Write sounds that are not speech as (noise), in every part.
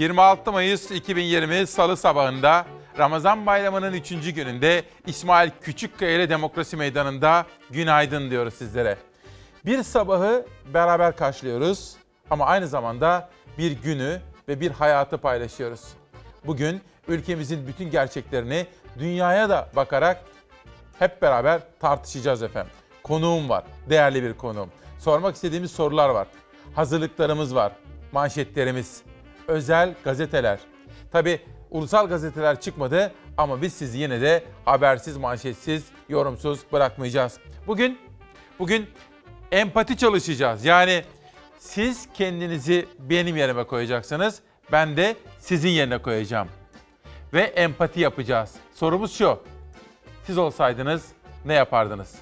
26 Mayıs 2020 Salı sabahında Ramazan bayramının 3. gününde İsmail Küçükkaya ile Demokrasi Meydanı'nda günaydın diyoruz sizlere. Bir sabahı beraber karşılıyoruz ama aynı zamanda bir günü ve bir hayatı paylaşıyoruz. Bugün ülkemizin bütün gerçeklerini dünyaya da bakarak hep beraber tartışacağız efendim. Konuğum var, değerli bir konuğum. Sormak istediğimiz sorular var. Hazırlıklarımız var, manşetlerimiz, özel gazeteler. Tabi ulusal gazeteler çıkmadı ama biz sizi yine de habersiz, manşetsiz, yorumsuz bırakmayacağız. Bugün bugün empati çalışacağız. Yani siz kendinizi benim yerime koyacaksınız. Ben de sizin yerine koyacağım. Ve empati yapacağız. Sorumuz şu. Siz olsaydınız ne yapardınız?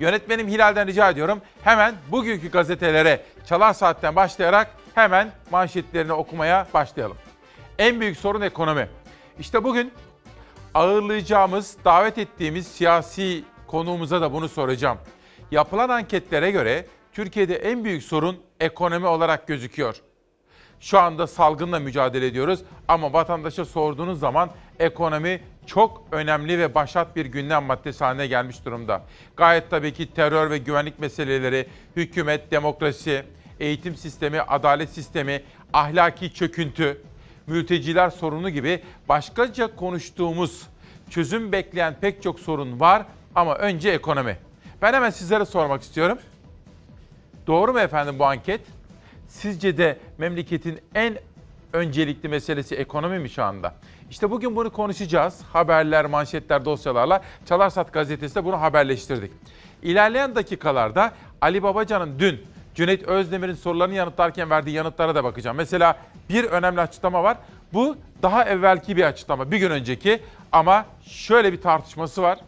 Yönetmenim Hilal'den rica ediyorum. Hemen bugünkü gazetelere çalar saatten başlayarak hemen manşetlerini okumaya başlayalım. En büyük sorun ekonomi. İşte bugün ağırlayacağımız, davet ettiğimiz siyasi konuğumuza da bunu soracağım. Yapılan anketlere göre Türkiye'de en büyük sorun ekonomi olarak gözüküyor. Şu anda salgınla mücadele ediyoruz ama vatandaşa sorduğunuz zaman ekonomi çok önemli ve başat bir gündem maddesi haline gelmiş durumda. Gayet tabii ki terör ve güvenlik meseleleri, hükümet, demokrasi, eğitim sistemi, adalet sistemi, ahlaki çöküntü, mülteciler sorunu gibi başkaca konuştuğumuz, çözüm bekleyen pek çok sorun var ama önce ekonomi. Ben hemen sizlere sormak istiyorum. Doğru mu efendim bu anket? Sizce de memleketin en öncelikli meselesi ekonomi mi şu anda? İşte bugün bunu konuşacağız. Haberler, manşetler, dosyalarla Çalarsat gazetesi de bunu haberleştirdik. İlerleyen dakikalarda Ali Babacan'ın dün Cüneyt Özdemir'in sorularını yanıtlarken verdiği yanıtlara da bakacağım. Mesela bir önemli açıklama var. Bu daha evvelki bir açıklama, bir gün önceki ama şöyle bir tartışması var.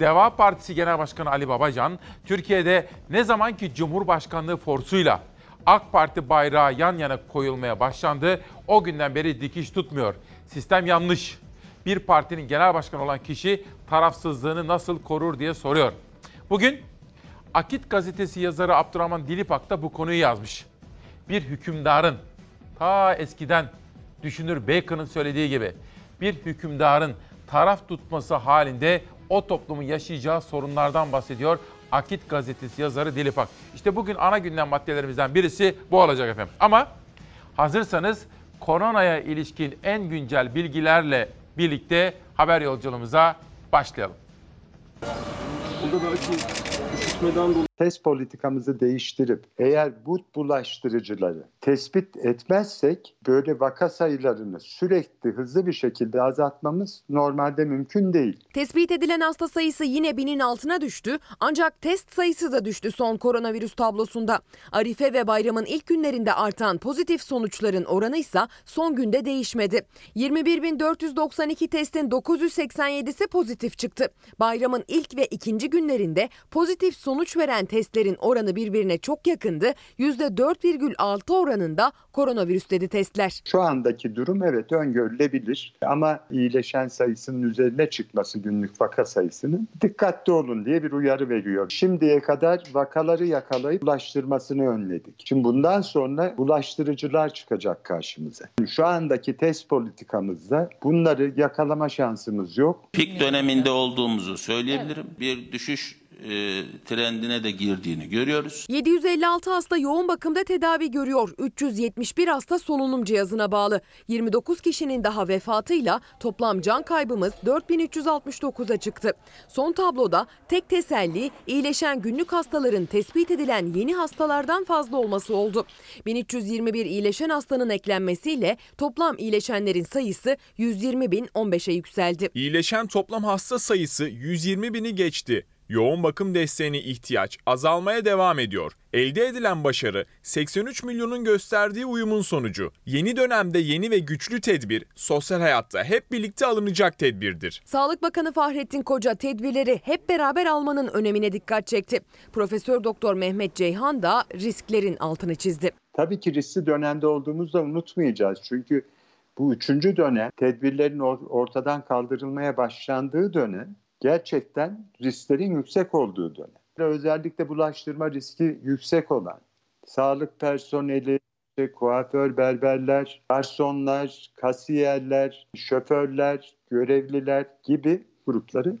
Deva Partisi Genel Başkanı Ali Babacan, Türkiye'de ne zaman ki Cumhurbaşkanlığı forsuyla AK Parti bayrağı yan yana koyulmaya başlandı, o günden beri dikiş tutmuyor. Sistem yanlış. Bir partinin genel başkanı olan kişi tarafsızlığını nasıl korur diye soruyor. Bugün Akit gazetesi yazarı Abdurrahman Dilipak da bu konuyu yazmış. Bir hükümdarın ta eskiden düşünür Bacon'ın söylediği gibi bir hükümdarın taraf tutması halinde o toplumun yaşayacağı sorunlardan bahsediyor. Akit gazetesi yazarı Dilipak. İşte bugün ana gündem maddelerimizden birisi bu olacak efendim. Ama hazırsanız koronaya ilişkin en güncel bilgilerle birlikte haber yolculuğumuza başlayalım. Burada belki üşütmeden dolayı test politikamızı değiştirip eğer bu bulaştırıcıları tespit etmezsek böyle vaka sayılarını sürekli hızlı bir şekilde azaltmamız normalde mümkün değil. Tespit edilen hasta sayısı yine binin altına düştü ancak test sayısı da düştü son koronavirüs tablosunda. Arife ve bayramın ilk günlerinde artan pozitif sonuçların oranı ise son günde değişmedi. 21.492 testin 987'si pozitif çıktı. Bayramın ilk ve ikinci günlerinde pozitif sonuç veren testlerin oranı birbirine çok yakındı. %4,6 oranında koronavirüs dedi testler. Şu andaki durum evet öngörülebilir ama iyileşen sayısının üzerine çıkması günlük vaka sayısının dikkatli olun diye bir uyarı veriyor. Şimdiye kadar vakaları yakalayıp bulaştırmasını önledik. Şimdi bundan sonra bulaştırıcılar çıkacak karşımıza. Şu andaki test politikamızda bunları yakalama şansımız yok. Pik döneminde olduğumuzu söyleyebilirim. Bir düşüş e, trendine de girdiğini görüyoruz. 756 hasta yoğun bakımda tedavi görüyor. 371 hasta solunum cihazına bağlı. 29 kişinin daha vefatıyla toplam can kaybımız 4369'a çıktı. Son tabloda tek teselli iyileşen günlük hastaların tespit edilen yeni hastalardan fazla olması oldu. 1321 iyileşen hastanın eklenmesiyle toplam iyileşenlerin sayısı 120 bin 15'e yükseldi. İyileşen toplam hasta sayısı 120 bini geçti. Yoğun bakım desteğine ihtiyaç azalmaya devam ediyor. Elde edilen başarı 83 milyonun gösterdiği uyumun sonucu. Yeni dönemde yeni ve güçlü tedbir sosyal hayatta hep birlikte alınacak tedbirdir. Sağlık Bakanı Fahrettin Koca tedbirleri hep beraber almanın önemine dikkat çekti. Profesör Doktor Mehmet Ceyhan da risklerin altını çizdi. Tabii ki riskli dönemde olduğumuzda unutmayacağız. Çünkü bu üçüncü dönem tedbirlerin ortadan kaldırılmaya başlandığı dönem gerçekten risklerin yüksek olduğu dönem. Özellikle bulaştırma riski yüksek olan sağlık personeli, işte kuaför, berberler, garsonlar, kasiyerler, şoförler, görevliler gibi grupları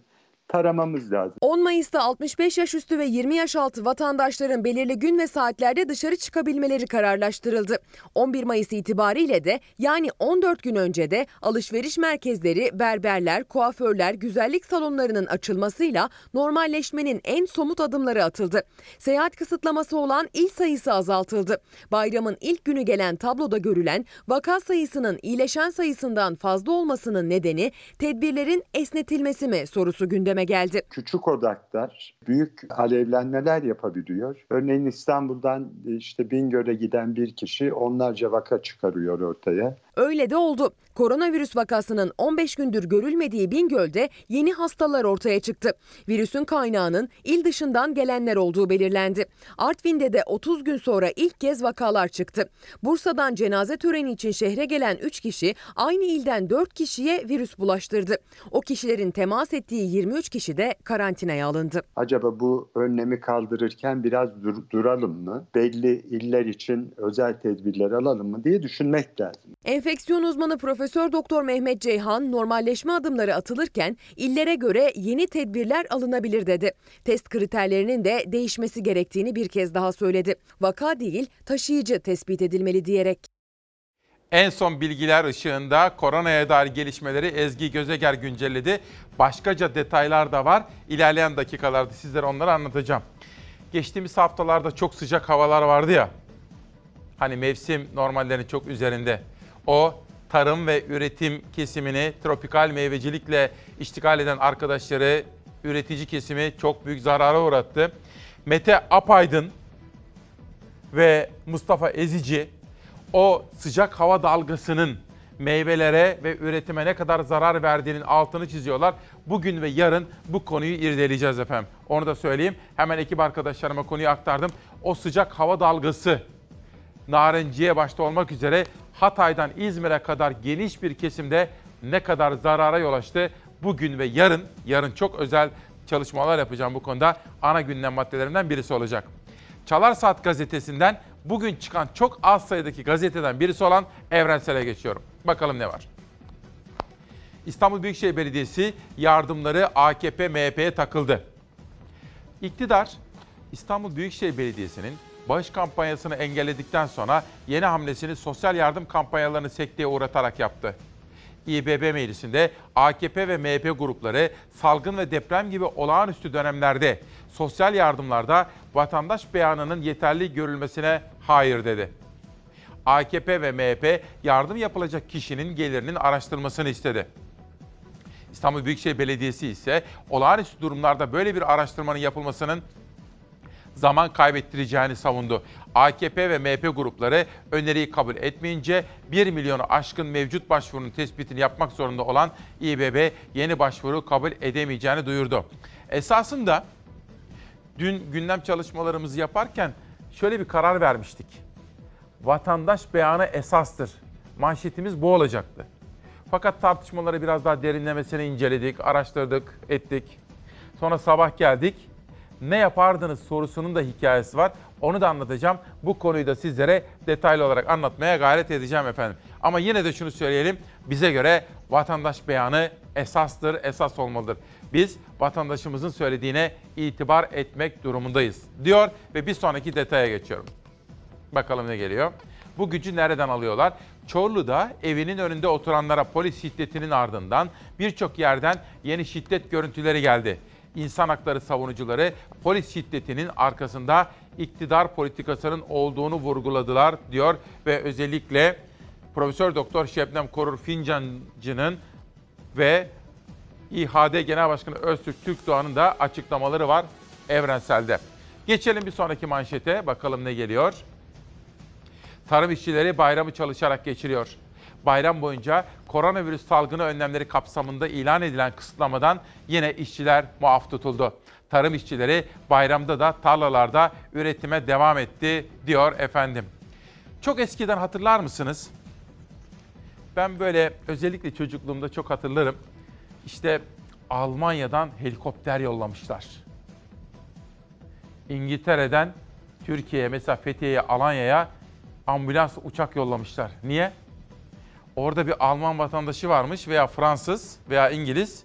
taramamız lazım. 10 Mayıs'ta 65 yaş üstü ve 20 yaş altı vatandaşların belirli gün ve saatlerde dışarı çıkabilmeleri kararlaştırıldı. 11 Mayıs itibariyle de yani 14 gün önce de alışveriş merkezleri, berberler, kuaförler, güzellik salonlarının açılmasıyla normalleşmenin en somut adımları atıldı. Seyahat kısıtlaması olan il sayısı azaltıldı. Bayramın ilk günü gelen tabloda görülen vaka sayısının iyileşen sayısından fazla olmasının nedeni tedbirlerin esnetilmesi mi sorusu gündeme geldi. Küçük odaklar büyük alevlenmeler yapabiliyor. Örneğin İstanbul'dan işte Bingöl'e giden bir kişi onlarca vaka çıkarıyor ortaya. Öyle de oldu. Koronavirüs vakasının 15 gündür görülmediği Bingöl'de yeni hastalar ortaya çıktı. Virüsün kaynağının il dışından gelenler olduğu belirlendi. Artvin'de de 30 gün sonra ilk kez vakalar çıktı. Bursa'dan cenaze töreni için şehre gelen 3 kişi aynı ilden 4 kişiye virüs bulaştırdı. O kişilerin temas ettiği 23 kişi de karantinaya alındı. Acaba bu önlemi kaldırırken biraz dur- duralım mı? Belli iller için özel tedbirler alalım mı diye düşünmek lazım. Enfeksiyon uzmanı Profesör Doktor Mehmet Ceyhan normalleşme adımları atılırken illere göre yeni tedbirler alınabilir dedi. Test kriterlerinin de değişmesi gerektiğini bir kez daha söyledi. Vaka değil, taşıyıcı tespit edilmeli diyerek. En son bilgiler ışığında koronaya dair gelişmeleri Ezgi Gözeger güncelledi. Başkaca detaylar da var. İlerleyen dakikalarda sizlere onları anlatacağım. Geçtiğimiz haftalarda çok sıcak havalar vardı ya. Hani mevsim normallerinin çok üzerinde. O tarım ve üretim kesimini tropikal meyvecilikle iştigal eden arkadaşları, üretici kesimi çok büyük zarara uğrattı. Mete Apaydın ve Mustafa Ezici o sıcak hava dalgasının meyvelere ve üretime ne kadar zarar verdiğinin altını çiziyorlar. Bugün ve yarın bu konuyu irdeleyeceğiz efendim. Onu da söyleyeyim. Hemen ekip arkadaşlarıma konuyu aktardım. O sıcak hava dalgası Narenciye başta olmak üzere Hatay'dan İzmir'e kadar geniş bir kesimde ne kadar zarara yol açtı. Bugün ve yarın, yarın çok özel çalışmalar yapacağım bu konuda. Ana gündem maddelerinden birisi olacak. Çalar Saat gazetesinden bugün çıkan çok az sayıdaki gazeteden birisi olan Evrensel'e geçiyorum. Bakalım ne var. İstanbul Büyükşehir Belediyesi yardımları AKP MHP'ye takıldı. İktidar İstanbul Büyükşehir Belediyesi'nin bağış kampanyasını engelledikten sonra yeni hamlesini sosyal yardım kampanyalarını sekteye uğratarak yaptı. İBB meclisinde AKP ve MHP grupları salgın ve deprem gibi olağanüstü dönemlerde sosyal yardımlarda vatandaş beyanının yeterli görülmesine hayır dedi. AKP ve MHP yardım yapılacak kişinin gelirinin araştırılmasını istedi. İstanbul Büyükşehir Belediyesi ise olağanüstü durumlarda böyle bir araştırmanın yapılmasının zaman kaybettireceğini savundu. AKP ve MHP grupları öneriyi kabul etmeyince 1 milyonu aşkın mevcut başvurunun tespitini yapmak zorunda olan İBB yeni başvuru kabul edemeyeceğini duyurdu. Esasında dün gündem çalışmalarımızı yaparken şöyle bir karar vermiştik. Vatandaş beyanı esastır. Manşetimiz bu olacaktı. Fakat tartışmaları biraz daha derinlemesine inceledik, araştırdık, ettik. Sonra sabah geldik ne yapardınız sorusunun da hikayesi var. Onu da anlatacağım. Bu konuyu da sizlere detaylı olarak anlatmaya gayret edeceğim efendim. Ama yine de şunu söyleyelim. Bize göre vatandaş beyanı esastır, esas olmalıdır. Biz vatandaşımızın söylediğine itibar etmek durumundayız diyor ve bir sonraki detaya geçiyorum. Bakalım ne geliyor. Bu gücü nereden alıyorlar? Çorlu'da evinin önünde oturanlara polis şiddetinin ardından birçok yerden yeni şiddet görüntüleri geldi insan hakları savunucuları polis şiddetinin arkasında iktidar politikasının olduğunu vurguladılar diyor ve özellikle Profesör Doktor Şebnem Korur Fincancı'nın ve İHAD Genel Başkanı Öztürk Türkdoğan'ın da açıklamaları var evrenselde. Geçelim bir sonraki manşete bakalım ne geliyor. Tarım işçileri bayramı çalışarak geçiriyor bayram boyunca koronavirüs salgını önlemleri kapsamında ilan edilen kısıtlamadan yine işçiler muaf tutuldu. Tarım işçileri bayramda da tarlalarda üretime devam etti diyor efendim. Çok eskiden hatırlar mısınız? Ben böyle özellikle çocukluğumda çok hatırlarım. İşte Almanya'dan helikopter yollamışlar. İngiltere'den Türkiye'ye mesela Fethiye'ye, Alanya'ya ambulans uçak yollamışlar. Niye? Orada bir Alman vatandaşı varmış veya Fransız veya İngiliz.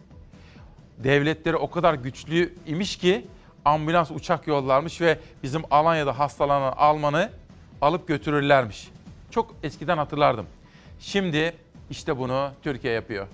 Devletleri o kadar güçlü imiş ki ambulans uçak yollarmış ve bizim Alanya'da hastalanan Alman'ı alıp götürürlermiş. Çok eskiden hatırlardım. Şimdi işte bunu Türkiye yapıyor.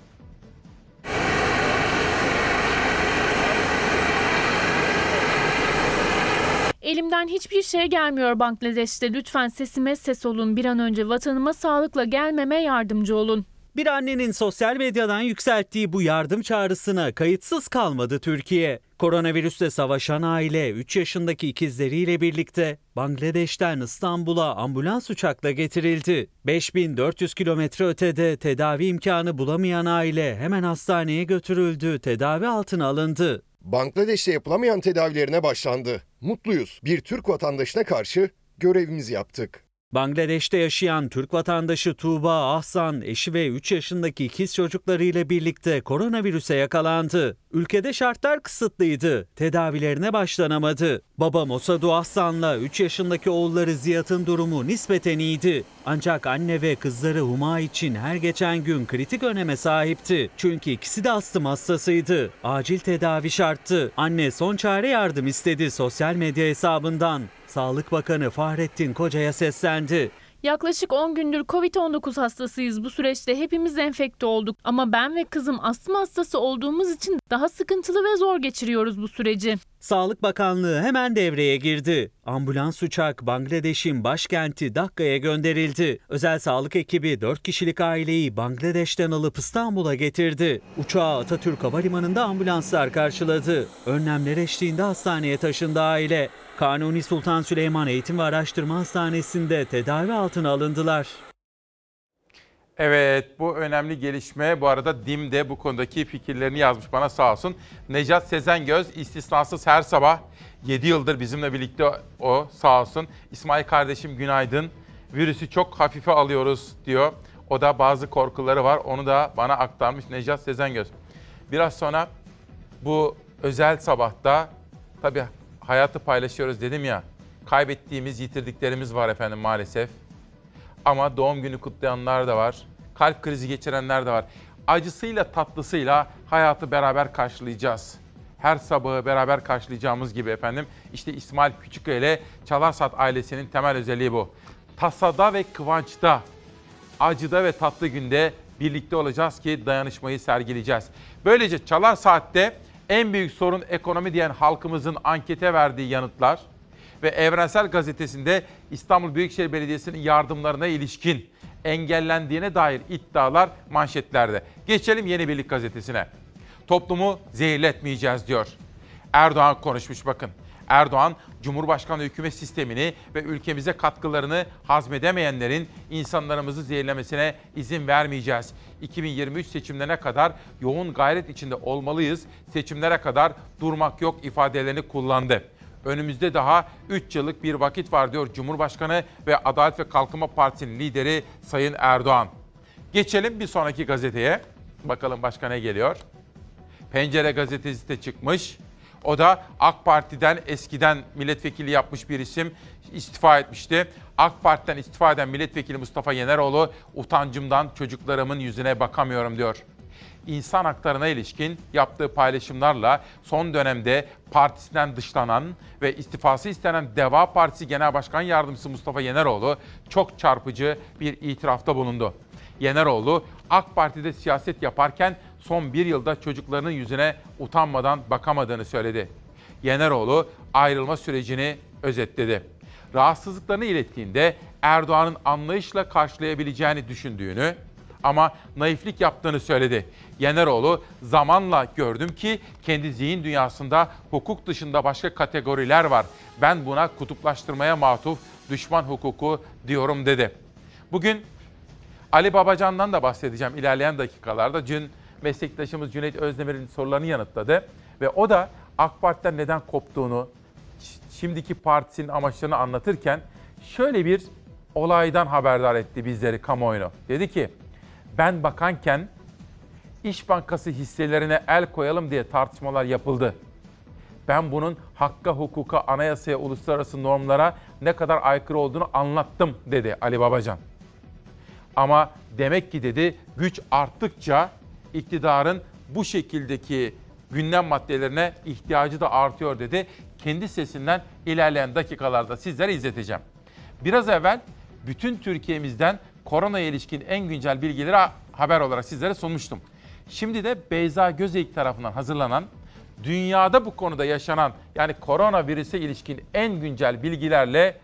Elimden hiçbir şey gelmiyor Bangladeş'te. Lütfen sesime ses olun. Bir an önce vatanıma sağlıkla gelmeme yardımcı olun. Bir annenin sosyal medyadan yükselttiği bu yardım çağrısına kayıtsız kalmadı Türkiye. Koronavirüsle savaşan aile 3 yaşındaki ikizleriyle birlikte Bangladeş'ten İstanbul'a ambulans uçakla getirildi. 5400 kilometre ötede tedavi imkanı bulamayan aile hemen hastaneye götürüldü, tedavi altına alındı. Bangladeş'te yapılamayan tedavilerine başlandı. Mutluyuz. Bir Türk vatandaşına karşı görevimizi yaptık. Bangladeş'te yaşayan Türk vatandaşı Tuğba Ahsan, eşi ve 3 yaşındaki ikiz çocuklarıyla birlikte koronavirüse yakalandı. Ülkede şartlar kısıtlıydı. Tedavilerine başlanamadı. Baba Mosadu Ahsan'la 3 yaşındaki oğulları Ziyad'ın durumu nispeten iyiydi. Ancak anne ve kızları Huma için her geçen gün kritik öneme sahipti. Çünkü ikisi de astım hastasıydı. Acil tedavi şarttı. Anne son çare yardım istedi sosyal medya hesabından. Sağlık Bakanı Fahrettin Koca'ya seslendi. Yaklaşık 10 gündür Covid-19 hastasıyız. Bu süreçte hepimiz enfekte olduk. Ama ben ve kızım astım hastası olduğumuz için daha sıkıntılı ve zor geçiriyoruz bu süreci. Sağlık Bakanlığı hemen devreye girdi. Ambulans uçak Bangladeş'in başkenti Dakka'ya gönderildi. Özel sağlık ekibi 4 kişilik aileyi Bangladeş'ten alıp İstanbul'a getirdi. Uçağı Atatürk Havalimanı'nda ambulanslar karşıladı. Önlemler eşliğinde hastaneye taşındı aile. Kanuni Sultan Süleyman Eğitim ve Araştırma Hastanesi'nde tedavi altına alındılar. Evet bu önemli gelişme bu arada Dim de bu konudaki fikirlerini yazmış bana sağ olsun. Necat Sezengöz istisnasız her sabah 7 yıldır bizimle birlikte o sağ olsun. İsmail kardeşim günaydın. Virüsü çok hafife alıyoruz diyor. O da bazı korkuları var onu da bana aktarmış Necat Sezengöz. Biraz sonra bu özel sabahta tabii hayatı paylaşıyoruz dedim ya. Kaybettiğimiz, yitirdiklerimiz var efendim maalesef. Ama doğum günü kutlayanlar da var. Kalp krizi geçirenler de var. Acısıyla tatlısıyla hayatı beraber karşılayacağız. Her sabahı beraber karşılayacağımız gibi efendim. İşte İsmail Küçüköy ile Çalarsat ailesinin temel özelliği bu. Tasada ve kıvançta, acıda ve tatlı günde birlikte olacağız ki dayanışmayı sergileyeceğiz. Böylece Çalar Saat'te en büyük sorun ekonomi diyen halkımızın ankete verdiği yanıtlar ve Evrensel Gazetesi'nde İstanbul Büyükşehir Belediyesi'nin yardımlarına ilişkin engellendiğine dair iddialar manşetlerde. Geçelim Yeni Birlik Gazetesi'ne. Toplumu zehirletmeyeceğiz diyor. Erdoğan konuşmuş bakın. Erdoğan, Cumhurbaşkanlığı hükümet sistemini ve ülkemize katkılarını hazmedemeyenlerin insanlarımızı zehirlemesine izin vermeyeceğiz. 2023 seçimlerine kadar yoğun gayret içinde olmalıyız. Seçimlere kadar durmak yok ifadelerini kullandı. Önümüzde daha 3 yıllık bir vakit var diyor Cumhurbaşkanı ve Adalet ve Kalkınma Partisi'nin lideri Sayın Erdoğan. Geçelim bir sonraki gazeteye. Bakalım başka ne geliyor? Pencere gazetesi de çıkmış. O da AK Parti'den eskiden milletvekili yapmış bir isim istifa etmişti. AK Parti'den istifa eden milletvekili Mustafa Yeneroğlu utancımdan çocuklarımın yüzüne bakamıyorum diyor. İnsan haklarına ilişkin yaptığı paylaşımlarla son dönemde partisinden dışlanan ve istifası istenen Deva Partisi Genel Başkan Yardımcısı Mustafa Yeneroğlu çok çarpıcı bir itirafta bulundu. Yeneroğlu AK Parti'de siyaset yaparken son bir yılda çocuklarının yüzüne utanmadan bakamadığını söyledi. Yeneroğlu ayrılma sürecini özetledi. Rahatsızlıklarını ilettiğinde Erdoğan'ın anlayışla karşılayabileceğini düşündüğünü ama naiflik yaptığını söyledi. Yeneroğlu zamanla gördüm ki kendi zihin dünyasında hukuk dışında başka kategoriler var. Ben buna kutuplaştırmaya matuf düşman hukuku diyorum dedi. Bugün Ali Babacan'dan da bahsedeceğim ilerleyen dakikalarda. Dün meslektaşımız Cüneyt Özdemir'in sorularını yanıtladı. Ve o da AK Parti'den neden koptuğunu, şimdiki partisinin amaçlarını anlatırken şöyle bir olaydan haberdar etti bizleri kamuoyunu. Dedi ki ben bakanken İş Bankası hisselerine el koyalım diye tartışmalar yapıldı. Ben bunun hakka, hukuka, anayasaya, uluslararası normlara ne kadar aykırı olduğunu anlattım dedi Ali Babacan. Ama demek ki dedi güç arttıkça iktidarın bu şekildeki gündem maddelerine ihtiyacı da artıyor dedi. Kendi sesinden ilerleyen dakikalarda sizlere izleteceğim. Biraz evvel bütün Türkiye'mizden korona ilişkin en güncel bilgileri haber olarak sizlere sunmuştum. Şimdi de Beyza Gözeyik tarafından hazırlanan dünyada bu konuda yaşanan yani koronavirüse ilişkin en güncel bilgilerle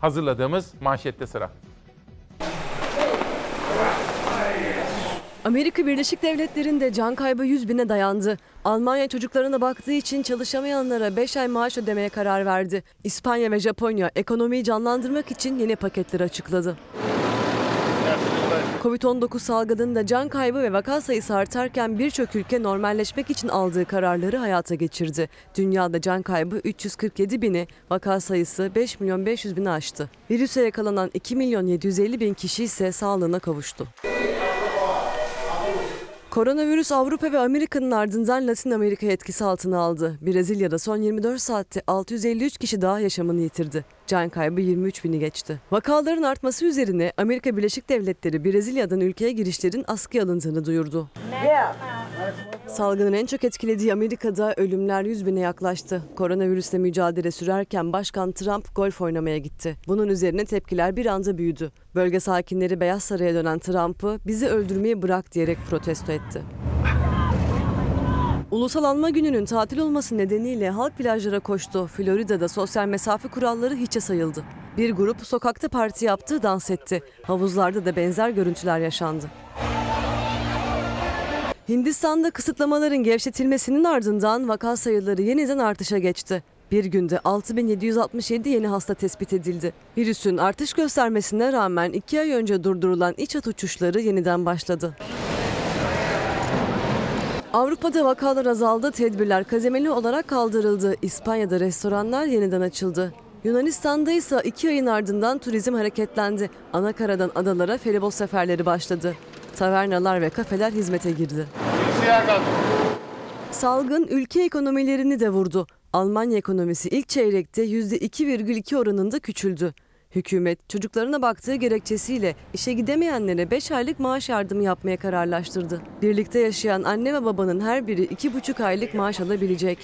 hazırladığımız manşette sıra. Amerika Birleşik Devletleri'nde can kaybı 100 bine dayandı. Almanya çocuklarına baktığı için çalışamayanlara 5 ay maaş ödemeye karar verdi. İspanya ve Japonya ekonomiyi canlandırmak için yeni paketler açıkladı. Covid-19 salgınında can kaybı ve vaka sayısı artarken birçok ülke normalleşmek için aldığı kararları hayata geçirdi. Dünyada can kaybı 347 bini, vaka sayısı 5 milyon 500 bini aştı. Virüse yakalanan 2 milyon 750 bin kişi ise sağlığına kavuştu. Koronavirüs Avrupa ve Amerika'nın ardından Latin Amerika'yı etkisi altına aldı. Brezilya'da son 24 saatte 653 kişi daha yaşamını yitirdi. Can kaybı 23 bini geçti. Vakaların artması üzerine Amerika Birleşik Devletleri Brezilya'dan ülkeye girişlerin askıya alındığını duyurdu. Salgının en çok etkilediği Amerika'da ölümler 100 bine yaklaştı. Koronavirüsle mücadele sürerken Başkan Trump golf oynamaya gitti. Bunun üzerine tepkiler bir anda büyüdü. Bölge sakinleri Beyaz Saray'a dönen Trump'ı bizi öldürmeyi bırak diyerek protesto etti. Ulusal Anma Günü'nün tatil olması nedeniyle halk plajlara koştu. Florida'da sosyal mesafe kuralları hiçe sayıldı. Bir grup sokakta parti yaptı, dans etti. Havuzlarda da benzer görüntüler yaşandı. Hindistan'da kısıtlamaların gevşetilmesinin ardından vaka sayıları yeniden artışa geçti. Bir günde 6767 yeni hasta tespit edildi. Virüsün artış göstermesine rağmen iki ay önce durdurulan iç hat uçuşları yeniden başladı. Avrupa'da vakalar azaldı, tedbirler kademeli olarak kaldırıldı. İspanya'da restoranlar yeniden açıldı. Yunanistan'da ise iki ayın ardından turizm hareketlendi. Anakaradan adalara feribot seferleri başladı. Tavernalar ve kafeler hizmete girdi. Salgın ülke ekonomilerini de vurdu. Almanya ekonomisi ilk çeyrekte %2,2 oranında küçüldü. Hükümet çocuklarına baktığı gerekçesiyle işe gidemeyenlere 5 aylık maaş yardımı yapmaya kararlaştırdı. Birlikte yaşayan anne ve babanın her biri 2,5 aylık maaş alabilecek.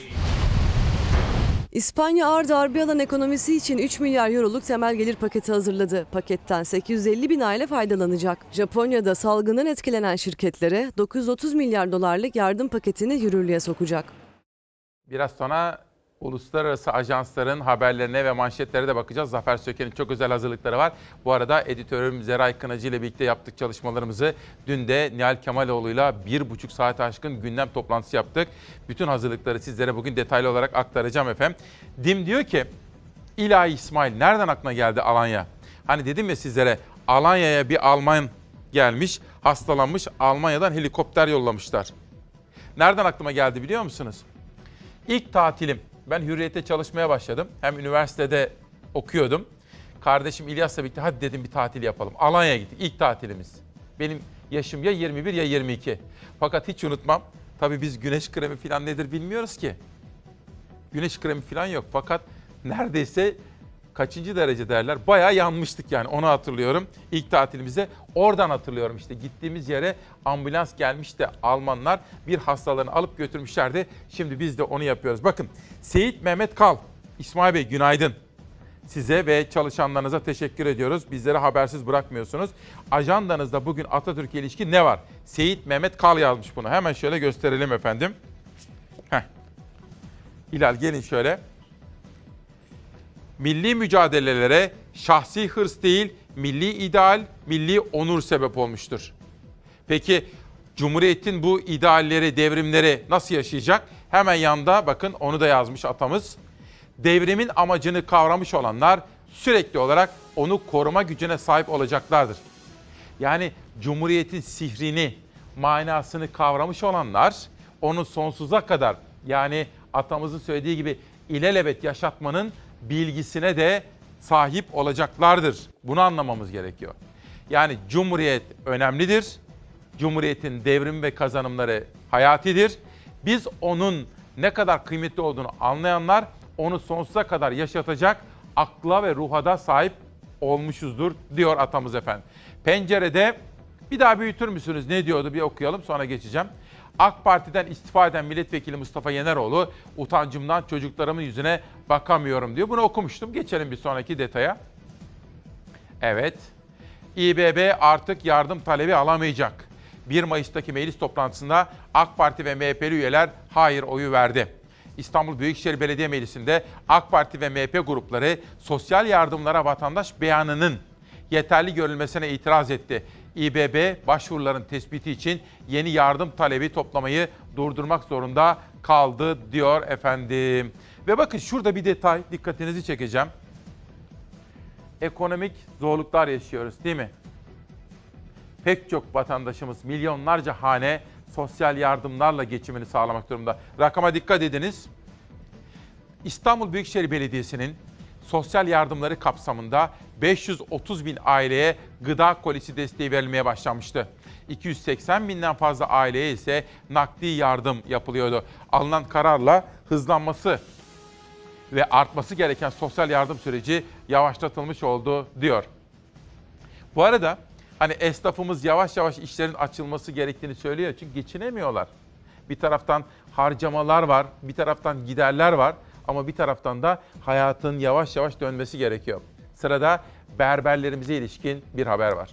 İspanya ağır darbe alan ekonomisi için 3 milyar euroluk temel gelir paketi hazırladı. Paketten 850 bin aile faydalanacak. Japonya'da salgından etkilenen şirketlere 930 milyar dolarlık yardım paketini yürürlüğe sokacak. Biraz sonra uluslararası ajansların haberlerine ve manşetlere de bakacağız. Zafer Söken'in çok özel hazırlıkları var. Bu arada editörüm Zeray Kınacı ile birlikte yaptık çalışmalarımızı. Dün de Nihal Kemaloğlu'yla bir buçuk saat aşkın gündem toplantısı yaptık. Bütün hazırlıkları sizlere bugün detaylı olarak aktaracağım efendim. Dim diyor ki, İlahi İsmail nereden aklına geldi Alanya? Hani dedim ya sizlere Alanya'ya bir Alman gelmiş, hastalanmış, Almanya'dan helikopter yollamışlar. Nereden aklıma geldi biliyor musunuz? İlk tatilim, ben Hürriyet'te çalışmaya başladım. Hem üniversitede okuyordum. Kardeşim İlyas'la birlikte hadi dedim bir tatil yapalım. Alanya'ya gittik ilk tatilimiz. Benim yaşım ya 21 ya 22. Fakat hiç unutmam. Tabii biz güneş kremi falan nedir bilmiyoruz ki. Güneş kremi falan yok. Fakat neredeyse kaçıncı derece derler. Bayağı yanmıştık yani onu hatırlıyorum. İlk tatilimize oradan hatırlıyorum işte gittiğimiz yere ambulans gelmiş Almanlar bir hastalarını alıp götürmüşlerdi. Şimdi biz de onu yapıyoruz. Bakın Seyit Mehmet Kal, İsmail Bey günaydın. Size ve çalışanlarınıza teşekkür ediyoruz. Bizleri habersiz bırakmıyorsunuz. Ajandanızda bugün Atatürk'e ilişkin ne var? Seyit Mehmet Kal yazmış bunu. Hemen şöyle gösterelim efendim. Heh. Hilal gelin şöyle milli mücadelelere şahsi hırs değil, milli ideal, milli onur sebep olmuştur. Peki Cumhuriyet'in bu idealleri, devrimleri nasıl yaşayacak? Hemen yanda bakın onu da yazmış atamız. Devrimin amacını kavramış olanlar sürekli olarak onu koruma gücüne sahip olacaklardır. Yani Cumhuriyet'in sihrini, manasını kavramış olanlar onu sonsuza kadar yani atamızın söylediği gibi ilelebet yaşatmanın bilgisine de sahip olacaklardır. Bunu anlamamız gerekiyor. Yani Cumhuriyet önemlidir. Cumhuriyetin devrim ve kazanımları hayatidir. Biz onun ne kadar kıymetli olduğunu anlayanlar onu sonsuza kadar yaşatacak akla ve ruha da sahip olmuşuzdur diyor atamız efendim. Pencerede bir daha büyütür müsünüz ne diyordu bir okuyalım sonra geçeceğim. AK Parti'den istifa eden milletvekili Mustafa Yeneroğlu utancımdan çocuklarımın yüzüne bakamıyorum diyor. Bunu okumuştum. Geçelim bir sonraki detaya. Evet. İBB artık yardım talebi alamayacak. 1 Mayıs'taki meclis toplantısında AK Parti ve MHP'li üyeler hayır oyu verdi. İstanbul Büyükşehir Belediye Meclisi'nde AK Parti ve MHP grupları sosyal yardımlara vatandaş beyanının yeterli görülmesine itiraz etti. İBB başvuruların tespiti için yeni yardım talebi toplamayı durdurmak zorunda kaldı diyor efendim. Ve bakın şurada bir detay dikkatinizi çekeceğim. Ekonomik zorluklar yaşıyoruz değil mi? Pek çok vatandaşımız milyonlarca hane sosyal yardımlarla geçimini sağlamak durumunda. Rakama dikkat ediniz. İstanbul Büyükşehir Belediyesi'nin sosyal yardımları kapsamında 530 bin aileye gıda kolisi desteği verilmeye başlanmıştı. 280 binden fazla aileye ise nakdi yardım yapılıyordu. Alınan kararla hızlanması ve artması gereken sosyal yardım süreci yavaşlatılmış oldu diyor. Bu arada hani esnafımız yavaş yavaş işlerin açılması gerektiğini söylüyor çünkü geçinemiyorlar. Bir taraftan harcamalar var, bir taraftan giderler var ama bir taraftan da hayatın yavaş yavaş dönmesi gerekiyor. Sırada berberlerimize ilişkin bir haber var.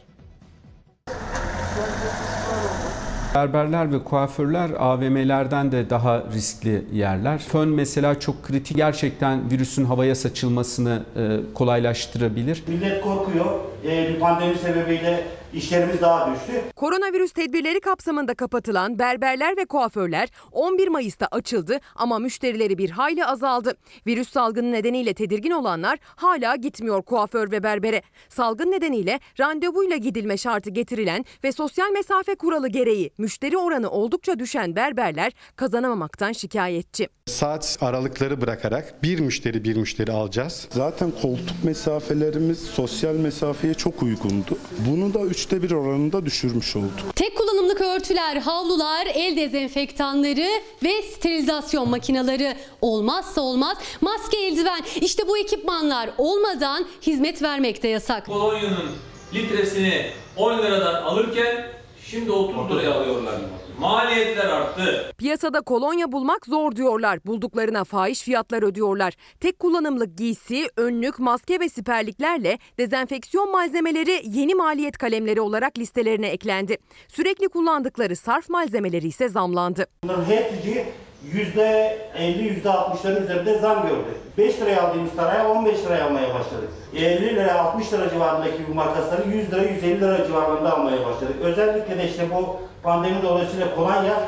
Berberler ve kuaförler AVM'lerden de daha riskli yerler. Fön mesela çok kritik. Gerçekten virüsün havaya saçılmasını e, kolaylaştırabilir. Millet korkuyor. Ee, pandemi sebebiyle işlerimiz daha düştü. Koronavirüs tedbirleri kapsamında kapatılan berberler ve kuaförler 11 Mayıs'ta açıldı ama müşterileri bir hayli azaldı. Virüs salgını nedeniyle tedirgin olanlar hala gitmiyor kuaför ve berbere. Salgın nedeniyle randevuyla gidilme şartı getirilen ve sosyal mesafe kuralı gereği müşteri oranı oldukça düşen berberler kazanamamaktan şikayetçi. Saat aralıkları bırakarak bir müşteri bir müşteri alacağız. Zaten koltuk mesafelerimiz sosyal mesafeye çok uygundu. Bunu da üçte bir oranında düşürmüş olduk. Tek kullanımlık örtüler, havlular, el dezenfektanları ve sterilizasyon makineleri olmazsa olmaz. Maske, eldiven işte bu ekipmanlar olmadan hizmet vermek de yasak. Kolonyanın litresini 10 liradan alırken şimdi 30 liraya alıyorlar. Maliyetler arttı. Piyasada kolonya bulmak zor diyorlar. Bulduklarına fahiş fiyatlar ödüyorlar. Tek kullanımlık giysi, önlük, maske ve siperliklerle dezenfeksiyon malzemeleri yeni maliyet kalemleri olarak listelerine eklendi. Sürekli kullandıkları sarf malzemeleri ise zamlandı. Bunların hepsi %50, %60'ların üzerinde zam gördü. 5 liraya aldığımız taraya 15 liraya almaya başladık. 50 lira 60 lira civarındaki bu makasları 100 lira 150 lira civarında almaya başladık. Özellikle de işte bu pandemi dolayısıyla kolonya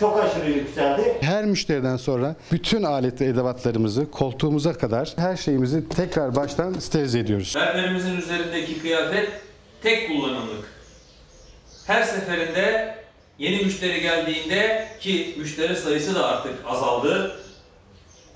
çok aşırı yükseldi. Her müşteriden sonra bütün alet ve edevatlarımızı koltuğumuza kadar her şeyimizi tekrar baştan sterilize ediyoruz. Berberimizin üzerindeki kıyafet tek kullanımlık. Her seferinde yeni müşteri geldiğinde ki müşteri sayısı da artık azaldı.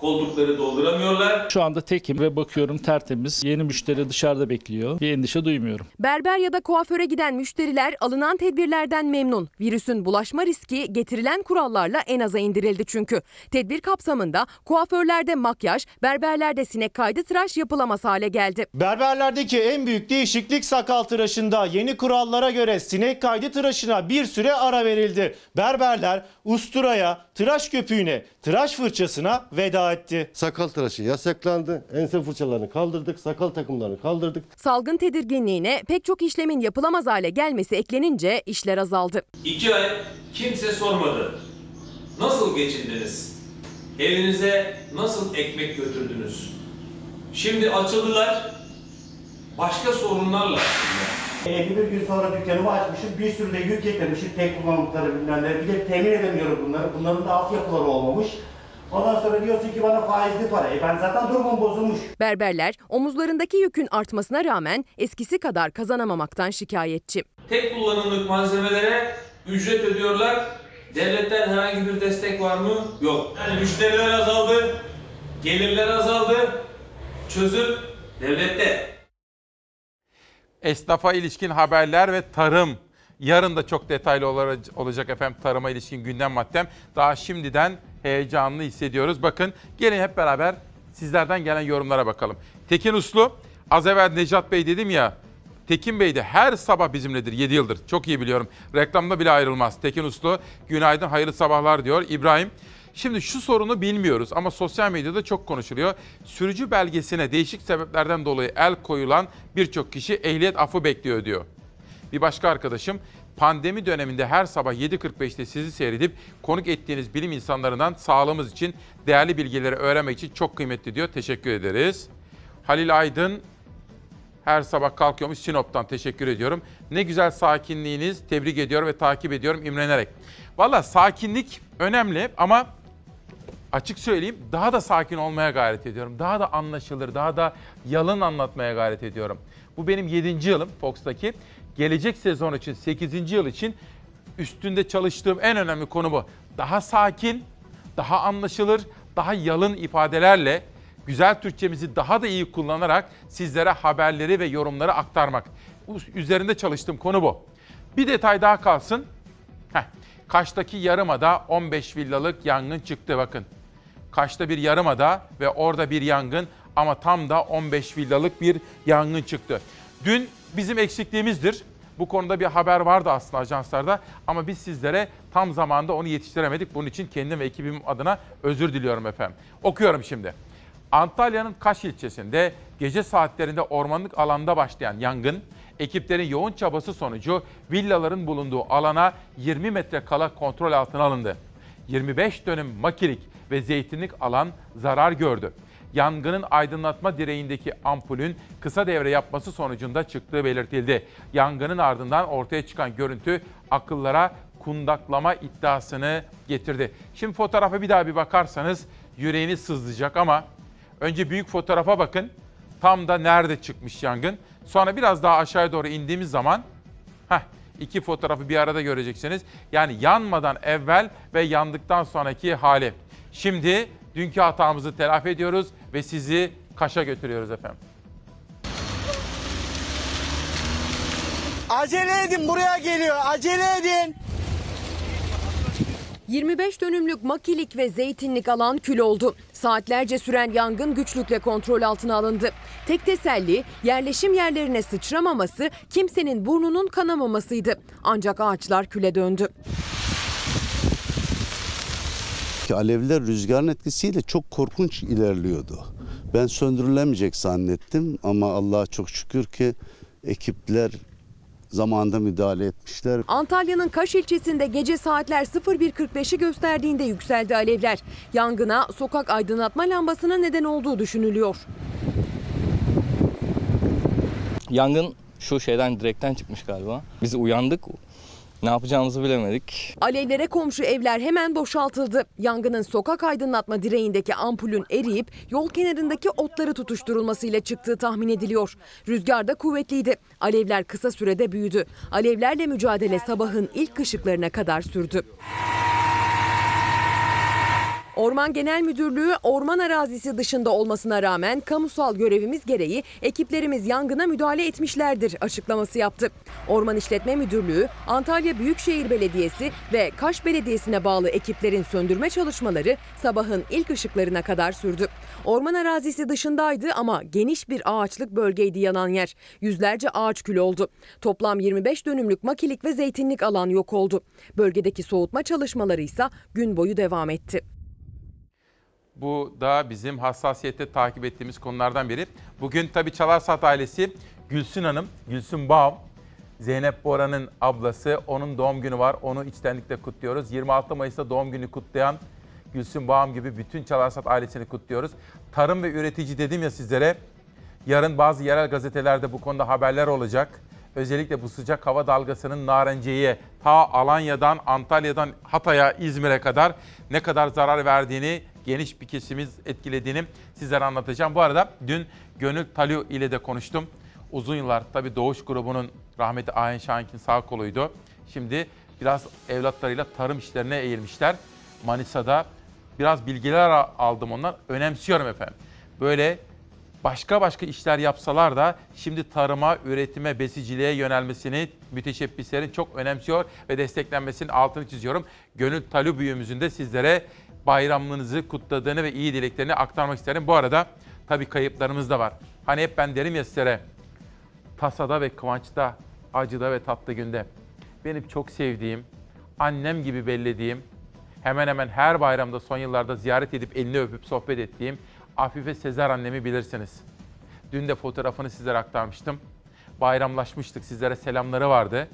Koltukları dolduramıyorlar. Şu anda tekim ve bakıyorum tertemiz. Yeni müşteri dışarıda bekliyor. Bir endişe duymuyorum. Berber ya da kuaföre giden müşteriler alınan tedbirlerden memnun. Virüsün bulaşma riski getirilen kurallarla en aza indirildi çünkü. Tedbir kapsamında kuaförlerde makyaj, berberlerde sinek kaydı tıraş yapılamaz hale geldi. Berberlerdeki en büyük değişiklik sakal tıraşında. Yeni kurallara göre sinek kaydı tıraşına bir süre ara verildi. Berberler usturaya, tıraş köpüğüne, tıraş fırçasına veda etti. Sakal tıraşı yasaklandı. Ense fırçalarını kaldırdık. Sakal takımlarını kaldırdık. Salgın tedirginliğine pek çok işlemin yapılamaz hale gelmesi eklenince işler azaldı. İki ay kimse sormadı. Nasıl geçindiniz? Evinize nasıl ekmek götürdünüz? Şimdi açıldılar. Başka sorunlarla. 51 gün sonra dükkanımı açmışım. Bir sürü de yük getirmişim. Tek kullanımlıkları bilmem ne. Bir de temin edemiyorum bunları. Bunların da altyapıları olmamış. Ondan sonra diyorsun ki bana faizli para. E ben zaten durumum bozulmuş. Berberler omuzlarındaki yükün artmasına rağmen eskisi kadar kazanamamaktan şikayetçi. Tek kullanımlık malzemelere ücret ödüyorlar. Devletten herhangi bir destek var mı? Yok. Yani müşteriler azaldı, gelirler azaldı. Çözüm devlette. Esnafa ilişkin haberler ve tarım. Yarın da çok detaylı olacak efendim tarıma ilişkin gündem maddem. Daha şimdiden heyecanını hissediyoruz. Bakın gelin hep beraber sizlerden gelen yorumlara bakalım. Tekin Uslu, az evvel Necat Bey dedim ya, Tekin Bey de her sabah bizimledir 7 yıldır. Çok iyi biliyorum. Reklamda bile ayrılmaz. Tekin Uslu, günaydın, hayırlı sabahlar diyor. İbrahim, Şimdi şu sorunu bilmiyoruz ama sosyal medyada çok konuşuluyor. Sürücü belgesine değişik sebeplerden dolayı el koyulan birçok kişi ehliyet affı bekliyor diyor. Bir başka arkadaşım pandemi döneminde her sabah 7.45'te sizi seyredip konuk ettiğiniz bilim insanlarından sağlığımız için değerli bilgileri öğrenmek için çok kıymetli diyor. Teşekkür ederiz. Halil Aydın her sabah kalkıyormuş Sinop'tan teşekkür ediyorum. Ne güzel sakinliğiniz tebrik ediyor ve takip ediyorum imrenerek. Valla sakinlik önemli ama açık söyleyeyim daha da sakin olmaya gayret ediyorum. Daha da anlaşılır, daha da yalın anlatmaya gayret ediyorum. Bu benim 7. yılım Fox'taki. Gelecek sezon için 8. yıl için üstünde çalıştığım en önemli konu bu. Daha sakin, daha anlaşılır, daha yalın ifadelerle güzel Türkçemizi daha da iyi kullanarak sizlere haberleri ve yorumları aktarmak. Üzerinde çalıştığım konu bu. Bir detay daha kalsın. Heh, Kaş'taki yarımada 15 villalık yangın çıktı bakın. Kaş'ta bir yarımada ve orada bir yangın ama tam da 15 villalık bir yangın çıktı. Dün bizim eksikliğimizdir. Bu konuda bir haber vardı aslında ajanslarda ama biz sizlere tam zamanda onu yetiştiremedik. Bunun için kendim ve ekibim adına özür diliyorum efendim. Okuyorum şimdi. Antalya'nın Kaş ilçesinde gece saatlerinde ormanlık alanda başlayan yangın, ekiplerin yoğun çabası sonucu villaların bulunduğu alana 20 metre kala kontrol altına alındı. 25 dönüm makilik ve zeytinlik alan zarar gördü. Yangının aydınlatma direğindeki ampulün kısa devre yapması sonucunda çıktığı belirtildi. Yangının ardından ortaya çıkan görüntü akıllara kundaklama iddiasını getirdi. Şimdi fotoğrafa bir daha bir bakarsanız yüreğiniz sızlayacak ama önce büyük fotoğrafa bakın. Tam da nerede çıkmış yangın. Sonra biraz daha aşağıya doğru indiğimiz zaman heh, iki fotoğrafı bir arada göreceksiniz. Yani yanmadan evvel ve yandıktan sonraki hali. Şimdi dünkü hatamızı telafi ediyoruz ve sizi Kaş'a götürüyoruz efendim. Acele edin buraya geliyor. Acele edin. 25 dönümlük makilik ve zeytinlik alan kül oldu. Saatlerce süren yangın güçlükle kontrol altına alındı. Tek teselli yerleşim yerlerine sıçramaması, kimsenin burnunun kanamamasıydı. Ancak ağaçlar küle döndü. Ki alevler rüzgarın etkisiyle çok korkunç ilerliyordu. Ben söndürülemeyecek zannettim ama Allah'a çok şükür ki ekipler zamanında müdahale etmişler. Antalya'nın Kaş ilçesinde gece saatler 01.45'i gösterdiğinde yükseldi alevler. Yangına sokak aydınlatma lambasına neden olduğu düşünülüyor. Yangın şu şeyden direkten çıkmış galiba. Biz uyandık. Ne yapacağımızı bilemedik. Alevlere komşu evler hemen boşaltıldı. Yangının sokak aydınlatma direğindeki ampulün eriyip yol kenarındaki otları tutuşturulmasıyla çıktığı tahmin ediliyor. Rüzgar da kuvvetliydi. Alevler kısa sürede büyüdü. Alevlerle mücadele sabahın ilk ışıklarına kadar sürdü. Orman Genel Müdürlüğü orman arazisi dışında olmasına rağmen kamusal görevimiz gereği ekiplerimiz yangına müdahale etmişlerdir açıklaması yaptı. Orman İşletme Müdürlüğü, Antalya Büyükşehir Belediyesi ve Kaş Belediyesi'ne bağlı ekiplerin söndürme çalışmaları sabahın ilk ışıklarına kadar sürdü. Orman arazisi dışındaydı ama geniş bir ağaçlık bölgeydi yanan yer. Yüzlerce ağaç kül oldu. Toplam 25 dönümlük makilik ve zeytinlik alan yok oldu. Bölgedeki soğutma çalışmaları ise gün boyu devam etti. Bu da bizim hassasiyette takip ettiğimiz konulardan biri. Bugün tabii Çalarsat ailesi Gülsün Hanım, Gülsün Baum, Zeynep Bora'nın ablası. Onun doğum günü var. Onu içtenlikle kutluyoruz. 26 Mayıs'ta doğum günü kutlayan Gülsün Baum gibi bütün Çalarsat ailesini kutluyoruz. Tarım ve üretici dedim ya sizlere. Yarın bazı yerel gazetelerde bu konuda haberler olacak. Özellikle bu sıcak hava dalgasının Narenciye'ye, ta Alanya'dan, Antalya'dan Hatay'a, İzmir'e kadar ne kadar zarar verdiğini geniş bir kesimiz etkilediğini sizlere anlatacağım. Bu arada dün Gönül Talio ile de konuştum. Uzun yıllar tabii Doğuş grubunun rahmetli Ayen Şahin'in sağ koluydu. Şimdi biraz evlatlarıyla tarım işlerine eğilmişler. Manisa'da biraz bilgiler aldım ondan. Önemsiyorum efendim. Böyle başka başka işler yapsalar da şimdi tarıma, üretime, besiciliğe yönelmesini müteşebbislerin çok önemsiyor ve desteklenmesinin altını çiziyorum. Gönül Talio büyüğümüzün de sizlere bayramınızı kutladığını ve iyi dileklerini aktarmak isterim. Bu arada tabii kayıplarımız da var. Hani hep ben derim ya sizlere tasada ve kıvançta, acıda ve tatlı günde. Benim çok sevdiğim, annem gibi bellediğim, hemen hemen her bayramda son yıllarda ziyaret edip elini öpüp sohbet ettiğim Afife Sezer annemi bilirsiniz. Dün de fotoğrafını sizlere aktarmıştım. Bayramlaşmıştık, sizlere selamları vardı.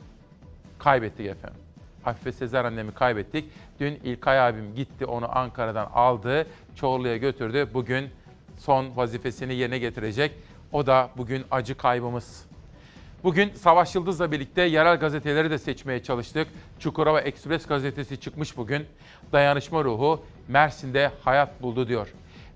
Kaybettik efendim. Afife Sezer annemi kaybettik. Dün İlkay abim gitti onu Ankara'dan aldı, Çorlu'ya götürdü. Bugün son vazifesini yerine getirecek. O da bugün acı kaybımız. Bugün Savaş Yıldız'la birlikte yerel gazeteleri de seçmeye çalıştık. Çukurova Ekspres gazetesi çıkmış bugün. Dayanışma ruhu Mersin'de hayat buldu diyor.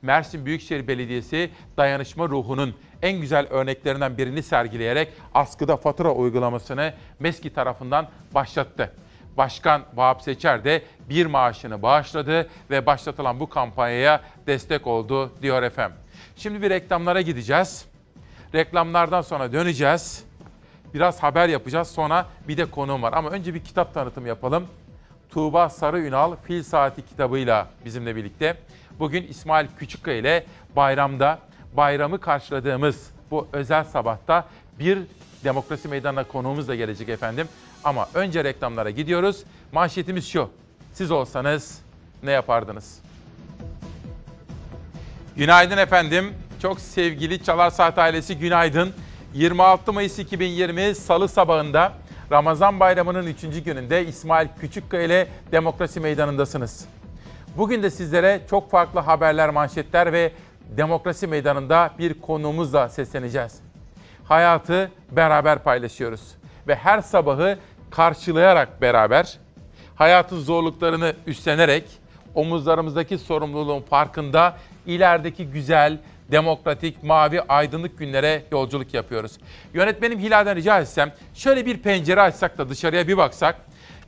Mersin Büyükşehir Belediyesi dayanışma ruhunun en güzel örneklerinden birini sergileyerek askıda fatura uygulamasını MESKİ tarafından başlattı. Başkan Vahap Seçer de bir maaşını bağışladı ve başlatılan bu kampanyaya destek oldu diyor efendim. Şimdi bir reklamlara gideceğiz. Reklamlardan sonra döneceğiz. Biraz haber yapacağız. Sonra bir de konuğum var. Ama önce bir kitap tanıtımı yapalım. Tuğba Sarı Ünal Fil Saati kitabıyla bizimle birlikte. Bugün İsmail Küçükkaya ile bayramda bayramı karşıladığımız bu özel sabahta bir demokrasi meydanına konuğumuz da gelecek efendim. Ama önce reklamlara gidiyoruz. Manşetimiz şu. Siz olsanız ne yapardınız? Günaydın efendim. Çok sevgili Çalar Saat ailesi günaydın. 26 Mayıs 2020 Salı sabahında Ramazan Bayramı'nın 3. gününde İsmail Küçükkaya ile Demokrasi Meydanı'ndasınız. Bugün de sizlere çok farklı haberler, manşetler ve Demokrasi Meydanı'nda bir konuğumuzla sesleneceğiz. Hayatı beraber paylaşıyoruz ve her sabahı karşılayarak beraber, hayatın zorluklarını üstlenerek, omuzlarımızdaki sorumluluğun farkında ilerideki güzel, demokratik, mavi, aydınlık günlere yolculuk yapıyoruz. Yönetmenim Hilal'den rica etsem şöyle bir pencere açsak da dışarıya bir baksak.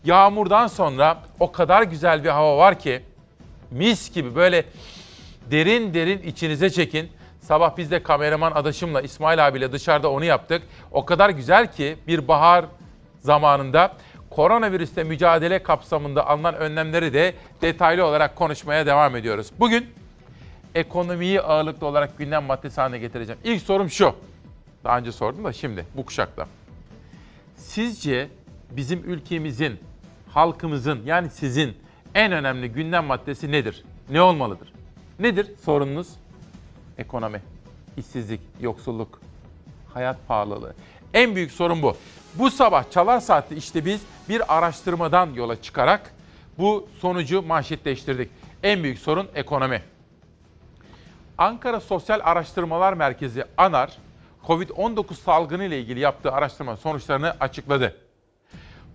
Yağmurdan sonra o kadar güzel bir hava var ki mis gibi böyle derin derin içinize çekin. Sabah biz de kameraman adaşımla İsmail abiyle dışarıda onu yaptık. O kadar güzel ki bir bahar zamanında koronavirüste mücadele kapsamında alınan önlemleri de detaylı olarak konuşmaya devam ediyoruz. Bugün ekonomiyi ağırlıklı olarak gündem maddesi haline getireceğim. İlk sorum şu. Daha önce sordum da şimdi bu kuşakta. Sizce bizim ülkemizin, halkımızın yani sizin en önemli gündem maddesi nedir? Ne olmalıdır? Nedir sorununuz? Ekonomi, işsizlik, yoksulluk, hayat pahalılığı. En büyük sorun bu. Bu sabah Çalar Saat'te işte biz bir araştırmadan yola çıkarak bu sonucu manşetleştirdik. En büyük sorun ekonomi. Ankara Sosyal Araştırmalar Merkezi ANAR, COVID-19 salgını ile ilgili yaptığı araştırma sonuçlarını açıkladı.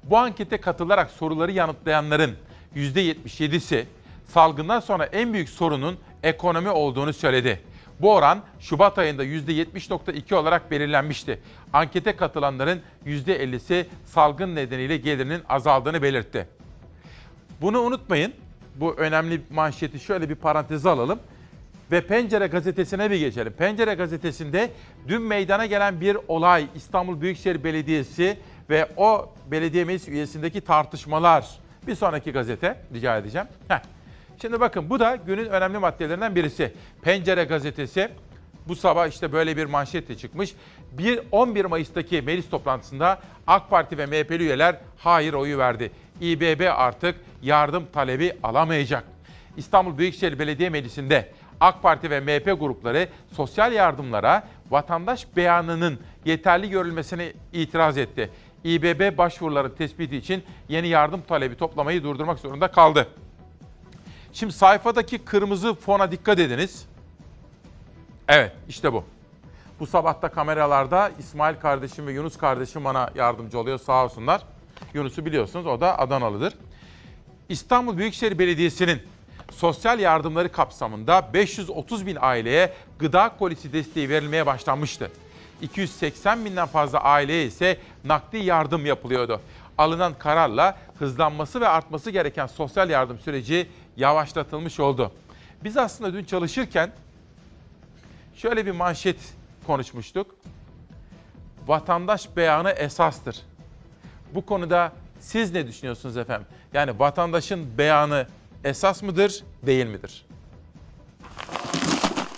Bu ankete katılarak soruları yanıtlayanların %77'si salgından sonra en büyük sorunun ekonomi olduğunu söyledi. Bu oran Şubat ayında %70.2 olarak belirlenmişti. Ankete katılanların %50'si salgın nedeniyle gelirinin azaldığını belirtti. Bunu unutmayın. Bu önemli manşeti şöyle bir paranteze alalım ve Pencere gazetesine bir geçelim. Pencere gazetesinde dün meydana gelen bir olay İstanbul Büyükşehir Belediyesi ve o belediye meclis üyesindeki tartışmalar. Bir sonraki gazete rica edeceğim. Heh. Şimdi bakın bu da günün önemli maddelerinden birisi. Pencere gazetesi bu sabah işte böyle bir manşetle çıkmış. Bir 11 Mayıs'taki meclis toplantısında AK Parti ve MHP'li üyeler hayır oyu verdi. İBB artık yardım talebi alamayacak. İstanbul Büyükşehir Belediye Meclisi'nde AK Parti ve MHP grupları sosyal yardımlara vatandaş beyanının yeterli görülmesine itiraz etti. İBB başvuruların tespiti için yeni yardım talebi toplamayı durdurmak zorunda kaldı. Şimdi sayfadaki kırmızı fona dikkat ediniz. Evet işte bu. Bu sabahta kameralarda İsmail kardeşim ve Yunus kardeşim bana yardımcı oluyor sağ olsunlar. Yunus'u biliyorsunuz o da Adanalıdır. İstanbul Büyükşehir Belediyesi'nin sosyal yardımları kapsamında 530 bin aileye gıda kolisi desteği verilmeye başlanmıştı. 280 binden fazla aileye ise nakdi yardım yapılıyordu. Alınan kararla hızlanması ve artması gereken sosyal yardım süreci yavaşlatılmış oldu. Biz aslında dün çalışırken şöyle bir manşet konuşmuştuk. Vatandaş beyanı esastır. Bu konuda siz ne düşünüyorsunuz efendim? Yani vatandaşın beyanı esas mıdır, değil midir?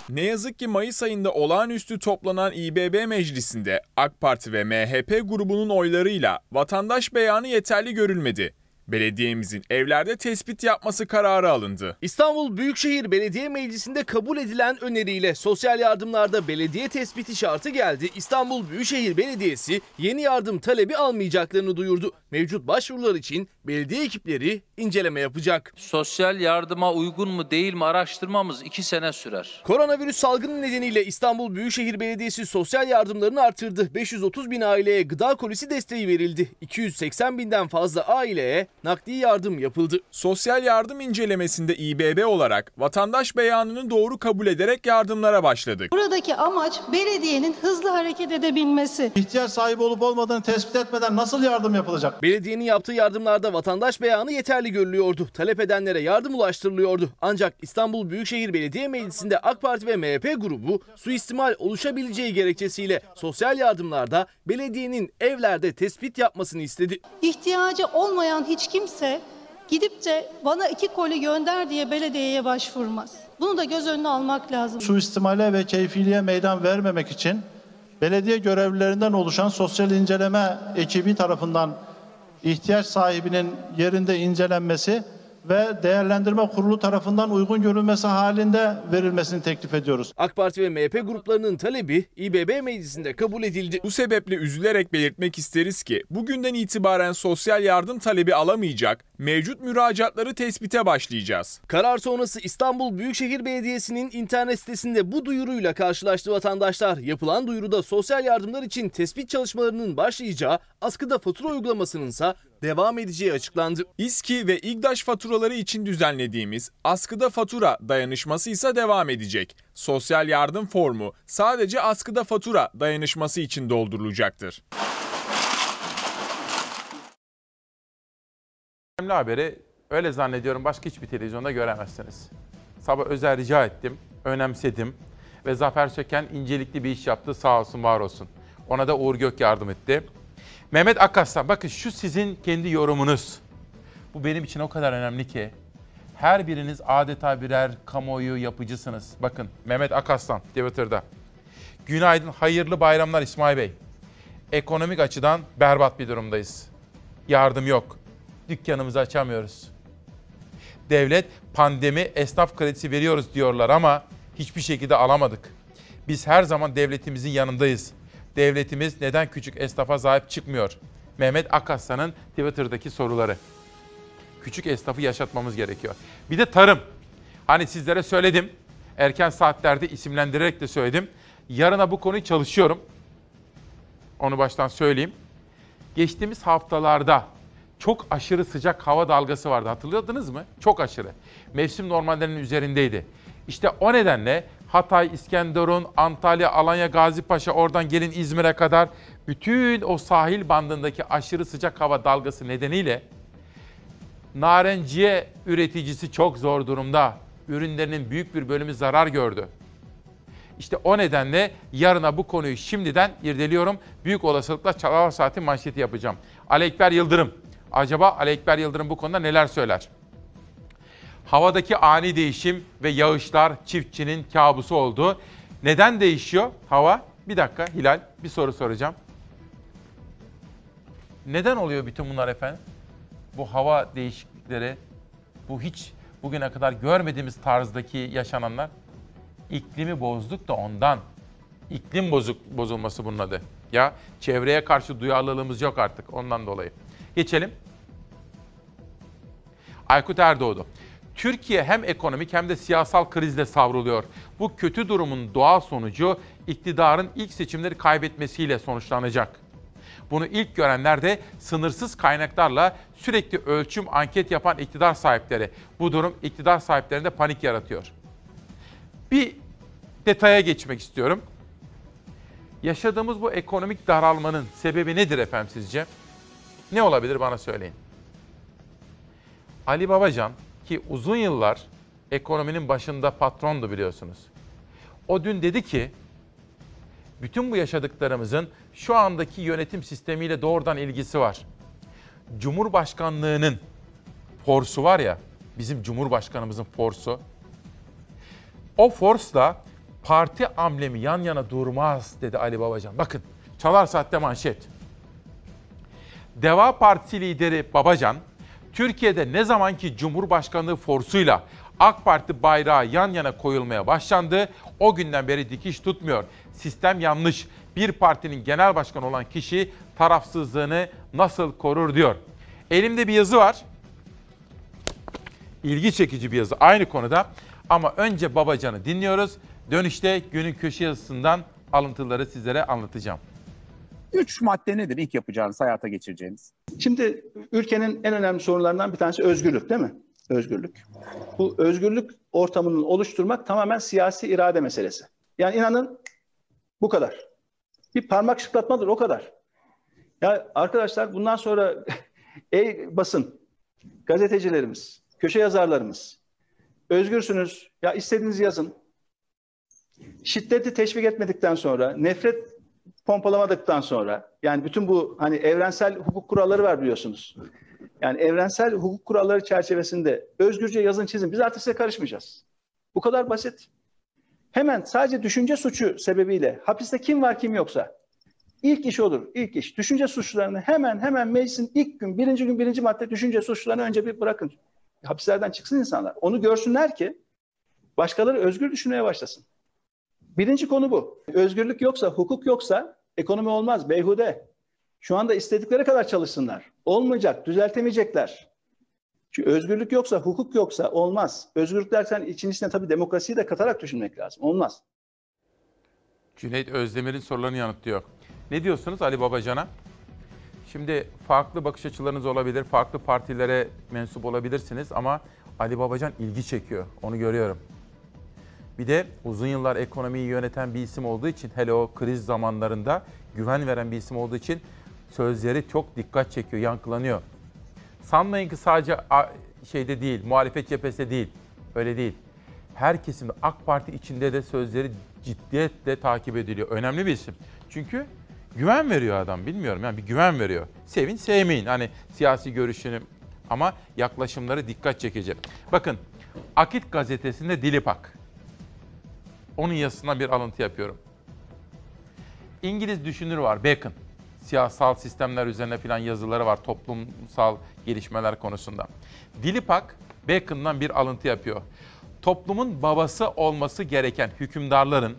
Ne yazık ki Mayıs ayında olağanüstü toplanan İBB meclisinde AK Parti ve MHP grubunun oylarıyla vatandaş beyanı yeterli görülmedi. Belediyemizin evlerde tespit yapması kararı alındı. İstanbul Büyükşehir Belediye Meclisi'nde kabul edilen öneriyle sosyal yardımlarda belediye tespiti şartı geldi. İstanbul Büyükşehir Belediyesi yeni yardım talebi almayacaklarını duyurdu. Mevcut başvurular için belediye ekipleri inceleme yapacak. Sosyal yardıma uygun mu değil mi araştırmamız 2 sene sürer. Koronavirüs salgını nedeniyle İstanbul Büyükşehir Belediyesi sosyal yardımlarını artırdı. 530 bin aileye gıda kolisi desteği verildi. 280 binden fazla aileye nakdi yardım yapıldı. Sosyal yardım incelemesinde İBB olarak vatandaş beyanını doğru kabul ederek yardımlara başladık. Buradaki amaç belediyenin hızlı hareket edebilmesi. İhtiyaç sahibi olup olmadığını tespit etmeden nasıl yardım yapılacak? Belediyenin yaptığı yardımlarda vatandaş beyanı yeterli görülüyordu. Talep edenlere yardım ulaştırılıyordu. Ancak İstanbul Büyükşehir Belediye Meclisi'nde AK Parti ve MHP grubu suistimal oluşabileceği gerekçesiyle sosyal yardımlarda belediyenin evlerde tespit yapmasını istedi. İhtiyacı olmayan hiç kimse gidip de bana iki koli gönder diye belediyeye başvurmaz. Bunu da göz önüne almak lazım. Suistimale ve keyfiliğe meydan vermemek için belediye görevlilerinden oluşan sosyal inceleme ekibi tarafından ihtiyaç sahibinin yerinde incelenmesi ve değerlendirme kurulu tarafından uygun görülmesi halinde verilmesini teklif ediyoruz. AK Parti ve MHP gruplarının talebi İBB Meclisi'nde kabul edildi. Bu sebeple üzülerek belirtmek isteriz ki bugünden itibaren sosyal yardım talebi alamayacak, mevcut müracaatları tespite başlayacağız. Karar sonrası İstanbul Büyükşehir Belediyesi'nin internet sitesinde bu duyuruyla karşılaştı vatandaşlar. Yapılan duyuruda sosyal yardımlar için tespit çalışmalarının başlayacağı, askıda fatura uygulamasının ise devam edeceği açıklandı. İSKİ ve İGDAŞ faturaları için düzenlediğimiz askıda fatura dayanışması ise devam edecek. Sosyal yardım formu sadece askıda fatura dayanışması için doldurulacaktır. Önemli haberi öyle zannediyorum başka hiçbir televizyonda göremezsiniz. Sabah özel rica ettim, önemsedim ve Zafer Söken incelikli bir iş yaptı sağ olsun var olsun. Ona da Uğur Gök yardım etti. Mehmet Akaslan bakın şu sizin kendi yorumunuz. Bu benim için o kadar önemli ki. Her biriniz adeta birer kamuoyu yapıcısınız. Bakın Mehmet Akaslan Twitter'da. Günaydın, hayırlı bayramlar İsmail Bey. Ekonomik açıdan berbat bir durumdayız. Yardım yok. Dükkanımızı açamıyoruz. Devlet pandemi esnaf kredisi veriyoruz diyorlar ama hiçbir şekilde alamadık. Biz her zaman devletimizin yanındayız. Devletimiz neden küçük esnafa sahip çıkmıyor? Mehmet Akaslan'ın Twitter'daki soruları. Küçük esnafı yaşatmamız gerekiyor. Bir de tarım. Hani sizlere söyledim. Erken saatlerde isimlendirerek de söyledim. Yarına bu konuyu çalışıyorum. Onu baştan söyleyeyim. Geçtiğimiz haftalarda çok aşırı sıcak hava dalgası vardı. Hatırladınız mı? Çok aşırı. Mevsim normallerinin üzerindeydi. İşte o nedenle Hatay, İskenderun, Antalya, Alanya, Gazipaşa, oradan gelin İzmir'e kadar bütün o sahil bandındaki aşırı sıcak hava dalgası nedeniyle narenciye üreticisi çok zor durumda. Ürünlerinin büyük bir bölümü zarar gördü. İşte o nedenle yarına bu konuyu şimdiden irdeliyorum. Büyük olasılıkla Çalar Saati manşeti yapacağım. Ali Yıldırım. Acaba Ali Yıldırım bu konuda neler söyler? Havadaki ani değişim ve yağışlar çiftçinin kabusu oldu. Neden değişiyor hava? Bir dakika Hilal bir soru soracağım. Neden oluyor bütün bunlar efendim? Bu hava değişiklikleri, bu hiç bugüne kadar görmediğimiz tarzdaki yaşananlar. İklimi bozduk da ondan. İklim bozuk bozulması bunun adı. Ya çevreye karşı duyarlılığımız yok artık ondan dolayı. Geçelim. Aykut Erdoğdu. Türkiye hem ekonomik hem de siyasal krizle savruluyor. Bu kötü durumun doğal sonucu iktidarın ilk seçimleri kaybetmesiyle sonuçlanacak. Bunu ilk görenler de sınırsız kaynaklarla sürekli ölçüm anket yapan iktidar sahipleri. Bu durum iktidar sahiplerinde panik yaratıyor. Bir detaya geçmek istiyorum. Yaşadığımız bu ekonomik daralmanın sebebi nedir efendim sizce? Ne olabilir bana söyleyin. Ali Babacan ki uzun yıllar ekonominin başında patrondu biliyorsunuz. O dün dedi ki bütün bu yaşadıklarımızın şu andaki yönetim sistemiyle doğrudan ilgisi var. Cumhurbaşkanlığının forsu var ya, bizim Cumhurbaşkanımızın forsu. O forsla parti amblemi yan yana durmaz dedi Ali Babacan. Bakın Çalar Saat'te manşet. Deva Partisi lideri Babacan, Türkiye'de ne zamanki Cumhurbaşkanlığı forsuyla AK Parti bayrağı yan yana koyulmaya başlandı, o günden beri dikiş tutmuyor. Sistem yanlış. Bir partinin genel başkanı olan kişi tarafsızlığını nasıl korur diyor. Elimde bir yazı var. İlgi çekici bir yazı aynı konuda. Ama önce Babacan'ı dinliyoruz. Dönüşte günün köşe yazısından alıntıları sizlere anlatacağım. Üç madde nedir ilk yapacağınız, hayata geçireceğiniz? Şimdi ülkenin en önemli sorunlarından bir tanesi özgürlük değil mi? Özgürlük. Bu özgürlük ortamını oluşturmak tamamen siyasi irade meselesi. Yani inanın bu kadar. Bir parmak şıklatmadır o kadar. Ya arkadaşlar bundan sonra (laughs) ey basın, gazetecilerimiz, köşe yazarlarımız özgürsünüz. Ya istediğinizi yazın. Şiddeti teşvik etmedikten sonra, nefret pompalamadıktan sonra yani bütün bu hani evrensel hukuk kuralları var biliyorsunuz. Yani evrensel hukuk kuralları çerçevesinde özgürce yazın çizin. Biz artık size karışmayacağız. Bu kadar basit. Hemen sadece düşünce suçu sebebiyle hapiste kim var kim yoksa ilk iş olur. ilk iş. Düşünce suçlarını hemen hemen meclisin ilk gün birinci gün birinci madde düşünce suçlarını önce bir bırakın. Hapislerden çıksın insanlar. Onu görsünler ki başkaları özgür düşünmeye başlasın. Birinci konu bu. Özgürlük yoksa, hukuk yoksa ekonomi olmaz, beyhude. Şu anda istedikleri kadar çalışsınlar. Olmayacak, düzeltemeyecekler. Çünkü özgürlük yoksa, hukuk yoksa olmaz. Özgürlük dersen için içine tabii demokrasiyi de katarak düşünmek lazım. Olmaz. Cüneyt Özdemir'in sorularını yanıtlıyor. Ne diyorsunuz Ali Babacan'a? Şimdi farklı bakış açılarınız olabilir, farklı partilere mensup olabilirsiniz ama Ali Babacan ilgi çekiyor. Onu görüyorum. Bir de uzun yıllar ekonomiyi yöneten bir isim olduğu için hele o kriz zamanlarında güven veren bir isim olduğu için sözleri çok dikkat çekiyor, yankılanıyor. Sanmayın ki sadece şeyde değil, muhalefet cephesinde değil. Öyle değil. Her kesimde AK Parti içinde de sözleri ciddiyetle takip ediliyor. Önemli bir isim. Çünkü güven veriyor adam bilmiyorum yani bir güven veriyor. Sevin sevmeyin hani siyasi görüşünü ama yaklaşımları dikkat çekici. Bakın Akit gazetesinde Dilipak. Onun yazısından bir alıntı yapıyorum. İngiliz düşünür var Bacon. Siyasal sistemler üzerine falan yazıları var toplumsal gelişmeler konusunda. Dilipak Bacon'dan bir alıntı yapıyor. Toplumun babası olması gereken hükümdarların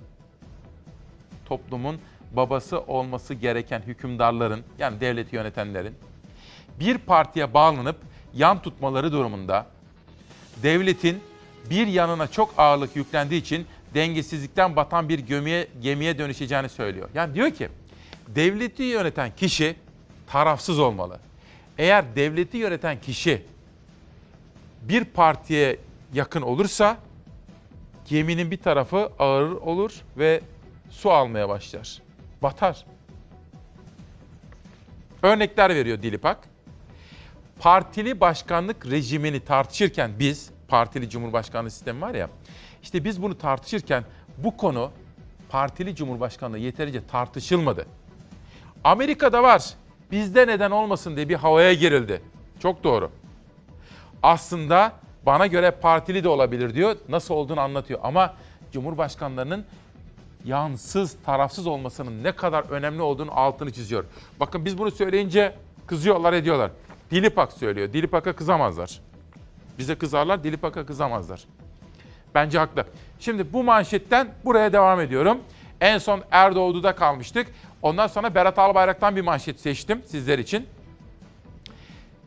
toplumun babası olması gereken hükümdarların yani devleti yönetenlerin bir partiye bağlanıp yan tutmaları durumunda devletin bir yanına çok ağırlık yüklendiği için dengesizlikten batan bir gemiye, gemiye dönüşeceğini söylüyor. Yani diyor ki devleti yöneten kişi tarafsız olmalı. Eğer devleti yöneten kişi bir partiye yakın olursa geminin bir tarafı ağır olur ve su almaya başlar. Batar. Örnekler veriyor Dilipak. Partili başkanlık rejimini tartışırken biz, partili cumhurbaşkanlığı sistemi var ya, işte biz bunu tartışırken bu konu partili cumhurbaşkanlığı yeterince tartışılmadı. Amerika'da var. Bizde neden olmasın diye bir havaya girildi. Çok doğru. Aslında bana göre partili de olabilir diyor. Nasıl olduğunu anlatıyor. Ama cumhurbaşkanlarının yansız, tarafsız olmasının ne kadar önemli olduğunu altını çiziyor. Bakın biz bunu söyleyince kızıyorlar, ediyorlar. Dilipak söylüyor. Dilipak'a kızamazlar. Bize kızarlar, Dilipak'a kızamazlar. Bence haklı. Şimdi bu manşetten buraya devam ediyorum. En son Erdoğdu'da kalmıştık. Ondan sonra Berat Albayrak'tan bir manşet seçtim sizler için.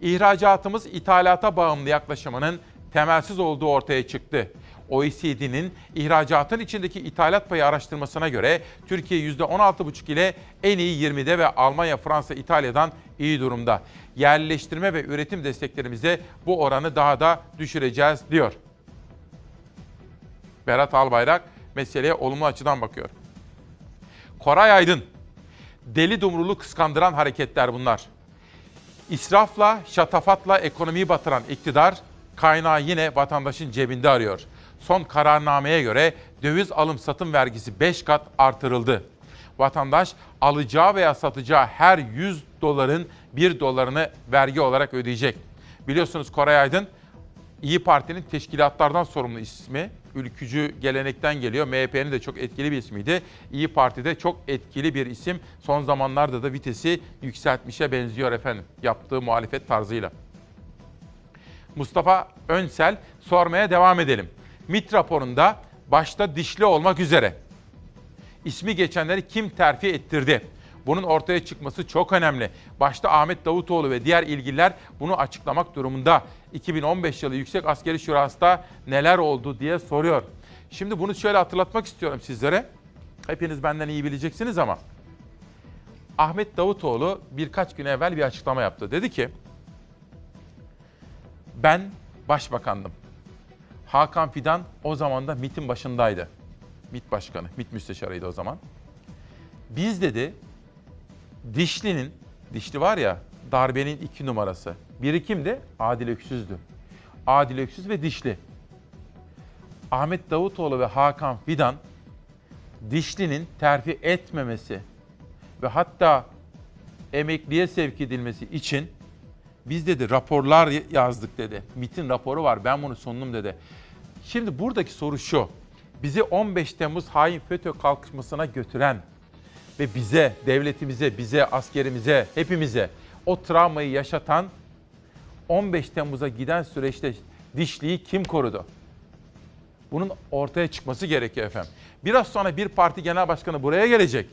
İhracatımız ithalata bağımlı yaklaşımının temelsiz olduğu ortaya çıktı. OECD'nin ihracatın içindeki ithalat payı araştırmasına göre Türkiye %16,5 ile en iyi 20'de ve Almanya, Fransa, İtalya'dan iyi durumda. Yerleştirme ve üretim desteklerimizde bu oranı daha da düşüreceğiz diyor. Berat Albayrak meseleye olumlu açıdan bakıyor. Koray Aydın, deli dumrulu kıskandıran hareketler bunlar. İsrafla, şatafatla ekonomiyi batıran iktidar kaynağı yine vatandaşın cebinde arıyor. Son kararnameye göre döviz alım satım vergisi 5 kat artırıldı. Vatandaş alacağı veya satacağı her 100 doların 1 dolarını vergi olarak ödeyecek. Biliyorsunuz Koray Aydın İyi Parti'nin teşkilatlardan sorumlu ismi. Ülkücü gelenekten geliyor. MHP'nin de çok etkili bir ismiydi. İyi Parti'de çok etkili bir isim. Son zamanlarda da vitesi yükseltmişe benziyor efendim. Yaptığı muhalefet tarzıyla. Mustafa Önsel sormaya devam edelim. MIT raporunda başta dişli olmak üzere ismi geçenleri kim terfi ettirdi? Bunun ortaya çıkması çok önemli. Başta Ahmet Davutoğlu ve diğer ilgililer bunu açıklamak durumunda. 2015 yılı Yüksek Askeri Şurası'da neler oldu diye soruyor. Şimdi bunu şöyle hatırlatmak istiyorum sizlere. Hepiniz benden iyi bileceksiniz ama Ahmet Davutoğlu birkaç gün evvel bir açıklama yaptı. Dedi ki ben başbakandım. Hakan Fidan o zaman da MİT'in başındaydı. MİT başkanı, MİT müsteşarıydı o zaman. Biz dedi Dişli'nin, Dişli var ya darbenin iki numarası. Biri kimdi? Adil Öksüz'dü. Adil Öksüz ve Dişli. Ahmet Davutoğlu ve Hakan Fidan Dişli'nin terfi etmemesi ve hatta emekliye sevk edilmesi için biz dedi raporlar yazdık dedi. MIT'in raporu var ben bunu sundum dedi. Şimdi buradaki soru şu. Bizi 15 Temmuz hain FETÖ kalkışmasına götüren ve bize, devletimize, bize, askerimize, hepimize o travmayı yaşatan 15 Temmuz'a giden süreçte dişliği kim korudu? Bunun ortaya çıkması gerekiyor efendim. Biraz sonra bir parti genel başkanı buraya gelecek.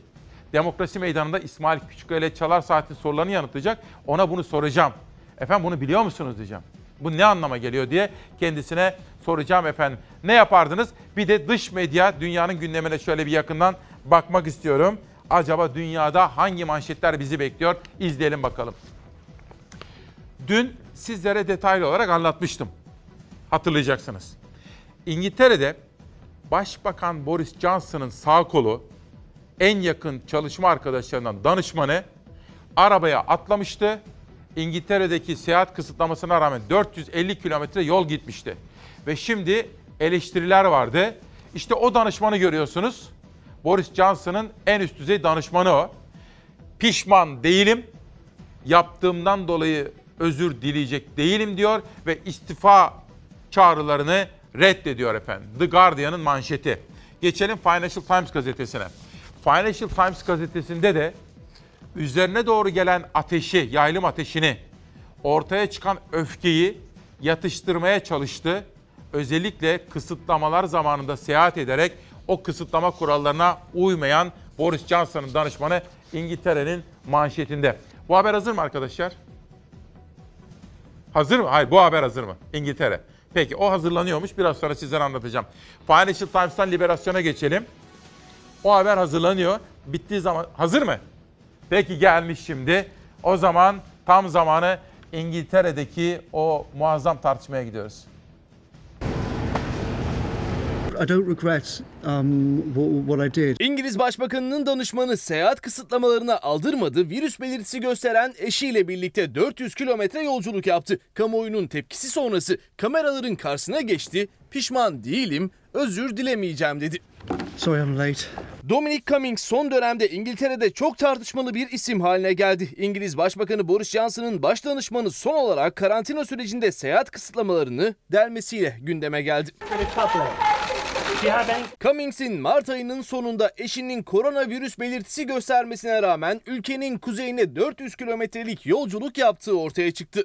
Demokrasi meydanında İsmail Küçükkaya ile Çalar Saat'in sorularını yanıtlayacak. Ona bunu soracağım. Efendim bunu biliyor musunuz diyeceğim. Bu ne anlama geliyor diye kendisine soracağım efendim. Ne yapardınız? Bir de dış medya dünyanın gündemine şöyle bir yakından bakmak istiyorum. Acaba dünyada hangi manşetler bizi bekliyor? İzleyelim bakalım. Dün sizlere detaylı olarak anlatmıştım. Hatırlayacaksınız. İngiltere'de Başbakan Boris Johnson'ın sağ kolu en yakın çalışma arkadaşlarından danışmanı arabaya atlamıştı. İngiltere'deki seyahat kısıtlamasına rağmen 450 kilometre yol gitmişti. Ve şimdi eleştiriler vardı. İşte o danışmanı görüyorsunuz. Boris Johnson'ın en üst düzey danışmanı o. Pişman değilim. Yaptığımdan dolayı özür dileyecek değilim diyor ve istifa çağrılarını reddediyor efendim. The Guardian'ın manşeti. Geçelim Financial Times gazetesine. Financial Times gazetesinde de üzerine doğru gelen ateşi, yaylım ateşini, ortaya çıkan öfkeyi yatıştırmaya çalıştı. Özellikle kısıtlamalar zamanında seyahat ederek o kısıtlama kurallarına uymayan Boris Johnson'ın danışmanı İngiltere'nin manşetinde. Bu haber hazır mı arkadaşlar? Hazır mı? Hayır bu haber hazır mı? İngiltere. Peki o hazırlanıyormuş. Biraz sonra sizlere anlatacağım. Financial Times'tan Liberasyon'a geçelim. O haber hazırlanıyor. Bittiği zaman hazır mı? Peki gelmiş şimdi. O zaman tam zamanı İngiltere'deki o muazzam tartışmaya gidiyoruz. I don't regret um, what, what I did. İngiliz Başbakanı'nın danışmanı seyahat kısıtlamalarına aldırmadı, virüs belirtisi gösteren eşiyle birlikte 400 kilometre yolculuk yaptı. Kamuoyunun tepkisi sonrası kameraların karşısına geçti, pişman değilim, özür dilemeyeceğim dedi. Sorry I'm late. Dominic Cummings son dönemde İngiltere'de çok tartışmalı bir isim haline geldi. İngiliz Başbakanı Boris Johnson'ın baş danışmanı son olarak karantina sürecinde seyahat kısıtlamalarını delmesiyle gündeme geldi. Cummings'in Mart ayının sonunda eşinin koronavirüs belirtisi göstermesine rağmen ülkenin kuzeyine 400 kilometrelik yolculuk yaptığı ortaya çıktı.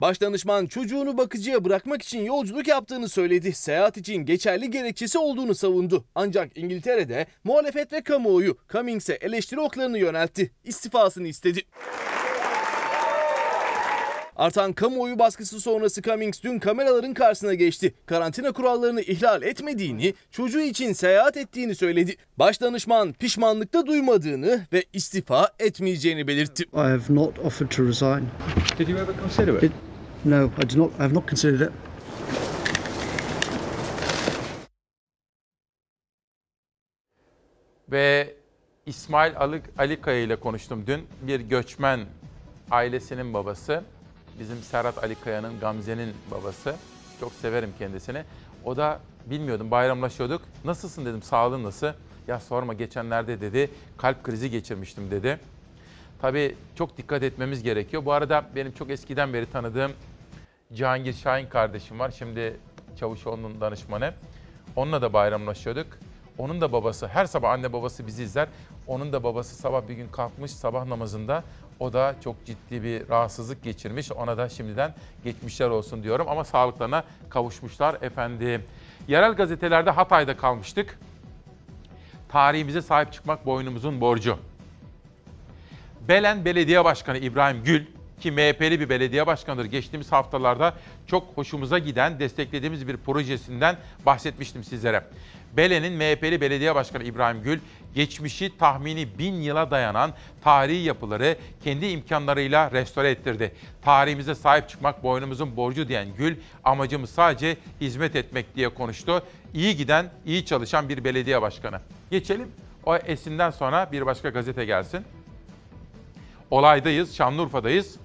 Başdanışman çocuğunu bakıcıya bırakmak için yolculuk yaptığını söyledi. Seyahat için geçerli gerekçesi olduğunu savundu. Ancak İngiltere'de muhalefet ve kamuoyu Cummings'e eleştiri oklarını yöneltti. İstifasını istedi. Artan kamuoyu baskısı sonrası Cummings dün kameraların karşısına geçti. Karantina kurallarını ihlal etmediğini, çocuğu için seyahat ettiğini söyledi. Başdanışman pişmanlıkta duymadığını ve istifa etmeyeceğini belirtti. I have not offered to resign. Did you ever consider it? It- no, I do not. I have not considered it. Ve İsmail Ali, Ali Kaya ile konuştum dün. Bir göçmen ailesinin babası. Bizim Serhat Ali Kaya'nın, Gamze'nin babası. Çok severim kendisini. O da bilmiyordum bayramlaşıyorduk. Nasılsın dedim sağlığın nasıl? Ya sorma geçenlerde dedi kalp krizi geçirmiştim dedi. Tabii çok dikkat etmemiz gerekiyor. Bu arada benim çok eskiden beri tanıdığım Cihangir Şahin kardeşim var. Şimdi Çavuşoğlu'nun danışmanı. Onunla da bayramlaşıyorduk. Onun da babası, her sabah anne babası bizi izler. Onun da babası sabah bir gün kalkmış sabah namazında. O da çok ciddi bir rahatsızlık geçirmiş. Ona da şimdiden geçmişler olsun diyorum. Ama sağlıklarına kavuşmuşlar efendim. Yerel gazetelerde Hatay'da kalmıştık. Tarihimize sahip çıkmak boynumuzun borcu. Belen Belediye Başkanı İbrahim Gül ki MHP'li bir belediye başkanıdır. Geçtiğimiz haftalarda çok hoşumuza giden, desteklediğimiz bir projesinden bahsetmiştim sizlere. Belen'in MHP'li belediye başkanı İbrahim Gül, geçmişi tahmini bin yıla dayanan tarihi yapıları kendi imkanlarıyla restore ettirdi. Tarihimize sahip çıkmak boynumuzun borcu diyen Gül, amacımız sadece hizmet etmek diye konuştu. İyi giden, iyi çalışan bir belediye başkanı. Geçelim o esinden sonra bir başka gazete gelsin. Olaydayız, Şanlıurfa'dayız.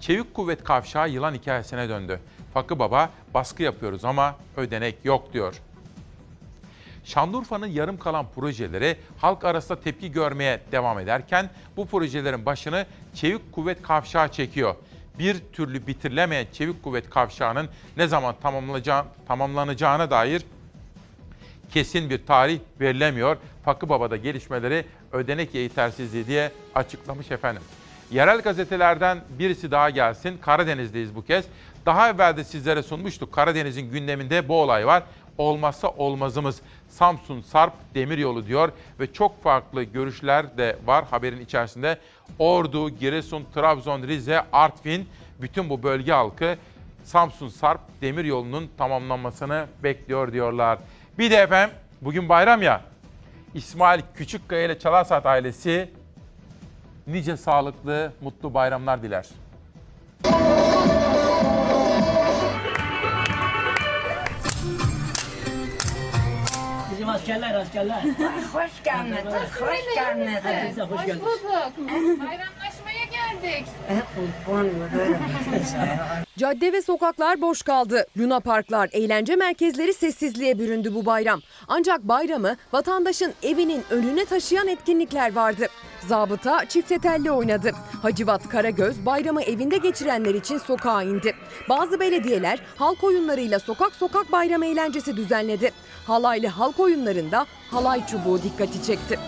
Çevik kuvvet kavşağı yılan hikayesine döndü. Fakı Baba baskı yapıyoruz ama ödenek yok diyor. Şanlıurfa'nın yarım kalan projeleri halk arasında tepki görmeye devam ederken bu projelerin başını Çevik Kuvvet Kavşağı çekiyor. Bir türlü bitirilemeyen Çevik Kuvvet Kavşağı'nın ne zaman tamamlanacağı, tamamlanacağına dair kesin bir tarih verilemiyor. Fakı Baba'da gelişmeleri ödenek yetersizliği diye açıklamış efendim. Yerel gazetelerden birisi daha gelsin. Karadeniz'deyiz bu kez. Daha evvel de sizlere sunmuştuk. Karadeniz'in gündeminde bu olay var. Olmazsa olmazımız Samsun Sarp Demiryolu diyor ve çok farklı görüşler de var haberin içerisinde. Ordu, Giresun, Trabzon, Rize, Artvin bütün bu bölge halkı Samsun Sarp Demiryolu'nun tamamlanmasını bekliyor diyorlar. Bir de efendim bugün bayram ya. İsmail Küçükkaya ile Çalarsat ailesi nice sağlıklı, mutlu bayramlar diler. Askerler askerler. (laughs) Hoş geldiniz, hoş geldiniz. Hepinize hoş geldiniz. Bayramlaşmaya geldik. (laughs) Cadde ve sokaklar boş kaldı. Luna parklar, eğlence merkezleri sessizliğe büründü bu bayram. Ancak bayramı vatandaşın evinin önüne taşıyan etkinlikler vardı. Zabıta çifte telli oynadı. Hacivat Karagöz bayramı evinde geçirenler için sokağa indi. Bazı belediyeler halk oyunlarıyla sokak sokak bayram eğlencesi düzenledi. Halaylı halk oyunlarında halay çubuğu dikkati çekti.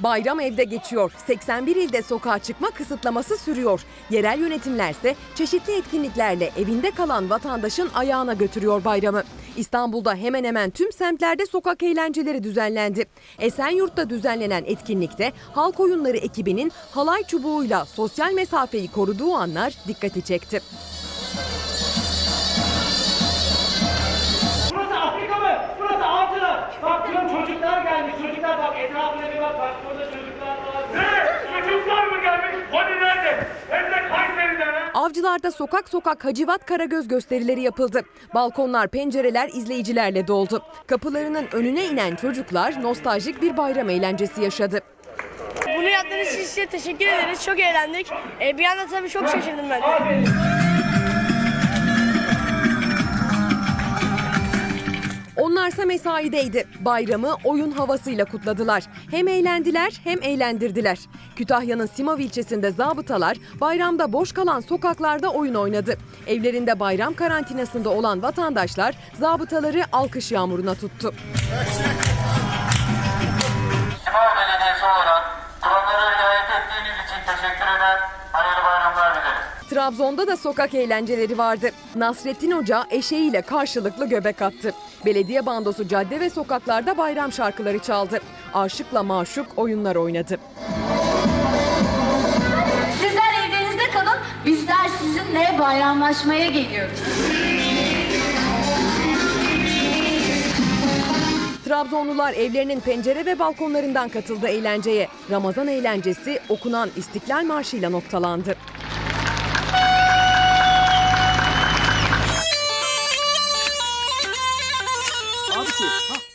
Bayram evde geçiyor. 81 ilde sokağa çıkma kısıtlaması sürüyor. Yerel yönetimlerse çeşitli etkinliklerle evinde kalan vatandaşın ayağına götürüyor bayramı. İstanbul'da hemen hemen tüm semtlerde sokak eğlenceleri düzenlendi. Esenyurt'ta düzenlenen etkinlikte halk oyunları ekibinin halay çubuğuyla sosyal mesafeyi koruduğu anlar dikkati çekti. Bak etrafına bir bak. Bak burada çocuklar var. Ne? Çocuklar mı gelmiş? Hani nerede? Hem de Kayseri'den ha? Avcılarda sokak sokak Hacivat Karagöz gösterileri yapıldı. Balkonlar, pencereler izleyicilerle doldu. Kapılarının önüne inen çocuklar nostaljik bir bayram eğlencesi yaşadı. Bunu yaptığınız için size teşekkür ederiz. Çok eğlendik. Ee, bir anda tabii çok şaşırdım ben. Onlarsa mesaideydi. Bayramı oyun havasıyla kutladılar. Hem eğlendiler hem eğlendirdiler. Kütahya'nın Simav ilçesinde zabıtalar bayramda boş kalan sokaklarda oyun oynadı. Evlerinde bayram karantinasında olan vatandaşlar zabıtaları alkış yağmuruna tuttu. Simav Belediyesi olarak kurallara riayet ettiğiniz için teşekkür eder. Hayırlı bayramlar dileriz. Trabzon'da da sokak eğlenceleri vardı. Nasrettin Hoca eşeğiyle karşılıklı göbek attı. Belediye bandosu cadde ve sokaklarda bayram şarkıları çaldı. Aşıkla maşuk oyunlar oynadı. Sizler evinizde kalın, bizler sizinle bayramlaşmaya geliyoruz. Trabzonlular evlerinin pencere ve balkonlarından katıldı eğlenceye. Ramazan eğlencesi okunan İstiklal Marşı ile noktalandı.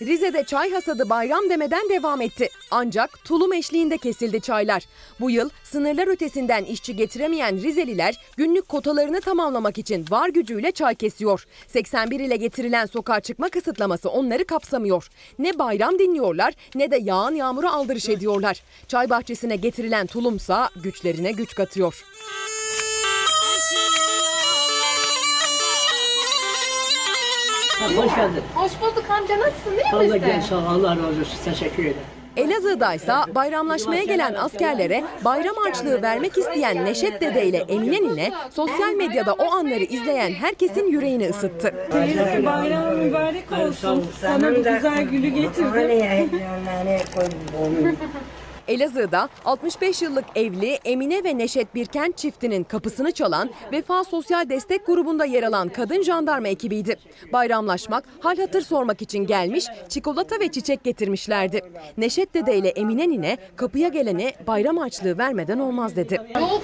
Rize'de çay hasadı bayram demeden devam etti. Ancak tulum eşliğinde kesildi çaylar. Bu yıl sınırlar ötesinden işçi getiremeyen Rizeliler günlük kotalarını tamamlamak için var gücüyle çay kesiyor. 81 ile getirilen sokağa çıkma kısıtlaması onları kapsamıyor. Ne bayram dinliyorlar ne de yağan yağmuru aldırış ediyorlar. Çay bahçesine getirilen tulumsa güçlerine güç katıyor. Hoş geldin. Hoş bulduk amca nasılsın Allah misin? gel sağ ol. Allah razı olsun. Teşekkür ederim. Elazığ'da ise bayramlaşmaya gelen askerlere bayram harçlığı vermek isteyen Neşet Dede ile Emine Nine sosyal medyada o anları izleyen herkesin yüreğini ısıttı. Teyze bayramın mübarek olsun. Sana bu güzel gülü getirdim. (laughs) Elazığ'da 65 yıllık evli Emine ve Neşet Birkent çiftinin kapısını çalan Vefa Sosyal Destek Grubu'nda yer alan kadın jandarma ekibiydi. Bayramlaşmak, hal hatır sormak için gelmiş, çikolata ve çiçek getirmişlerdi. Neşet Dede ile Emine Nine kapıya gelene bayram harçlığı vermeden olmaz dedi. Yok. Yok.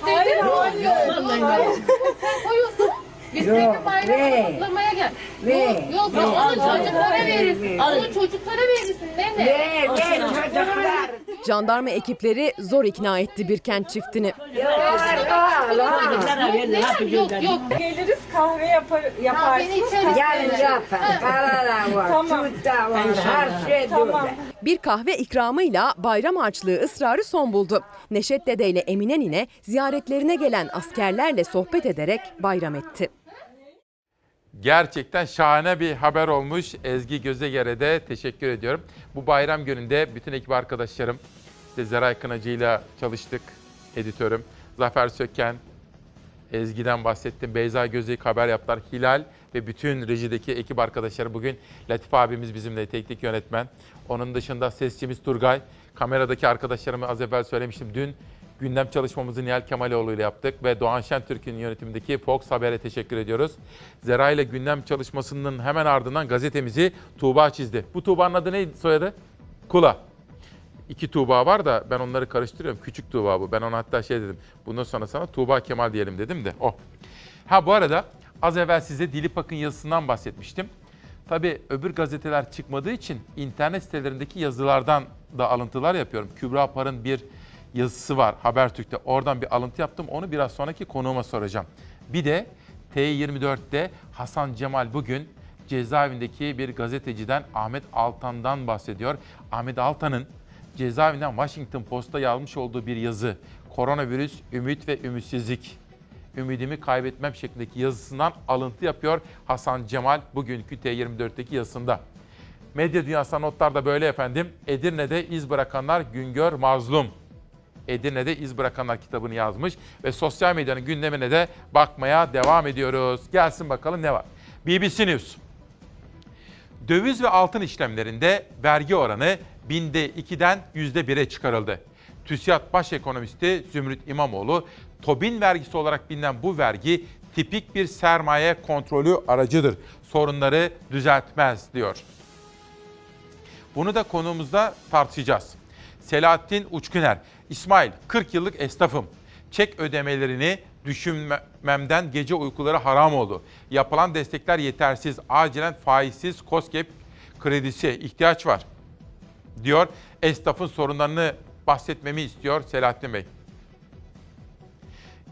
Sen koyuyorsun. Biz Yok, bayramı ver. kutlamaya gel. Ver, Yok yok ver. onu çocuklara Ver, verirsin. ver. Onu çocuklara verirsin nene. Ver, ver, çocuklar. Jandarma ekipleri zor ikna etti Birkent çiftini. Çocuklara ver, ne yapacağız? Yok yok. Geliriz kahve yapar, yaparsınız. beni içeriz. Gelin yapın. Para da var, Tamam. süt de var, her şey Tamam. Bir kahve ikramıyla bayram harçlığı ısrarı son buldu. Neşet Dede ile Emine Nine ziyaretlerine gelen askerlerle sohbet ederek bayram etti. Gerçekten şahane bir haber olmuş. Ezgi Gözeger'e de teşekkür ediyorum. Bu bayram gününde bütün ekip arkadaşlarım, işte Zeray Kınacı ile çalıştık, editörüm. Zafer Söken, Ezgi'den bahsettim. Beyza Gözeyik haber yaptılar. Hilal ve bütün rejideki ekip arkadaşları bugün Latif abimiz bizimle teknik yönetmen. Onun dışında sesçimiz Turgay. Kameradaki arkadaşlarımı az evvel söylemiştim. Dün gündem çalışmamızı Nihal Kemaloğlu ile yaptık ve Doğan Şentürk'ün yönetimindeki Fox Haber'e teşekkür ediyoruz. Zera ile gündem çalışmasının hemen ardından gazetemizi Tuğba çizdi. Bu Tuğba'nın adı neydi soyadı? Kula. İki Tuğba var da ben onları karıştırıyorum. Küçük Tuğba bu. Ben ona hatta şey dedim. Bundan sonra sana Tuğba Kemal diyelim dedim de o. Ha bu arada az evvel size Dilipak'ın yazısından bahsetmiştim. Tabii öbür gazeteler çıkmadığı için internet sitelerindeki yazılardan da alıntılar yapıyorum. Kübra Par'ın bir yazısı var Habertürk'te. Oradan bir alıntı yaptım. Onu biraz sonraki konuğuma soracağım. Bir de T24'te Hasan Cemal bugün cezaevindeki bir gazeteciden Ahmet Altan'dan bahsediyor. Ahmet Altan'ın cezaevinden Washington Post'ta yazmış olduğu bir yazı. Koronavirüs, ümit ve ümitsizlik. Ümidimi kaybetmem şeklindeki yazısından alıntı yapıyor Hasan Cemal bugünkü T24'teki yazısında. Medya dünyasına notlar da böyle efendim. Edirne'de iz bırakanlar Güngör Mazlum. Edirne'de iz bırakanlar kitabını yazmış ve sosyal medyanın gündemine de bakmaya devam ediyoruz. Gelsin bakalım ne var. BBC News. Döviz ve altın işlemlerinde vergi oranı binde 2'den yüzde 1'e çıkarıldı. TÜSİAD Baş Ekonomisti Zümrüt İmamoğlu, Tobin vergisi olarak bilinen bu vergi tipik bir sermaye kontrolü aracıdır. Sorunları düzeltmez diyor. Bunu da konuğumuzda tartışacağız. Selahattin Uçküner, İsmail 40 yıllık esnafım. Çek ödemelerini düşünmemden gece uykuları haram oldu. Yapılan destekler yetersiz. Acilen faizsiz COSGAP kredisi ihtiyaç var. Diyor. Esnafın sorunlarını bahsetmemi istiyor Selahattin Bey.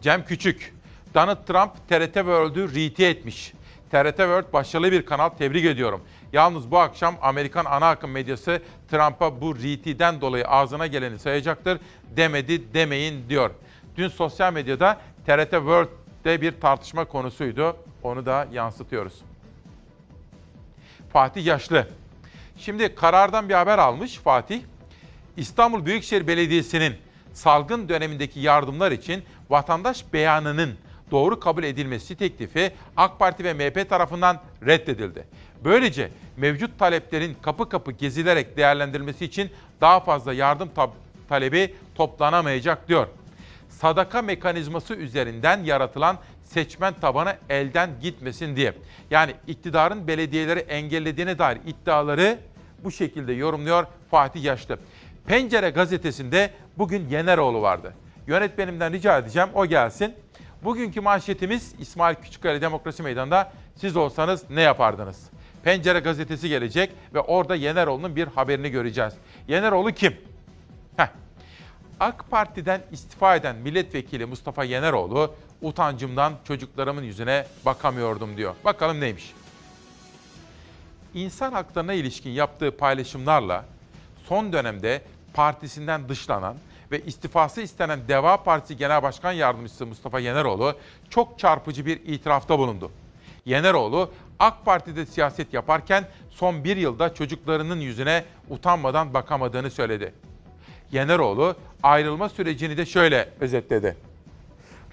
Cem Küçük, Donald Trump TRT World'ü rite etmiş. TRT World başarılı bir kanal tebrik ediyorum. Yalnız bu akşam Amerikan ana akım medyası Trump'a bu RT'den dolayı ağzına geleni sayacaktır. Demedi demeyin diyor. Dün sosyal medyada TRT World'de bir tartışma konusuydu. Onu da yansıtıyoruz. Fatih Yaşlı. Şimdi karardan bir haber almış Fatih. İstanbul Büyükşehir Belediyesi'nin salgın dönemindeki yardımlar için vatandaş beyanının doğru kabul edilmesi teklifi AK Parti ve MHP tarafından reddedildi. Böylece mevcut taleplerin kapı kapı gezilerek değerlendirilmesi için daha fazla yardım tab- talebi toplanamayacak diyor. Sadaka mekanizması üzerinden yaratılan seçmen tabanı elden gitmesin diye. Yani iktidarın belediyeleri engellediğine dair iddiaları bu şekilde yorumluyor Fatih Yaşlı. Pencere gazetesinde bugün Yeneroğlu vardı. Yönetmenimden rica edeceğim o gelsin. Bugünkü manşetimiz İsmail Küçükkaya Demokrasi Meydanı'nda siz olsanız ne yapardınız? Pencere gazetesi gelecek ve orada Yeneroğlu'nun bir haberini göreceğiz. Yeneroğlu kim? Heh. AK Parti'den istifa eden milletvekili Mustafa Yeneroğlu utancımdan çocuklarımın yüzüne bakamıyordum diyor. Bakalım neymiş? İnsan haklarına ilişkin yaptığı paylaşımlarla son dönemde partisinden dışlanan ve istifası istenen Deva Partisi Genel Başkan Yardımcısı Mustafa Yeneroğlu çok çarpıcı bir itirafta bulundu. Yeneroğlu AK Parti'de siyaset yaparken son bir yılda çocuklarının yüzüne utanmadan bakamadığını söyledi. Yeneroğlu ayrılma sürecini de şöyle özetledi.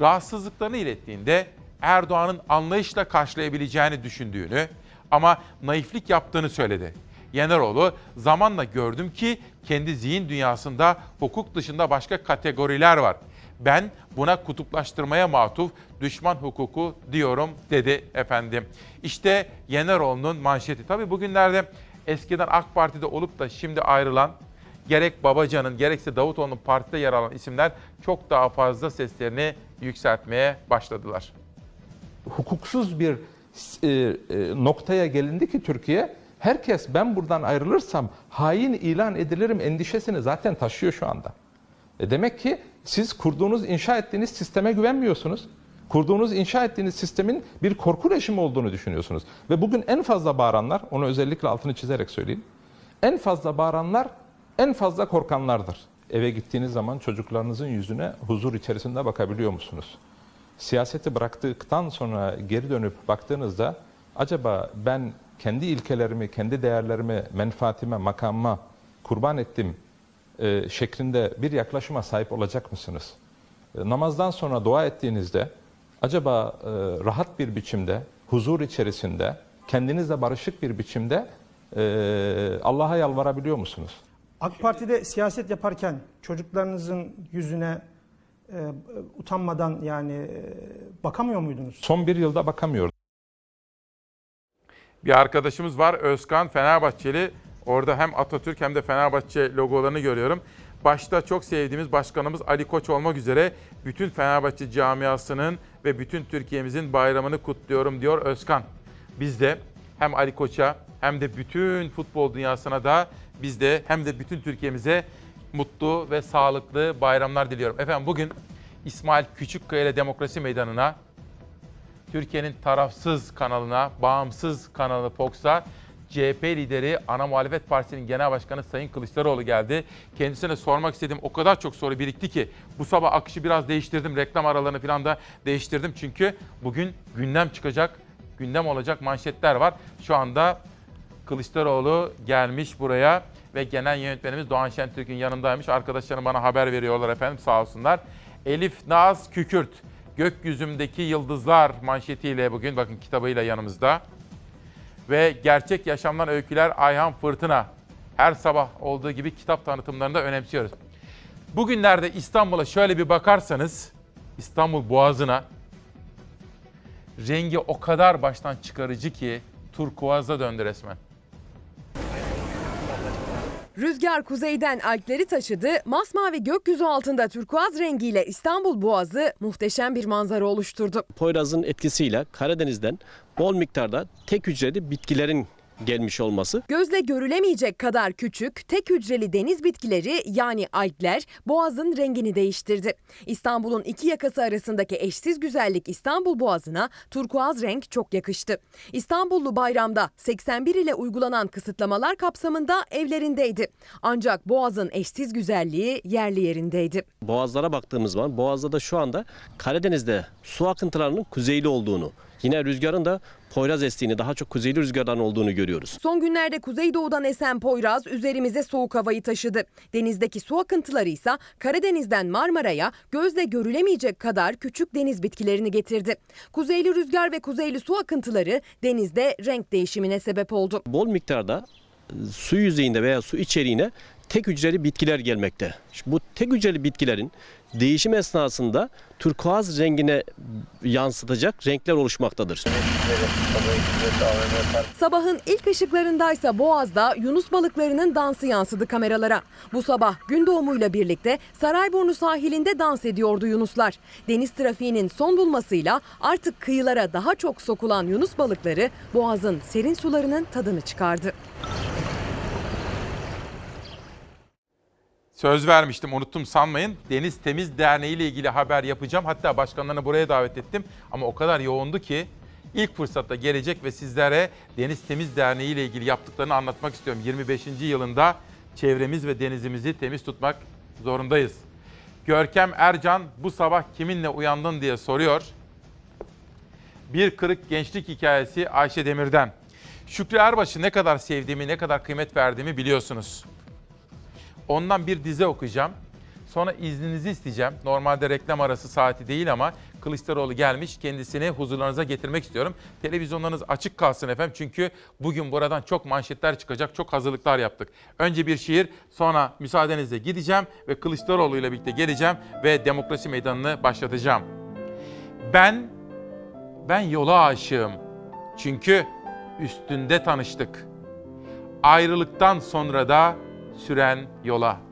Rahatsızlıklarını ilettiğinde Erdoğan'ın anlayışla karşılayabileceğini düşündüğünü ama naiflik yaptığını söyledi. Yeneroğlu zamanla gördüm ki kendi zihin dünyasında hukuk dışında başka kategoriler var. Ben buna kutuplaştırmaya matuf düşman hukuku diyorum dedi efendim. İşte Yeneroğlu'nun manşeti. Tabii bugünlerde eskiden AK Parti'de olup da şimdi ayrılan gerek Babacan'ın gerekse Davutoğlu'nun partide yer alan isimler çok daha fazla seslerini yükseltmeye başladılar. hukuksuz bir e, e, noktaya gelindi ki Türkiye herkes ben buradan ayrılırsam hain ilan edilirim endişesini zaten taşıyor şu anda. E demek ki siz kurduğunuz, inşa ettiğiniz sisteme güvenmiyorsunuz. Kurduğunuz, inşa ettiğiniz sistemin bir korku rejimi olduğunu düşünüyorsunuz. Ve bugün en fazla bağıranlar, onu özellikle altını çizerek söyleyeyim. En fazla bağıranlar, en fazla korkanlardır. Eve gittiğiniz zaman çocuklarınızın yüzüne huzur içerisinde bakabiliyor musunuz? siyaseti bıraktıktan sonra geri dönüp baktığınızda acaba ben kendi ilkelerimi, kendi değerlerimi, menfaatime, makamıma kurban ettim e, şeklinde bir yaklaşıma sahip olacak mısınız? E, namazdan sonra dua ettiğinizde acaba e, rahat bir biçimde, huzur içerisinde, kendinizle barışık bir biçimde e, Allah'a yalvarabiliyor musunuz? AK Parti'de siyaset yaparken çocuklarınızın yüzüne e, utanmadan yani e, bakamıyor muydunuz? Son bir yılda bakamıyordum. Bir arkadaşımız var Özkan Fenerbahçeli. Orada hem Atatürk hem de Fenerbahçe logolarını görüyorum. Başta çok sevdiğimiz başkanımız Ali Koç olmak üzere bütün Fenerbahçe camiasının ve bütün Türkiye'mizin bayramını kutluyorum diyor Özkan. Biz de hem Ali Koç'a hem de bütün futbol dünyasına da biz de hem de bütün Türkiye'mize mutlu ve sağlıklı bayramlar diliyorum. Efendim bugün İsmail Küçükkaya ile Demokrasi Meydanı'na Türkiye'nin tarafsız kanalına, bağımsız kanalı Fox'a CHP lideri ana muhalefet partisinin genel başkanı Sayın Kılıçdaroğlu geldi. Kendisine sormak istediğim o kadar çok soru birikti ki bu sabah akışı biraz değiştirdim. Reklam aralarını falan da değiştirdim. Çünkü bugün gündem çıkacak, gündem olacak manşetler var. Şu anda Kılıçdaroğlu gelmiş buraya ve genel yönetmenimiz Doğan Şentürk'ün yanındaymış. Arkadaşlarım bana haber veriyorlar efendim sağ olsunlar. Elif Naz Kükürt, Gökyüzümdeki Yıldızlar manşetiyle bugün bakın kitabıyla yanımızda. Ve Gerçek Yaşamdan Öyküler Ayhan Fırtına. Her sabah olduğu gibi kitap tanıtımlarında önemsiyoruz. Bugünlerde İstanbul'a şöyle bir bakarsanız, İstanbul Boğazı'na rengi o kadar baştan çıkarıcı ki turkuaz'a döndü resmen. Rüzgar kuzeyden alpleri taşıdı, masmavi gökyüzü altında turkuaz rengiyle İstanbul Boğazı muhteşem bir manzara oluşturdu. Poyraz'ın etkisiyle Karadeniz'den bol miktarda tek hücreli bitkilerin gelmiş olması. Gözle görülemeyecek kadar küçük, tek hücreli deniz bitkileri yani algler boğazın rengini değiştirdi. İstanbul'un iki yakası arasındaki eşsiz güzellik İstanbul Boğazı'na turkuaz renk çok yakıştı. İstanbullu bayramda 81 ile uygulanan kısıtlamalar kapsamında evlerindeydi. Ancak Boğaz'ın eşsiz güzelliği yerli yerindeydi. Boğazlara baktığımız zaman Boğaz'da da şu anda Karadeniz'de su akıntılarının kuzeyli olduğunu, yine rüzgarın da Poyraz estiğini, daha çok kuzeyli rüzgardan olduğunu görüyoruz. Son günlerde kuzeydoğudan esen Poyraz üzerimize soğuk havayı taşıdı. Denizdeki su akıntıları ise Karadeniz'den Marmara'ya gözle görülemeyecek kadar küçük deniz bitkilerini getirdi. Kuzeyli rüzgar ve kuzeyli su akıntıları denizde renk değişimine sebep oldu. Bol miktarda su yüzeyinde veya su içeriğine tek hücreli bitkiler gelmekte. Şimdi bu tek hücreli bitkilerin değişim esnasında turkuaz rengine yansıtacak renkler oluşmaktadır. Sabahın ilk ışıklarındaysa Boğaz'da Yunus balıklarının dansı yansıdı kameralara. Bu sabah gün doğumuyla birlikte Sarayburnu sahilinde dans ediyordu Yunuslar. Deniz trafiğinin son bulmasıyla artık kıyılara daha çok sokulan Yunus balıkları Boğaz'ın serin sularının tadını çıkardı. Söz vermiştim unuttum sanmayın. Deniz Temiz Derneği ile ilgili haber yapacağım. Hatta başkanlarını buraya davet ettim. Ama o kadar yoğundu ki ilk fırsatta gelecek ve sizlere Deniz Temiz Derneği ile ilgili yaptıklarını anlatmak istiyorum. 25. yılında çevremiz ve denizimizi temiz tutmak zorundayız. Görkem Ercan bu sabah kiminle uyandın diye soruyor. Bir kırık gençlik hikayesi Ayşe Demir'den. Şükrü Erbaş'ı ne kadar sevdiğimi, ne kadar kıymet verdiğimi biliyorsunuz. Ondan bir dize okuyacağım. Sonra izninizi isteyeceğim. Normalde reklam arası saati değil ama Kılıçdaroğlu gelmiş. Kendisini huzurlarınıza getirmek istiyorum. Televizyonlarınız açık kalsın efendim. Çünkü bugün buradan çok manşetler çıkacak. Çok hazırlıklar yaptık. Önce bir şiir, sonra müsaadenizle gideceğim ve Kılıçdaroğlu ile birlikte geleceğim ve demokrasi meydanını başlatacağım. Ben ben yola aşığım. Çünkü üstünde tanıştık. Ayrılıktan sonra da süren yola.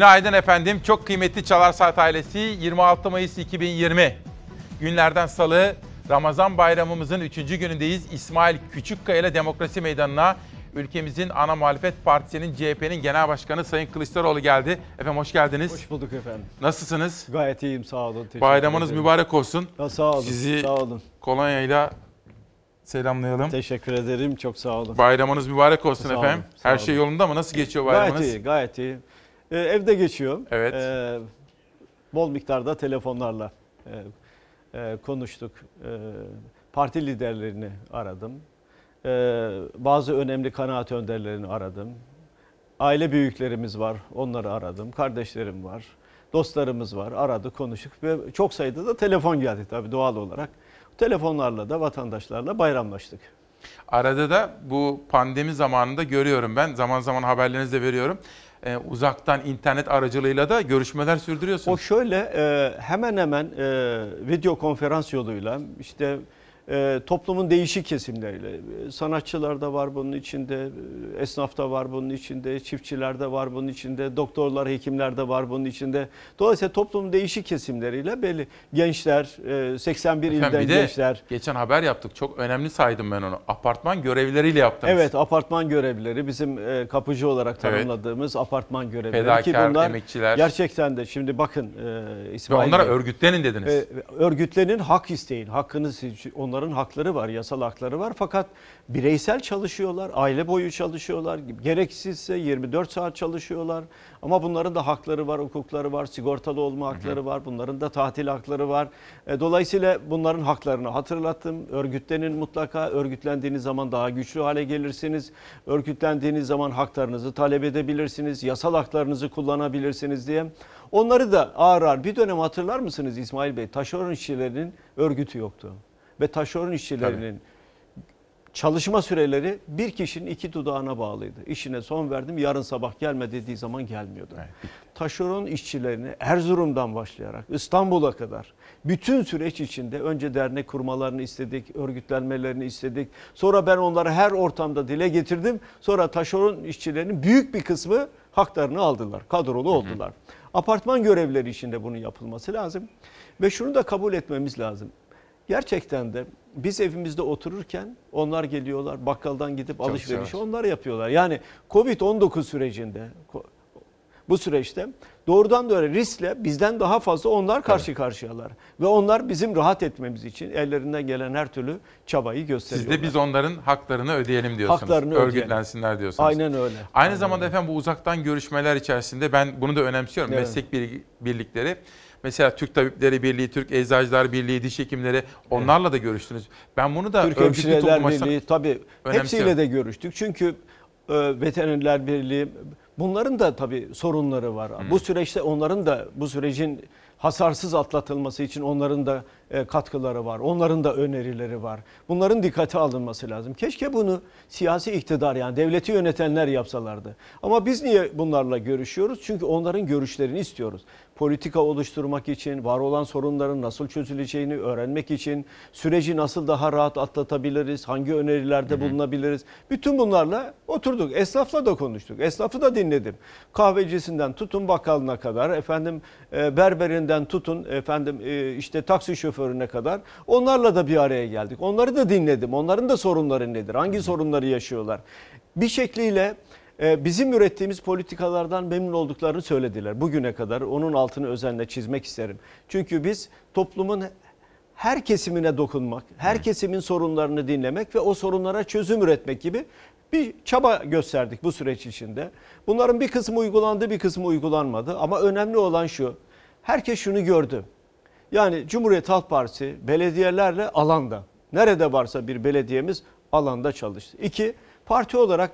Günaydın efendim. Çok kıymetli Çalar Saat ailesi 26 Mayıs 2020. Günlerden salı Ramazan bayramımızın 3. günündeyiz. İsmail Küçükkaya ile Demokrasi Meydanı'na ülkemizin ana muhalefet partisinin CHP'nin genel başkanı Sayın Kılıçdaroğlu geldi. Efendim hoş geldiniz. Hoş bulduk efendim. Nasılsınız? Gayet iyiyim sağ olun. Teşekkür Bayramınız ederim. mübarek olsun. Ya, sağ olun. Sizi sağ olun. kolonyayla selamlayalım. Teşekkür ederim. Çok sağ olun. Bayramınız mübarek olsun Sağ olun, efendim. sağ Her olun. şey yolunda mı? Nasıl geçiyor bayramınız? Gayet iyi, gayet iyi. Ee, evde geçiyor. Evet. Ee, bol miktarda telefonlarla e, e, konuştuk. Ee, parti liderlerini aradım. Ee, bazı önemli kanaat önderlerini aradım. Aile büyüklerimiz var, onları aradım. Kardeşlerim var, dostlarımız var. Aradık, konuştuk ve çok sayıda da telefon geldi tabii doğal olarak. Telefonlarla da vatandaşlarla bayramlaştık. Arada da bu pandemi zamanında görüyorum ben. Zaman zaman haberlerinizi de veriyorum. Ee, uzaktan internet aracılığıyla da görüşmeler O sürdürüyorsunuz. şöyle e, hemen hemen e, video konferans yoluyla işte e, toplumun değişik kesimleriyle sanatçılar da var bunun içinde, esnaf da var bunun içinde, çiftçiler de var bunun içinde, doktorlar, hekimler de var bunun içinde. Dolayısıyla toplumun değişik kesimleriyle belli gençler, e, 81 Efendim, ilden bir de gençler. geçen haber yaptık. Çok önemli saydım ben onu. Apartman görevlileriyle yaptınız. Evet apartman görevlileri bizim e, kapıcı olarak Evet. tanımladığımız apartman görevlileri Fedakar, ki bunlar emekçiler. gerçekten de şimdi bakın e, Ve İsmail onlara Bey, örgütlenin dediniz. e, örgütlenin hak isteyin, hakkınız onlara onların hakları var, yasal hakları var. Fakat bireysel çalışıyorlar, aile boyu çalışıyorlar. Gereksizse 24 saat çalışıyorlar. Ama bunların da hakları var, hukukları var, sigortalı olma hakları var. Bunların da tatil hakları var. E, Dolayısıyla bunların haklarını hatırlattım. Örgütlenin mutlaka örgütlendiğiniz zaman daha güçlü hale gelirsiniz. Örgütlendiğiniz zaman haklarınızı talep edebilirsiniz. Yasal haklarınızı kullanabilirsiniz diye. Onları da ağır ağır bir dönem hatırlar mısınız İsmail Bey? Taşeron işçilerinin örgütü yoktu. Ve taşeron işçilerinin çalışma süreleri bir kişinin iki dudağına bağlıydı. İşine son verdim yarın sabah gelme dediği zaman gelmiyordu. Taşeron işçilerini Erzurum'dan başlayarak İstanbul'a kadar bütün süreç içinde önce dernek kurmalarını istedik, örgütlenmelerini istedik. Sonra ben onları her ortamda dile getirdim. Sonra taşeron işçilerinin büyük bir kısmı haklarını aldılar, kadrolu oldular. Apartman görevleri içinde bunun yapılması lazım. Ve şunu da kabul etmemiz lazım. Gerçekten de biz evimizde otururken onlar geliyorlar bakkaldan gidip alışverişi onlar yapıyorlar. Yani Covid-19 sürecinde bu süreçte doğrudan doğruya riskle bizden daha fazla onlar karşı karşıyalar. Ve onlar bizim rahat etmemiz için ellerinden gelen her türlü çabayı Siz gösteriyorlar. de biz onların haklarını ödeyelim diyorsunuz. Haklarını ödeyelim. Örgütlensinler diyorsunuz. Aynen öyle. Aynı Aynen zamanda efendim bu uzaktan görüşmeler içerisinde ben bunu da önemsiyorum. Evet. Meslek bir- birlikleri. Mesela Türk Tabipleri Birliği, Türk Eczacılar Birliği, Diş Hekimleri onlarla da görüştünüz. Ben bunu da Türk Hemşireler Birliği tabii hepsiyle de görüştük. Çünkü e, Veterinerler Birliği bunların da tabii sorunları var. Bu süreçte onların da bu sürecin hasarsız atlatılması için onların da e, katkıları var. Onların da önerileri var. Bunların dikkate alınması lazım. Keşke bunu siyasi iktidar yani devleti yönetenler yapsalardı. Ama biz niye bunlarla görüşüyoruz? Çünkü onların görüşlerini istiyoruz. Politika oluşturmak için, var olan sorunların nasıl çözüleceğini öğrenmek için, süreci nasıl daha rahat atlatabiliriz, hangi önerilerde bulunabiliriz. Bütün bunlarla oturduk. Esnafla da konuştuk. Esnafı da dinledim. Kahvecisinden tutun bakkalına kadar, efendim e, berberinden tutun, efendim e, işte taksi şoförüne kadar onlarla da bir araya geldik. Onları da dinledim. Onların da sorunları nedir? Hangi sorunları yaşıyorlar? Bir şekliyle bizim ürettiğimiz politikalardan memnun olduklarını söylediler bugüne kadar. Onun altını özenle çizmek isterim. Çünkü biz toplumun her kesimine dokunmak, her kesimin sorunlarını dinlemek ve o sorunlara çözüm üretmek gibi bir çaba gösterdik bu süreç içinde. Bunların bir kısmı uygulandı, bir kısmı uygulanmadı. Ama önemli olan şu, herkes şunu gördü. Yani Cumhuriyet Halk Partisi belediyelerle alanda, nerede varsa bir belediyemiz alanda çalıştı. İki, parti olarak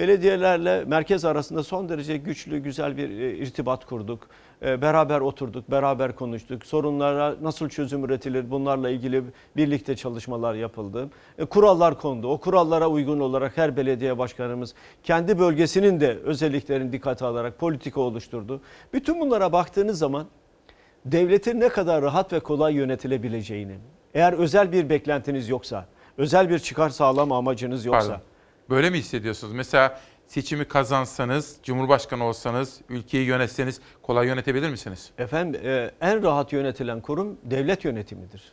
belediyelerle merkez arasında son derece güçlü, güzel bir e, irtibat kurduk. E, Beraber oturduk, beraber konuştuk. Sorunlara nasıl çözüm üretilir bunlarla ilgili birlikte çalışmalar yapıldı. E, Kurallar kondu. O kurallara uygun olarak her belediye başkanımız kendi bölgesinin de özelliklerini dikkate alarak politika oluşturdu. Bütün bunlara baktığınız zaman devletin ne kadar rahat ve kolay yönetilebileceğini, eğer özel bir beklentiniz yoksa, özel bir çıkar sağlama amacınız yoksa, Pardon. Böyle mi hissediyorsunuz? Mesela seçimi kazansanız, Cumhurbaşkanı olsanız, ülkeyi yönetseniz kolay yönetebilir misiniz? Efendim e, en rahat yönetilen kurum devlet yönetimidir.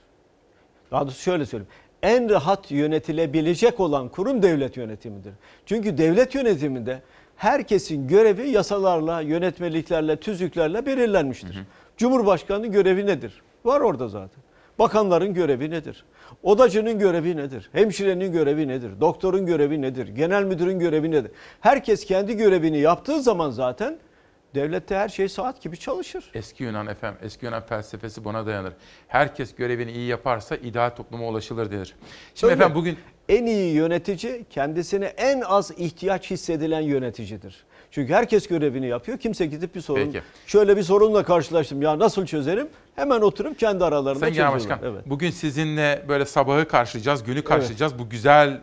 Daha doğrusu şöyle söyleyeyim. En rahat yönetilebilecek olan kurum devlet yönetimidir. Çünkü devlet yönetiminde herkesin görevi yasalarla, yönetmeliklerle, tüzüklerle belirlenmiştir. Cumhurbaşkanının görevi nedir? Var orada zaten. Bakanların görevi nedir? Odacının görevi nedir? Hemşirenin görevi nedir? Doktorun görevi nedir? Genel müdürün görevi nedir? Herkes kendi görevini yaptığı zaman zaten devlette her şey saat gibi çalışır. Eski Yunan efendim, eski Yunan felsefesi buna dayanır. Herkes görevini iyi yaparsa ideal topluma ulaşılır denir. Şimdi Öyle. efendim bugün en iyi yönetici kendisine en az ihtiyaç hissedilen yöneticidir. Çünkü herkes görevini yapıyor. Kimse gidip bir sorun, Peki. şöyle bir sorunla karşılaştım. Ya nasıl çözerim? Hemen oturup kendi aralarında Sayın çözüyorlar. Başkan, Evet. bugün sizinle böyle sabahı karşılayacağız, günü karşılayacağız. Bu güzel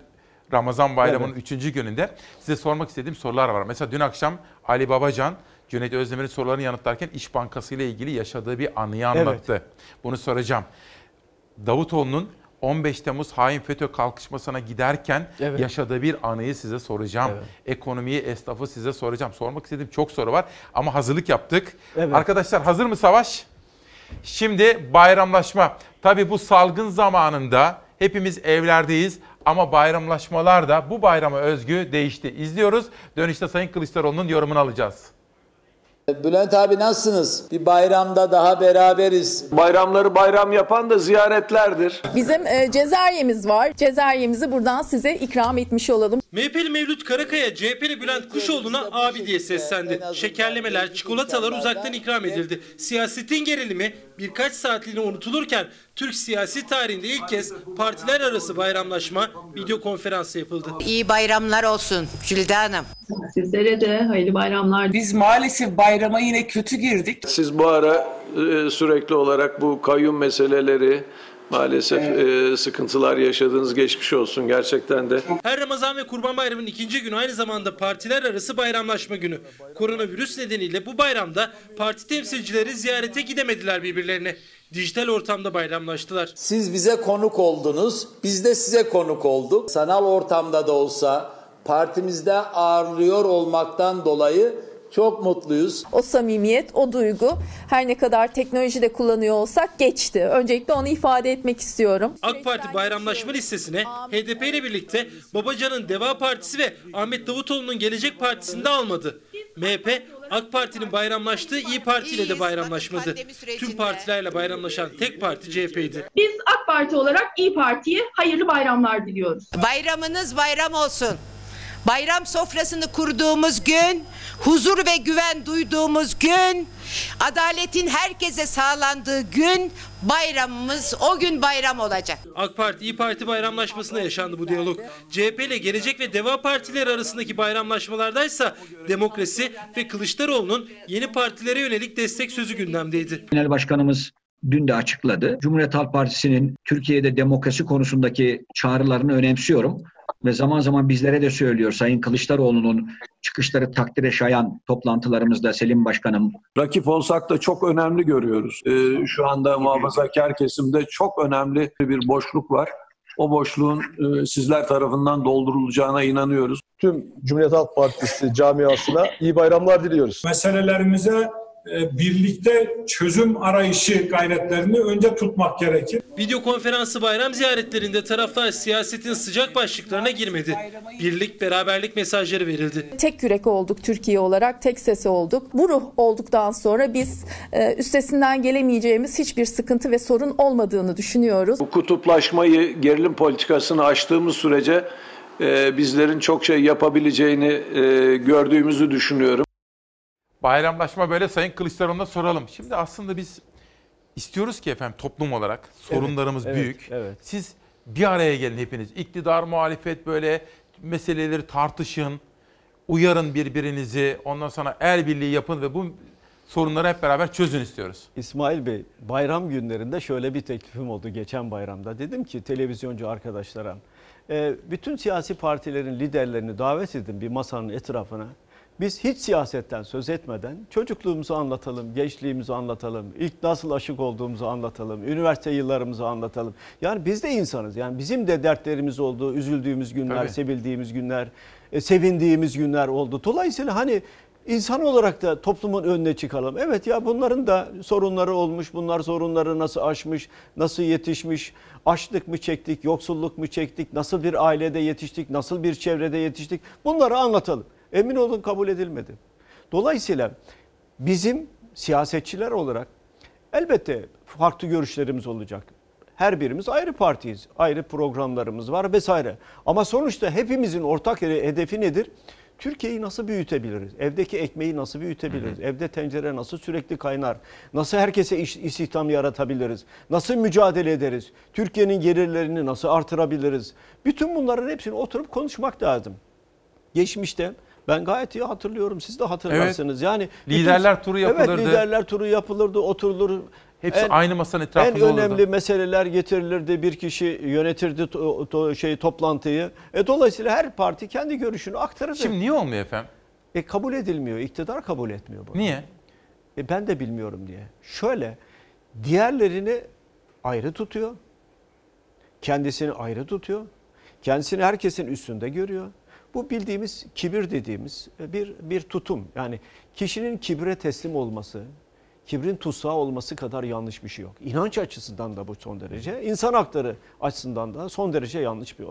Ramazan bayramının Evet. üçüncü gününde size sormak istediğim sorular var. Mesela dün akşam Ali Babacan, Cüneyt Özdemir'in sorularını yanıtlarken İş Bankası ile ilgili yaşadığı bir anıyı anlattı. Bunu soracağım. Davutoğlu'nun 15 Temmuz hain FETÖ kalkışmasına giderken Evet. yaşadığı bir anıyı size soracağım. Evet. Ekonomiyi, esnafı size soracağım. Sormak istediğim çok soru var ama hazırlık yaptık. Evet. Arkadaşlar hazır mı Savaş? Şimdi bayramlaşma. Tabii bu salgın zamanında hepimiz evlerdeyiz ama bayramlaşmalar da bu bayrama özgü değişti. İzliyoruz. Dönüşte Sayın Kılıçdaroğlu'nun yorumunu alacağız. Bülent abi nasılsınız? Bir bayramda daha beraberiz. Bayramları bayram yapan da ziyaretlerdir. Bizim e, cezeryemiz var. Cezeryemizi buradan size ikram etmiş olalım. MHP'li Mevlüt Karakaya, CHP'li Bülent Kuşoğlu'na abi diye seslendi. Şekerlemeler, çikolatalar uzaktan ikram edildi. Siyasetin gerilimi birkaç saatliğine unutulurken Türk siyasi tarihinde ilk kez partiler arası bayramlaşma video konferansı yapıldı. İyi bayramlar olsun Jülide Hanım. Sizlere de hayırlı bayramlar. Biz maalesef bayrama yine kötü girdik. Siz bu ara e, sürekli olarak bu kayyum meseleleri maalesef e, sıkıntılar yaşadığınız geçmiş olsun gerçekten de. Her Ramazan ve Kurban Bayramı'nın ikinci günü aynı zamanda partiler arası bayramlaşma günü. Koronavirüs nedeniyle bu bayramda parti temsilcileri ziyarete gidemediler birbirlerine. Dijital ortamda bayramlaştılar. Siz bize konuk oldunuz, biz de size konuk olduk. Sanal ortamda da olsa partimizde ağırlıyor olmaktan dolayı çok mutluyuz. O samimiyet, o duygu her ne kadar teknolojide kullanıyor olsak geçti. Öncelikle onu ifade etmek istiyorum. AK Parti bayramlaşma listesine HDP ile birlikte Babacan'ın Deva Partisi ve Ahmet Davutoğlu'nun Gelecek Partisi'nde almadı. MHP, AK Parti'nin bayramlaştığı İyi Parti ile de bayramlaşmadı. Tüm partilerle bayramlaşan tek parti CHP'ydi. Biz AK Parti olarak İyi Parti'ye hayırlı bayramlar diliyoruz. Bayramınız bayram olsun. Bayram sofrasını kurduğumuz gün, huzur ve güven duyduğumuz gün, adaletin herkese sağlandığı gün bayramımız o gün bayram olacak. AK Parti İyi Parti bayramlaşmasında yaşandı bu diyalog. CHP ile Gelecek ve Deva Partileri arasındaki bayramlaşmalardaysa demokrasi ve Kılıçdaroğlu'nun yeni partilere yönelik destek sözü gündemdeydi. Genel Başkanımız dün de açıkladı. Cumhuriyet Halk Partisi'nin Türkiye'de demokrasi konusundaki çağrılarını önemsiyorum ve zaman zaman bizlere de söylüyor Sayın Kılıçdaroğlu'nun çıkışları takdire şayan toplantılarımızda Selim Başkanım. Rakip olsak da çok önemli görüyoruz. Ee, şu anda muhafazakar kesimde çok önemli bir boşluk var. O boşluğun e, sizler tarafından doldurulacağına inanıyoruz. Tüm Cumhuriyet Halk Partisi camiasına iyi bayramlar diliyoruz. Meselelerimize birlikte çözüm arayışı gayretlerini önce tutmak gerekir. Video konferansı bayram ziyaretlerinde taraflar siyasetin sıcak başlıklarına girmedi. Birlik, beraberlik mesajları verildi. Tek yürek olduk Türkiye olarak, tek sesi olduk. Bu ruh olduktan sonra biz e, üstesinden gelemeyeceğimiz hiçbir sıkıntı ve sorun olmadığını düşünüyoruz. Bu kutuplaşmayı, gerilim politikasını aştığımız sürece e, bizlerin çok şey yapabileceğini e, gördüğümüzü düşünüyorum. Bayramlaşma böyle Sayın Kılıçdaroğlu'na soralım. Şimdi aslında biz istiyoruz ki efendim toplum olarak sorunlarımız evet, büyük. evet. Siz bir araya gelin hepiniz. İktidar, muhalefet böyle meseleleri tartışın. Uyarın birbirinizi. Ondan sonra el birliği yapın ve bu sorunları hep beraber çözün istiyoruz. İsmail Bey bayram günlerinde şöyle bir teklifim oldu geçen bayramda. Dedim ki televizyoncu arkadaşlara e, bütün siyasi partilerin liderlerini davet edin bir masanın etrafına. Biz hiç siyasetten söz etmeden çocukluğumuzu anlatalım, gençliğimizi anlatalım, ilk nasıl aşık olduğumuzu anlatalım, üniversite yıllarımızı anlatalım. Yani biz de insanız. Yani bizim de dertlerimiz oldu, üzüldüğümüz günler, Tabii. sevildiğimiz günler, e, sevindiğimiz günler oldu. Dolayısıyla hani insan olarak da toplumun önüne çıkalım. Evet ya bunların da sorunları olmuş, bunlar sorunları nasıl aşmış, nasıl yetişmiş, açlık mı çektik, yoksulluk mu çektik, nasıl bir ailede yetiştik, nasıl bir çevrede yetiştik bunları anlatalım. Emin olun kabul edilmedi. Dolayısıyla bizim siyasetçiler olarak elbette farklı görüşlerimiz olacak. Her birimiz ayrı partiyiz, ayrı programlarımız var vesaire. Ama sonuçta hepimizin ortak hedefi nedir? Türkiye'yi nasıl büyütebiliriz? Evdeki ekmeği nasıl büyütebiliriz? Evde tencere nasıl sürekli kaynar? Nasıl herkese iş, istihdam yaratabiliriz? Nasıl mücadele ederiz? Türkiye'nin gelirlerini nasıl artırabiliriz? Bütün bunların hepsini oturup konuşmak lazım. Geçmişte ben gayet iyi hatırlıyorum. Siz de hatırlarsınız. Yani Liderler turu yapılırdı. Evet, liderler turu yapılırdı, oturulur. Hepsi aynı masanın etrafında En önemli olurdu. meseleler getirilirdi. Bir kişi yönetirdi to- to- şey toplantıyı. E dolayısıyla her parti kendi görüşünü aktarırdı. Şimdi niye olmuyor efendim? E kabul edilmiyor. İktidar kabul etmiyor bunu. Niye? E ben de bilmiyorum diye. Şöyle diğerlerini ayrı tutuyor. Kendisini ayrı tutuyor. Kendisini herkesin üstünde görüyor. Bu bildiğimiz kibir dediğimiz bir bir tutum. Yani kişinin kibre teslim olması, kibrin tutsağı olması kadar yanlış bir şey yok. İnanç açısından da bu son derece, insan hakları açısından da son derece yanlış bir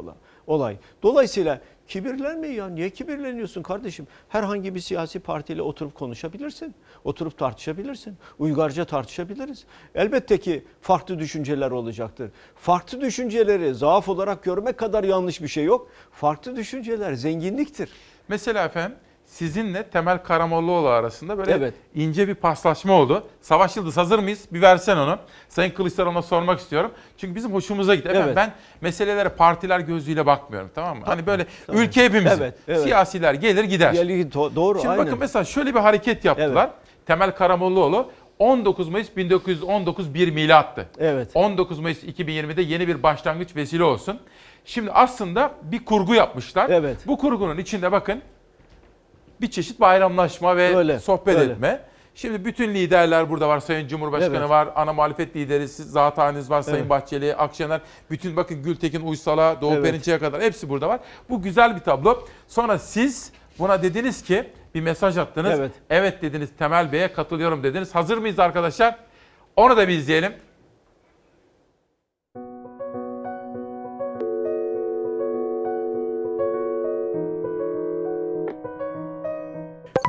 olay. Dolayısıyla Kibirlenme ya. Niye kibirleniyorsun kardeşim? Herhangi bir siyasi partiyle oturup konuşabilirsin. Oturup tartışabilirsin. Uygarca tartışabiliriz. Elbette ki farklı düşünceler olacaktır. Farklı düşünceleri zaaf olarak görmek kadar yanlış bir şey yok. Farklı düşünceler zenginliktir. Mesela efendim sizinle Temel Karamollaoğlu arasında böyle Evet. ince bir paslaşma oldu. Savaş Yıldız hazır mıyız? Bir versen onu. Sayın Kılıçdaroğlu'na sormak istiyorum. Çünkü bizim hoşumuza gitti. Efendim Evet. ben meselelere partiler gözüyle bakmıyorum tamam mı? Hani böyle Tabii. ülke hepimizin. Evet, evet. Siyasiler gelir gider. Gelir, do- doğru, Şimdi aynen. bakın mesela şöyle bir hareket yaptılar. Temel Karamollaoğlu 19 Mayıs 1919 bir milattı. Evet. 19 Mayıs 2020'de yeni bir başlangıç vesile olsun. Şimdi aslında bir kurgu yapmışlar. Evet. Bu kurgunun içinde bakın bir çeşit bayramlaşma ve Öyle, sohbet öyle. etme. Şimdi bütün liderler burada var. Sayın Cumhurbaşkanı Evet. var, ana muhalefet lideri, siz zat haliniz var, Sayın Evet. Bahçeli, Akşener. Bütün bakın Gültekin Uysal'a, Doğu Evet. Perinçek'e kadar hepsi burada var. Bu güzel bir tablo. Sonra siz buna dediniz ki bir mesaj attınız. Evet. Evet dediniz Temel Bey'e katılıyorum dediniz. Hazır mıyız arkadaşlar? Onu da bir izleyelim.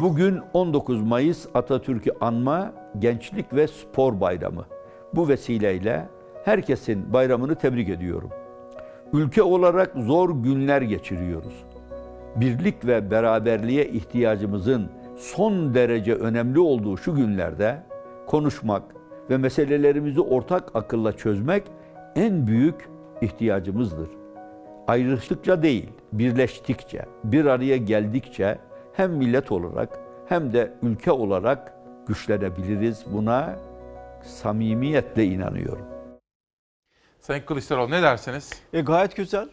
Bugün 19 Mayıs Atatürk'ü anma Gençlik ve Spor Bayramı. Bu vesileyle herkesin bayramını tebrik ediyorum. Ülke olarak zor günler geçiriyoruz. Birlik ve beraberliğe ihtiyacımızın son derece önemli olduğu şu günlerde konuşmak ve meselelerimizi ortak akılla çözmek en büyük ihtiyacımızdır. Ayrıştıkça değil, birleştikçe, bir araya geldikçe hem millet olarak hem de ülke olarak güçlenebiliriz. Buna samimiyetle inanıyorum. Sayın Kılıçdaroğlu ne dersiniz? E gayet güzel.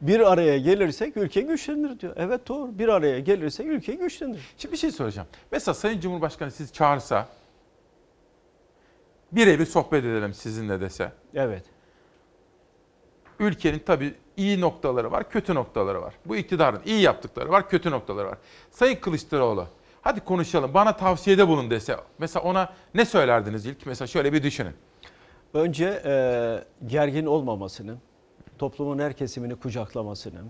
Bir araya gelirsek ülke güçlenir diyor. Evet doğru. Bir araya gelirsek ülke güçlenir. Şimdi bir şey soracağım. Mesela Sayın Cumhurbaşkanı sizi çağırsa birebir sohbet edelim sizinle dese. Evet. Ülkenin tabii iyi noktaları var, kötü noktaları var. Bu iktidarın iyi yaptıkları var, kötü noktaları var. Sayın Kılıçdaroğlu hadi konuşalım bana tavsiyede bulun dese. Mesela ona ne söylerdiniz ilk? Mesela şöyle bir düşünün. Önce e, gergin olmamasını, toplumun her kesimini kucaklamasını,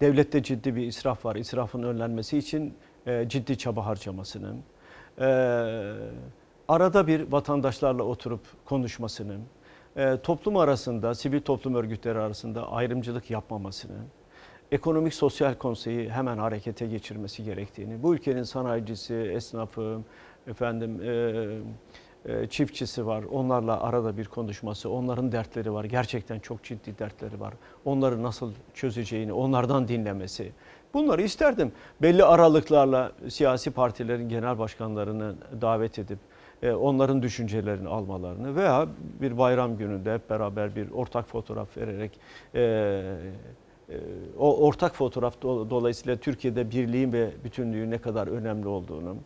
devlette ciddi bir israf var, israfın önlenmesi için e, ciddi çaba harcamasını, e, arada bir vatandaşlarla oturup konuşmasını, e, toplum arasında, sivil toplum örgütleri arasında ayrımcılık yapmamasını, ekonomik sosyal konseyi hemen harekete geçirmesi gerektiğini, bu ülkenin sanayicisi, esnafı, efendim e, e, çiftçisi var. Onlarla arada bir konuşması, onların dertleri var. Gerçekten çok ciddi dertleri var. Onları nasıl çözeceğini, onlardan dinlemesi. Bunları isterdim. Belli aralıklarla siyasi partilerin genel başkanlarını davet edip onların düşüncelerini almalarını veya bir bayram gününde hep beraber bir ortak fotoğraf vererek e, e, o ortak fotoğraf do- dolayısıyla Türkiye'de birliğin ve bütünlüğün ne kadar önemli olduğunu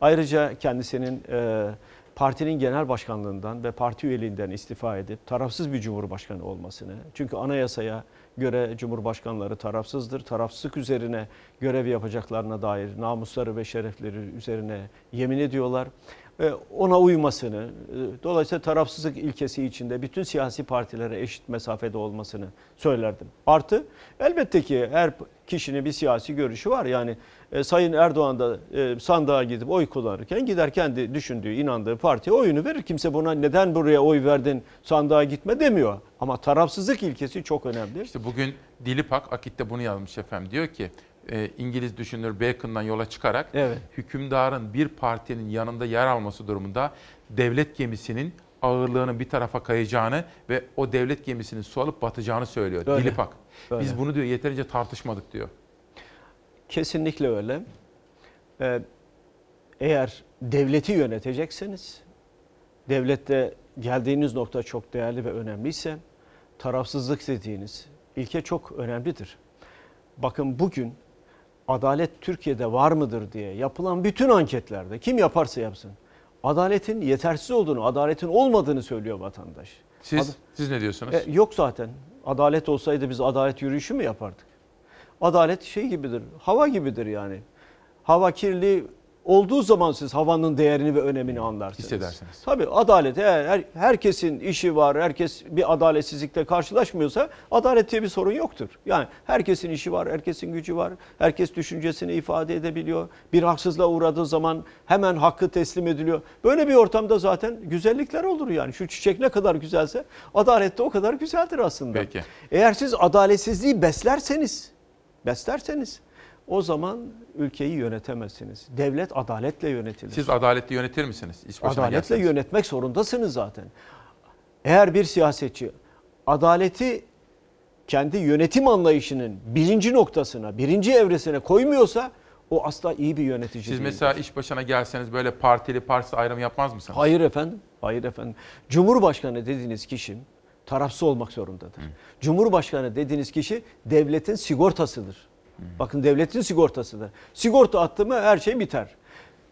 ayrıca kendisinin e, partinin genel başkanlığından ve parti üyeliğinden istifa edip tarafsız bir cumhurbaşkanı olmasını çünkü anayasaya göre cumhurbaşkanları tarafsızdır. Tarafsızlık üzerine görev yapacaklarına dair namusları ve şerefleri üzerine yemin ediyorlar. E, Ona uymasını, e, dolayısıyla tarafsızlık ilkesi içinde bütün siyasi partilere eşit mesafede olmasını söylerdim. Artı elbette ki her kişinin bir siyasi görüşü var. Yani e, Sayın Erdoğan da e, sandığa gidip oy kullanırken gider kendi düşündüğü, inandığı partiye oyunu verir. Kimse buna neden buraya oy verdin sandığa gitme demiyor. Ama tarafsızlık ilkesi çok önemli. İşte bugün Dilipak Akit'te bunu yazmış efendim. Diyor ki e, İngiliz düşünür Bacon'dan yola çıkarak Evet. hükümdarın bir partinin yanında yer alması durumunda devlet gemisinin ağırlığının bir tarafa kayacağını ve o devlet gemisinin su alıp batacağını söylüyor Öyle. Dilipak. Biz Öyle. bunu diyor yeterince tartışmadık diyor. Kesinlikle öyle. Ee, eğer devleti yönetecekseniz, devlette geldiğiniz nokta çok değerli ve önemliyse, tarafsızlık dediğiniz ilke çok önemlidir. Bakın bugün adalet Türkiye'de var mıdır diye yapılan bütün anketlerde kim yaparsa yapsın adaletin yetersiz olduğunu, adaletin olmadığını söylüyor vatandaş. Siz Ad- siz ne diyorsunuz? E, yok zaten. Adalet olsaydı biz adalet yürüyüşü mü yapardık? Adalet şey gibidir, hava gibidir yani. Hava kirli olduğu zaman siz havanın değerini ve önemini anlarsınız. Hissedersiniz. Tabii adalet eğer her- herkesin işi var, herkes bir adaletsizlikle karşılaşmıyorsa adalet diye bir sorun yoktur. Yani herkesin işi var, herkesin gücü var, herkes düşüncesini ifade edebiliyor. Bir haksızlığa uğradığı zaman hemen hakkı teslim ediliyor. Böyle bir ortamda zaten güzellikler olur yani. Şu çiçek ne kadar güzelse adalet de o kadar güzeldir aslında. Peki. Eğer siz adaletsizliği beslerseniz, beslerseniz o zaman ülkeyi yönetemezsiniz. Devlet adaletle yönetilir. Siz adaletli yönetir misiniz? İş başına Adaletle gelseniz. yönetmek zorundasınız zaten. Eğer bir siyasetçi adaleti kendi yönetim anlayışının birinci noktasına, birinci evresine koymuyorsa o asla iyi bir yönetici Siz değildir. mesela iş başına gelseniz böyle partili partisi ayrımı yapmaz mısınız? Hayır efendim. Hayır efendim. Cumhurbaşkanı dediğiniz kişi tarafsız olmak zorundadır. Cumhurbaşkanı dediğiniz kişi devletin sigortasıdır. Bakın devletin sigortasıdır. Sigorta attı mı her şey biter.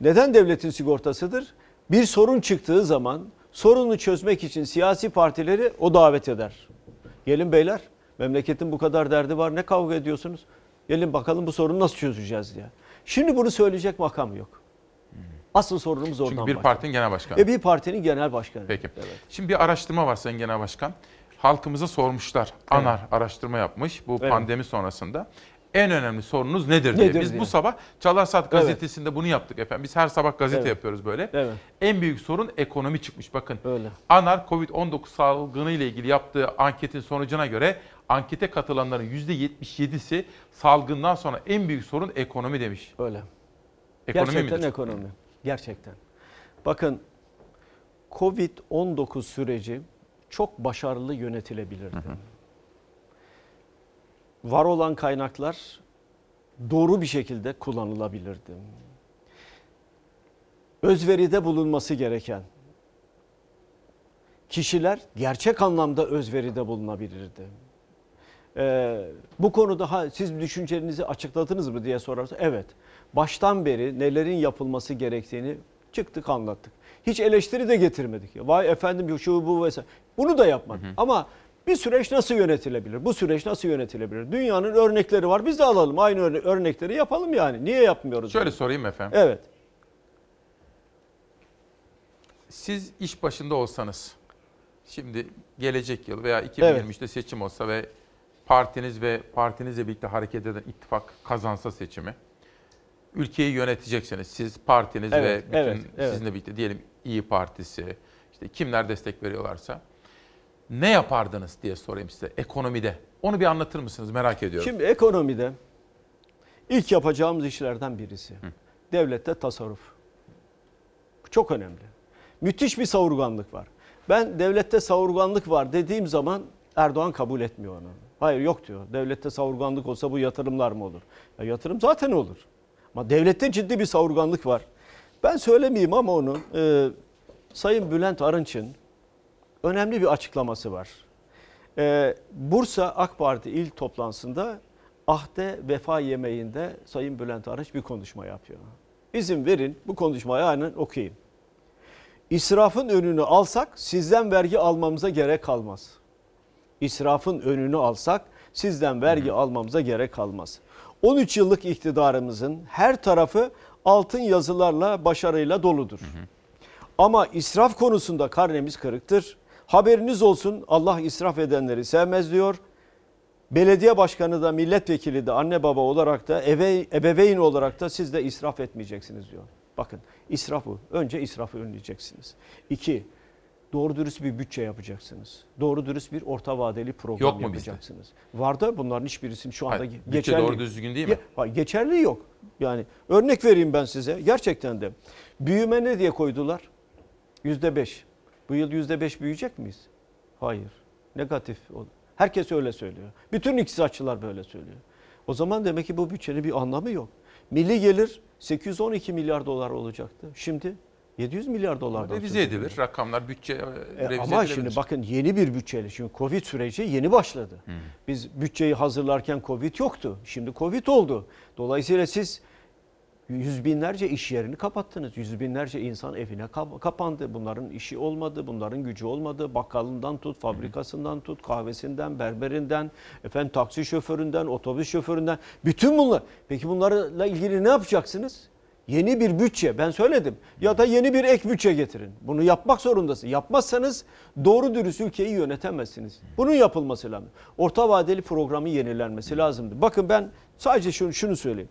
Neden devletin sigortasıdır? Bir sorun çıktığı zaman sorunu çözmek için siyasi partileri o davet eder. Gelin beyler memleketin bu kadar derdi var ne kavga ediyorsunuz? Gelin bakalım bu sorunu nasıl çözeceğiz diye. Şimdi bunu söyleyecek makam yok. Asıl sorunumuz oradan Çünkü bir başlıyor. partinin genel başkanı. E bir partinin genel başkanı. Peki. Şimdi bir araştırma var Sayın Genel Başkan. Halkımıza sormuşlar. ANAR araştırma yapmış bu Evet. pandemi sonrasında. En önemli sorunuz nedir diye. Nedir Biz diye. bu sabah Çalar Saat Evet. gazetesinde bunu yaptık efendim. Biz her sabah gazete Evet. yapıyoruz böyle. Evet. En büyük sorun ekonomi çıkmış bakın. Öyle. ANAR Covid-19 salgını ile ilgili yaptığı anketin sonucuna göre ankete katılanların %77'si salgından sonra en büyük sorun ekonomi demiş. Öyle. Ekonomi Gerçekten midir? ekonomi. Gerçekten. Bakın Covid-19 süreci çok başarılı yönetilebilirdi. Var olan kaynaklar doğru bir şekilde kullanılabilirdi. Özveride bulunması gereken kişiler gerçek anlamda özveride bulunabilirdi. Ee, bu konuda ha, siz düşüncelerinizi açıkladınız mı diye sorarsa evet. Baştan beri nelerin yapılması gerektiğini çıktık anlattık. Hiç eleştiri de getirmedik. Vay efendim şu bu vesaire. Bunu da yapmadık. Ama bir süreç nasıl yönetilebilir? Bu süreç nasıl yönetilebilir? Dünyanın örnekleri var. Biz de alalım aynı örne- örnekleri yapalım yani. Niye yapmıyoruz? Şöyle bunu? sorayım efendim. Evet. Siz iş başında olsanız, şimdi gelecek yıl veya 2023'te seçim olsa ve partiniz ve partinizle birlikte hareket eden ittifak kazansa seçimi, ülkeyi yöneteceksiniz. Siz partiniz Evet, ve bütün evet, evet. sizinle birlikte diyelim İyi Partisi, işte kimler destek veriyorlarsa ne yapardınız diye sorayım size ekonomide. Onu bir anlatır mısınız merak ediyorum. Şimdi ekonomide ilk yapacağımız işlerden birisi. Devlette tasarruf. Çok önemli. Müthiş bir savurganlık var. Ben devlette savurganlık var dediğim zaman Erdoğan kabul etmiyor onu. Hayır yok diyor. Devlette savurganlık olsa bu yatırımlar mı olur? Ya yatırım zaten olur. Ama devlette ciddi bir savurganlık var. Ben söylemeyeyim ama onu e, Sayın Bülent Arınç'ın önemli bir açıklaması var. Ee, Bursa AK Parti il toplantısında ahde vefa yemeğinde Sayın Bülent Arınç bir konuşma yapıyor. İzin verin bu konuşmayı aynen okuyayım. İsrafın önünü alsak sizden vergi almamıza gerek kalmaz. İsrafın önünü alsak sizden vergi almamıza gerek kalmaz. 13 yıllık iktidarımızın her tarafı altın yazılarla başarıyla doludur. Ama israf konusunda karnemiz kırıktır. Haberiniz olsun Allah israf edenleri sevmez diyor. Belediye başkanı da milletvekili de anne baba olarak da eve, ebeveyn olarak da siz de israf etmeyeceksiniz diyor. Bakın israfı önce israfı önleyeceksiniz. İki doğru dürüst bir bütçe yapacaksınız. Doğru dürüst bir orta vadeli program Yok mu bizde? yapacaksınız. Var da bunların hiçbirisinin şu anda Hayır, ge- bütçe geçerli. doğru düzgün değil mi? Hayır, geçerli yok. Yani örnek vereyim ben size. Gerçekten de büyüme ne diye koydular? Yüzde beş. Bu yıl yüzde beş büyüyecek miyiz? Hayır. Negatif. Herkes öyle söylüyor. Bütün iktisatçılar böyle söylüyor. O zaman demek ki bu bütçenin bir anlamı yok. Milli gelir 812 milyar dolar olacaktı. Şimdi 700 milyar dolardan Revize edilir. Rakamlar bütçe e, E, revize ama edilebilir. şimdi bakın yeni bir bütçeyle. Şimdi Covid süreci yeni başladı. Biz bütçeyi hazırlarken Covid yoktu. Şimdi Covid oldu. Dolayısıyla siz yüz binlerce iş yerini kapattınız. Yüz binlerce insan evine kap- kapandı. Bunların işi olmadı, bunların gücü olmadı. Bakkalından tut, fabrikasından tut, kahvesinden, berberinden, efendim taksi şoföründen, otobüs şoföründen. Bütün bunlar. Peki bunlarla ilgili ne yapacaksınız? Yeni bir bütçe ben söyledim ya da yeni bir ek bütçe getirin. Bunu yapmak zorundasın. Yapmazsanız doğru dürüst ülkeyi yönetemezsiniz. Bunun yapılması lazım. Orta vadeli programın yenilenmesi lazımdı. Bakın ben sadece şunu, şunu söyleyeyim.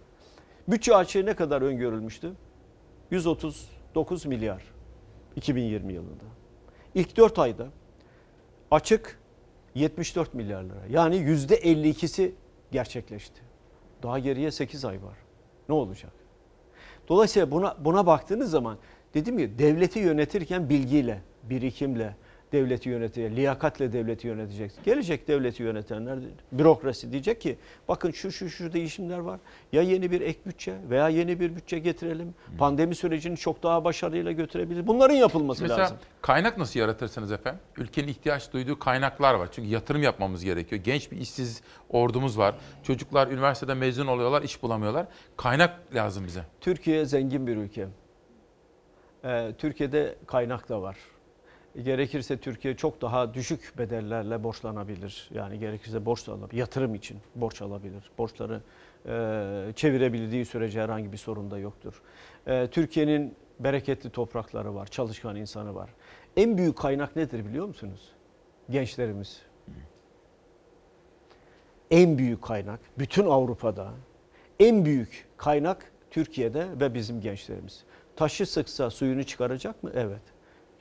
Bütçe açığı ne kadar öngörülmüştü? 139 milyar 2020 yılında. İlk 4 ayda açık 74 milyar lira. Yani %52'si gerçekleşti. Daha geriye 8 ay var. Ne olacak? Dolayısıyla buna buna baktığınız zaman dedim ki devleti yönetirken bilgiyle, birikimle devleti yönetecek, liyakatle devleti yöneteceksin. Gelecek devleti yönetenler bürokrasi diyecek ki bakın şu şu şu değişimler var. Ya yeni bir ek bütçe veya yeni bir bütçe getirelim. Pandemi sürecini çok daha başarıyla götürebiliriz. Bunların yapılması Mesela lazım. kaynak nasıl yaratırsınız efendim? Ülkenin ihtiyaç duyduğu kaynaklar var. Çünkü yatırım yapmamız gerekiyor. Genç bir işsiz ordumuz var. Çocuklar üniversiteden mezun oluyorlar, iş bulamıyorlar. Kaynak lazım bize. Türkiye zengin bir ülke. Ee, Türkiye'de kaynak da var. Gerekirse Türkiye çok daha düşük bedellerle borçlanabilir. Yani gerekirse borç alabilir. Yatırım için borç alabilir. Borçları e, çevirebildiği sürece herhangi bir sorun da yoktur. E, Türkiye'nin bereketli toprakları var, çalışkan insanı var. En büyük kaynak nedir biliyor musunuz? Gençlerimiz. En büyük kaynak bütün Avrupa'da en büyük kaynak Türkiye'de ve bizim gençlerimiz. Taşı sıksa suyunu çıkaracak mı? Evet.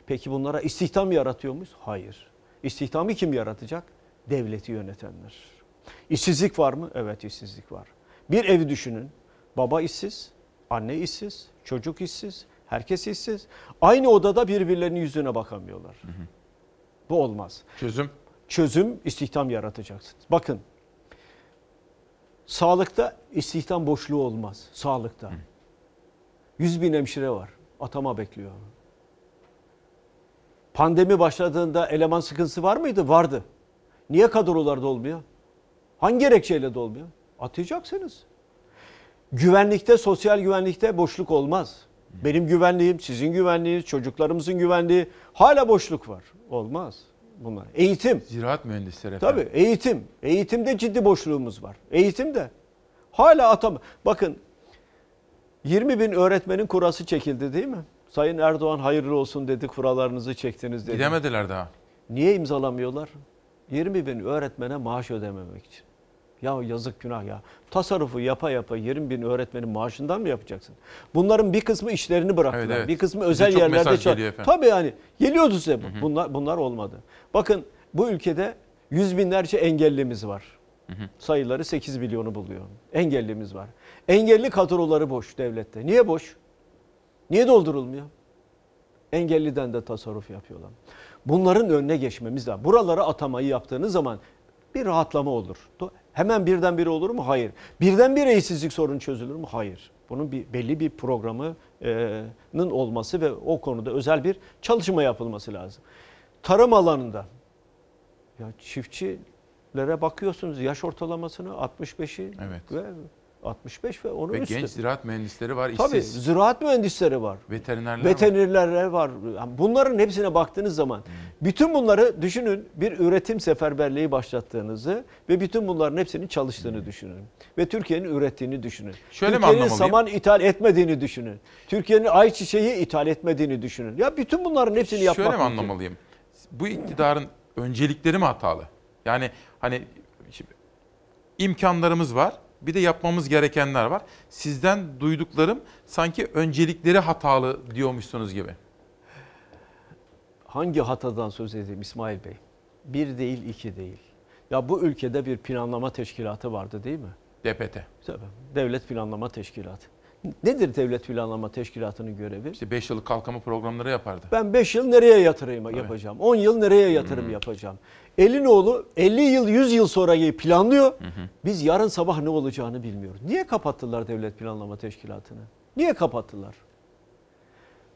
Peki bunlara istihdam yaratıyor muyuz? Hayır. İstihdamı kim yaratacak? Devleti yönetenler. İşsizlik var mı? Evet işsizlik var. Bir evi düşünün. Baba işsiz, anne işsiz, çocuk işsiz, herkes işsiz. Aynı odada birbirlerinin yüzüne bakamıyorlar. Bu olmaz. Çözüm? Çözüm istihdam yaratacaksınız. Bakın sağlıkta istihdam boşluğu olmaz. Sağlıkta. 100 bin hemşire var. Atama bekliyor. Pandemi başladığında eleman sıkıntısı var mıydı? Vardı. Niye kadrolarda olmuyor? Hangi gerekçeyle de olmuyor? Atayacaksınız. Güvenlikte, sosyal güvenlikte boşluk olmaz. Benim güvenliğim, sizin güvenliğiniz, çocuklarımızın güvenliği hala boşluk var. Olmaz bunlar. Eğitim. Ziraat mühendisleri efendim. Tabii eğitim. Eğitimde ciddi boşluğumuz var. Eğitimde. Hala atam. Bakın 20 bin öğretmenin kurası çekildi değil mi? Sayın Erdoğan hayırlı olsun dedi kuralarınızı çektiniz dedi. Gidemediler daha. Niye imzalamıyorlar? 20 bin öğretmene maaş ödememek için. Ya yazık günah ya. Tasarrufu yapa yapa 20 bin öğretmenin maaşından mı yapacaksın? Bunların bir kısmı işlerini bıraktılar. Evet, evet. Bir kısmı Bize özel çok yerlerde çalışıyor. Tabii yani geliyordu size. bu. Bunlar, bunlar olmadı. Bakın bu ülkede yüz binlerce engellimiz var. Sayıları 8 milyonu buluyor. Engellimiz var. Engelli kadroları boş devlette. Niye boş? Niye doldurulmuyor? Engelliden de tasarruf yapıyorlar. Bunların önüne geçmemiz lazım. Buralara atamayı yaptığınız zaman bir rahatlama olur. Hemen birdenbire olur mu? Hayır. Birdenbire işsizlik sorunu çözülür mü? Hayır. Bunun bir belli bir programının olması ve o konuda özel bir çalışma yapılması lazım. Tarım alanında ya çiftçilere bakıyorsunuz yaş ortalamasını 65'i Evet. ve 65 ve onun Ve üstü. genç ziraat mühendisleri var, Tabii işsiz. ziraat mühendisleri var. Veterinerler var. Veterinerler var. Yani Bunların hepsine baktığınız zaman bütün bunları düşünün bir üretim seferberliği başlattığınızı ve bütün bunların hepsinin çalıştığını düşünün. Ve Türkiye'nin ürettiğini düşünün. Şöyle Türkiye'nin saman ithal etmediğini düşünün. Türkiye'nin ayçiçeği ithal etmediğini düşünün. Ya bütün bunların hepsini yapmak Şöyle mi mümkün. anlamalıyım? Bu iktidarın öncelikleri mi hatalı? Yani hani şimdi imkanlarımız var. Bir de yapmamız gerekenler var. Sizden duyduklarım sanki öncelikleri hatalı diyormuşsunuz gibi. Hangi hatadan söz edeyim İsmail Bey? Bir değil, iki değil. Ya bu ülkede bir planlama teşkilatı vardı değil mi? DPT. Tabii. Devlet Planlama Teşkilatı. Nedir Devlet Planlama Teşkilatı'nın görevi? İşte 5 yıllık kalkınma programları yapardı. Ben 5 yıl nereye yatırım yapacağım? 10 yıl nereye yatırım Hmm. yapacağım? Elinoğlu 50 yıl 100 yıl sonrayı planlıyor. Biz yarın sabah ne olacağını bilmiyoruz. Niye kapattılar Devlet Planlama Teşkilatı'nı? Niye kapattılar?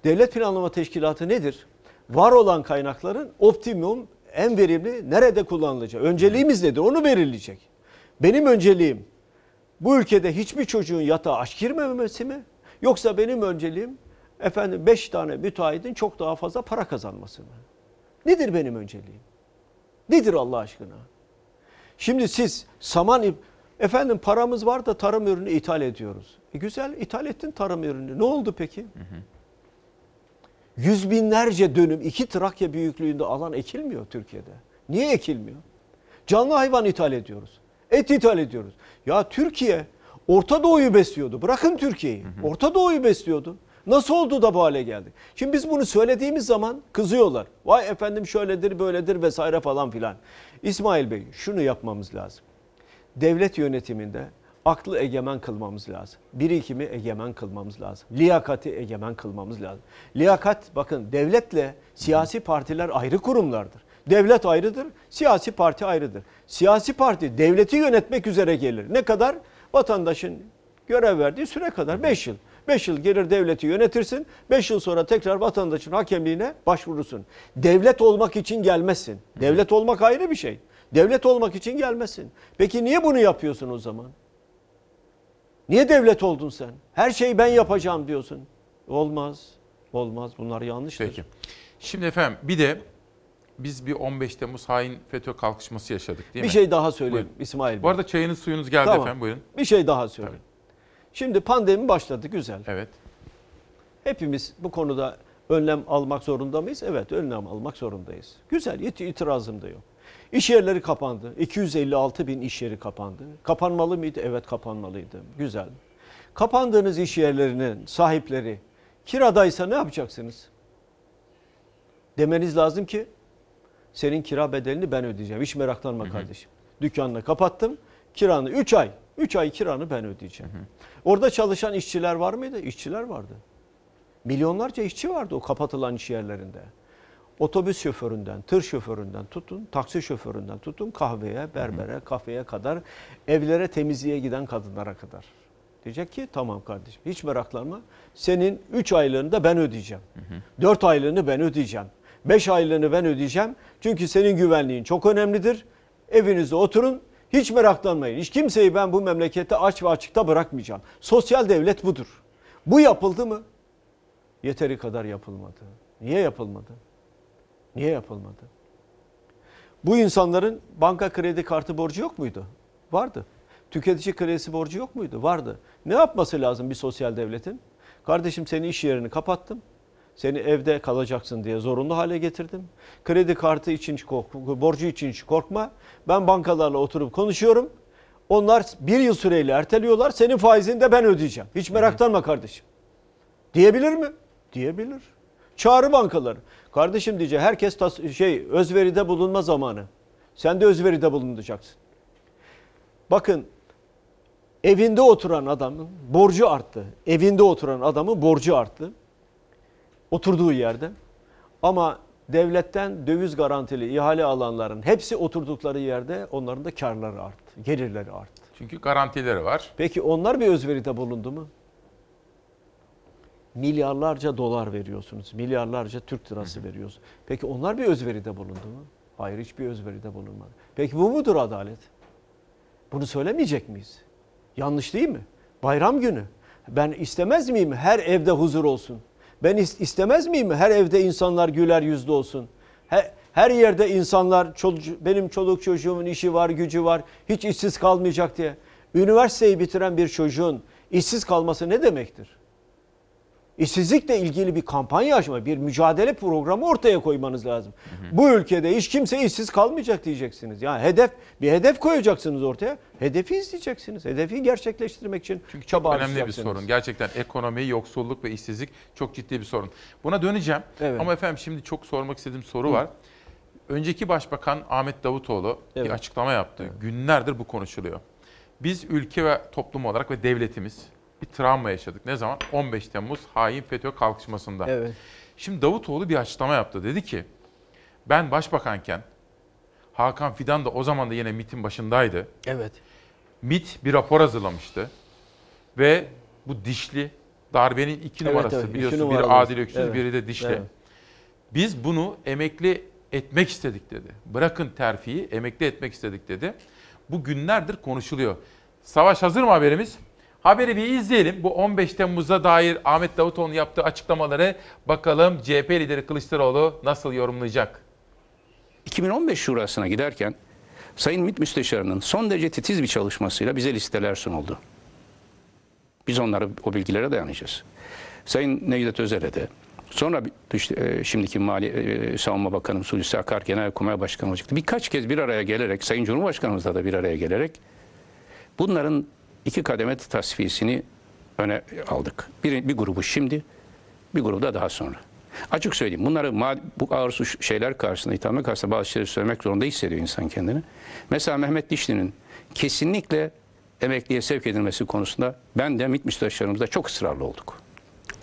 Devlet Planlama Teşkilatı nedir? Var olan kaynakların optimum, en verimli nerede kullanılacağı. Önceliğimiz nedir? Onu belirleyecek. Benim önceliğim bu ülkede hiçbir çocuğun yatağa aç girmemesi mi? Yoksa benim önceliğim efendim 5 tane müteahhitin çok daha fazla para kazanması mı? Nedir benim önceliğim? Nedir Allah aşkına? Şimdi siz saman Efendim paramız var da tarım ürünü ithal ediyoruz. E güzel ithal ettin tarım ürünü. Ne oldu peki? Yüz binlerce dönüm iki Trakya büyüklüğünde alan ekilmiyor Türkiye'de. Niye ekilmiyor? Canlı hayvan ithal ediyoruz. Et ithal ediyoruz. Ya Türkiye Orta Doğu'yu besliyordu. Bırakın Türkiye'yi. Orta Doğu'yu besliyordu. Nasıl oldu da bu hale geldik? Şimdi biz bunu söylediğimiz zaman kızıyorlar. Vay efendim şöyledir böyledir vesaire falan filan. İsmail Bey şunu yapmamız lazım. Devlet yönetiminde aklı egemen kılmamız lazım. Birikimi egemen kılmamız lazım. Liyakati egemen kılmamız lazım. Liyakat bakın devletle siyasi partiler ayrı kurumlardır. Devlet ayrıdır, siyasi parti ayrıdır. Siyasi parti devleti yönetmek üzere gelir. Ne kadar? Vatandaşın görev verdiği süre kadar 5 yıl. 5 yıl gelir devleti yönetirsin. 5 yıl sonra tekrar vatandaşın hakemliğine başvurursun. Devlet olmak için gelmezsin. Devlet olmak ayrı bir şey. Devlet olmak için gelmezsin. Peki niye bunu yapıyorsun o zaman? Niye devlet oldun sen? Her şeyi ben yapacağım diyorsun. Olmaz. Olmaz. Bunlar yanlıştır. Peki. Şimdi efendim bir de biz bir 15 Temmuz hain FETÖ kalkışması yaşadık değil bir mi? şey daha söyleyeyim Buyurun. İsmail Bey. Bu arada çayınız suyunuz geldi Tamam. efendim buyurun. Bir şey daha söyleyeyim. Şimdi pandemi başladı güzel. Evet. Hepimiz bu konuda önlem almak zorunda mıyız? Evet önlem almak zorundayız. Güzel it- itirazım da yok. İş yerleri kapandı. 256 bin iş yeri kapandı. Kapanmalı mıydı? Evet kapanmalıydı. Güzel. Kapandığınız iş yerlerinin sahipleri kiradaysa ne yapacaksınız? Demeniz lazım ki senin kira bedelini ben ödeyeceğim. Hiç meraklanma kardeşim. Dükkanını kapattım. Kiranı 3 ay. 3 ay kiranı ben ödeyeceğim. Orada çalışan işçiler var mıydı? İşçiler vardı. Milyonlarca işçi vardı o kapatılan iş yerlerinde. Otobüs şoföründen, tır şoföründen tutun, taksi şoföründen tutun, kahveye, berbere, kafeye kadar, evlere temizliğe giden kadınlara kadar. Diyecek ki tamam kardeşim hiç meraklanma. Senin 3 aylığını da ben ödeyeceğim. 4 aylığını ben ödeyeceğim. 5 aylığını ben ödeyeceğim. Çünkü senin güvenliğin çok önemlidir. Evinizde oturun. Hiç meraklanmayın. Hiç kimseyi ben bu memlekette aç ve açıkta bırakmayacağım. Sosyal devlet budur. Bu yapıldı mı? Yeteri kadar yapılmadı. Niye yapılmadı? Niye yapılmadı? Bu insanların banka kredi kartı borcu yok muydu? Vardı. Tüketici kredisi borcu yok muydu? Vardı. Ne yapması lazım bir sosyal devletin? Kardeşim senin iş yerini kapattım. Seni evde kalacaksın diye zorunlu hale getirdim. Kredi kartı için borcu için hiç korkma. Ben bankalarla oturup konuşuyorum. Onlar bir yıl süreyle erteliyorlar. Senin faizini de ben ödeyeceğim. Hiç meraklanma kardeşim. Diyebilir mi? Diyebilir. Çağrı bankaları. Kardeşim diyecek herkes şey özveride bulunma zamanı. Sen de özveride bulunacaksın. Bakın evinde oturan adamın borcu arttı. Evinde oturan adamın borcu arttı. Oturduğu yerde. Ama devletten döviz garantili ihale alanların hepsi oturdukları yerde onların da karları arttı. Gelirleri arttı. Çünkü garantileri var. Peki onlar bir özveride bulundu mu? Milyarlarca dolar veriyorsunuz. Milyarlarca Türk lirası veriyorsunuz. Peki onlar bir özveride bulundu mu? Hayır hiçbir özveride bulunmadı. Peki bu mudur adalet? Bunu söylemeyecek miyiz? Yanlış değil mi? Bayram günü. Ben istemez miyim her evde huzur olsun? Ben is- istemez miyim her evde insanlar güler yüzlü olsun? Her, yerde insanlar benim çoluk çocuğumun işi var, gücü var. Hiç işsiz kalmayacak diye. Üniversiteyi bitiren bir çocuğun işsiz kalması ne demektir? İşsizlikle ilgili bir kampanya açma, bir mücadele programı ortaya koymanız lazım. Bu ülkede hiç kimse işsiz kalmayacak diyeceksiniz. Yani hedef bir hedef koyacaksınız ortaya. Hedefi izleyeceksiniz. Hedefi gerçekleştirmek için Çünkü çaba çok önemli bir sorun. Gerçekten ekonomi, yoksulluk ve işsizlik çok ciddi bir sorun. Buna döneceğim. Evet. Ama efendim şimdi çok sormak istediğim soru var. Önceki Başbakan Ahmet Davutoğlu Evet. bir açıklama yaptı. Günlerdir bu konuşuluyor. Biz ülke ve toplum olarak ve devletimiz bir travma yaşadık. Ne zaman? 15 Temmuz hain FETÖ kalkışmasında. Evet. Şimdi Davutoğlu bir açıklama yaptı. Dedi ki ben başbakanken Hakan Fidan da o zaman da yine MIT'in başındaydı. Evet. MIT bir rapor hazırlamıştı. Ve bu dişli darbenin iki Evet, numarası evet, biliyorsun. numaralı. Biri Adil Öksüz, Evet, biri de dişli. evet. Biz bunu emekli etmek istedik dedi. Bırakın terfiyi, emekli etmek istedik dedi. Bu günlerdir konuşuluyor. Savaş hazır mı haberimiz? Haberi bir izleyelim. Bu 15 Temmuz'a dair Ahmet Davutoğlu'nun yaptığı açıklamaları bakalım CHP lideri Kılıçdaroğlu nasıl yorumlayacak? 2015 şurasına giderken Sayın MİT Müsteşarı'nın son derece titiz bir çalışmasıyla bize listeler sunuldu. Biz onlara o bilgilere dayanacağız. Sayın Necdet Özer'e de sonra e, şimdiki Mali e, Savunma Bakanı Hulusi Akar Genelkurmay Başkanı olacaktı. Birkaç kez bir araya gelerek Sayın Cumhurbaşkanımızla da bir araya gelerek bunların iki kademe tasfiyesini öne aldık. Bir, bir grubu şimdi, bir grubu da daha sonra. Açık söyleyeyim bunları bu ağır suç şeyler karşısında, ithamlar karşısında bazı şeyleri söylemek zorunda hissediyor insan kendini. Mesela Mehmet Dişli'nin kesinlikle emekliye sevk edilmesi konusunda ben de MİT müsteşarımızda çok ısrarlı olduk.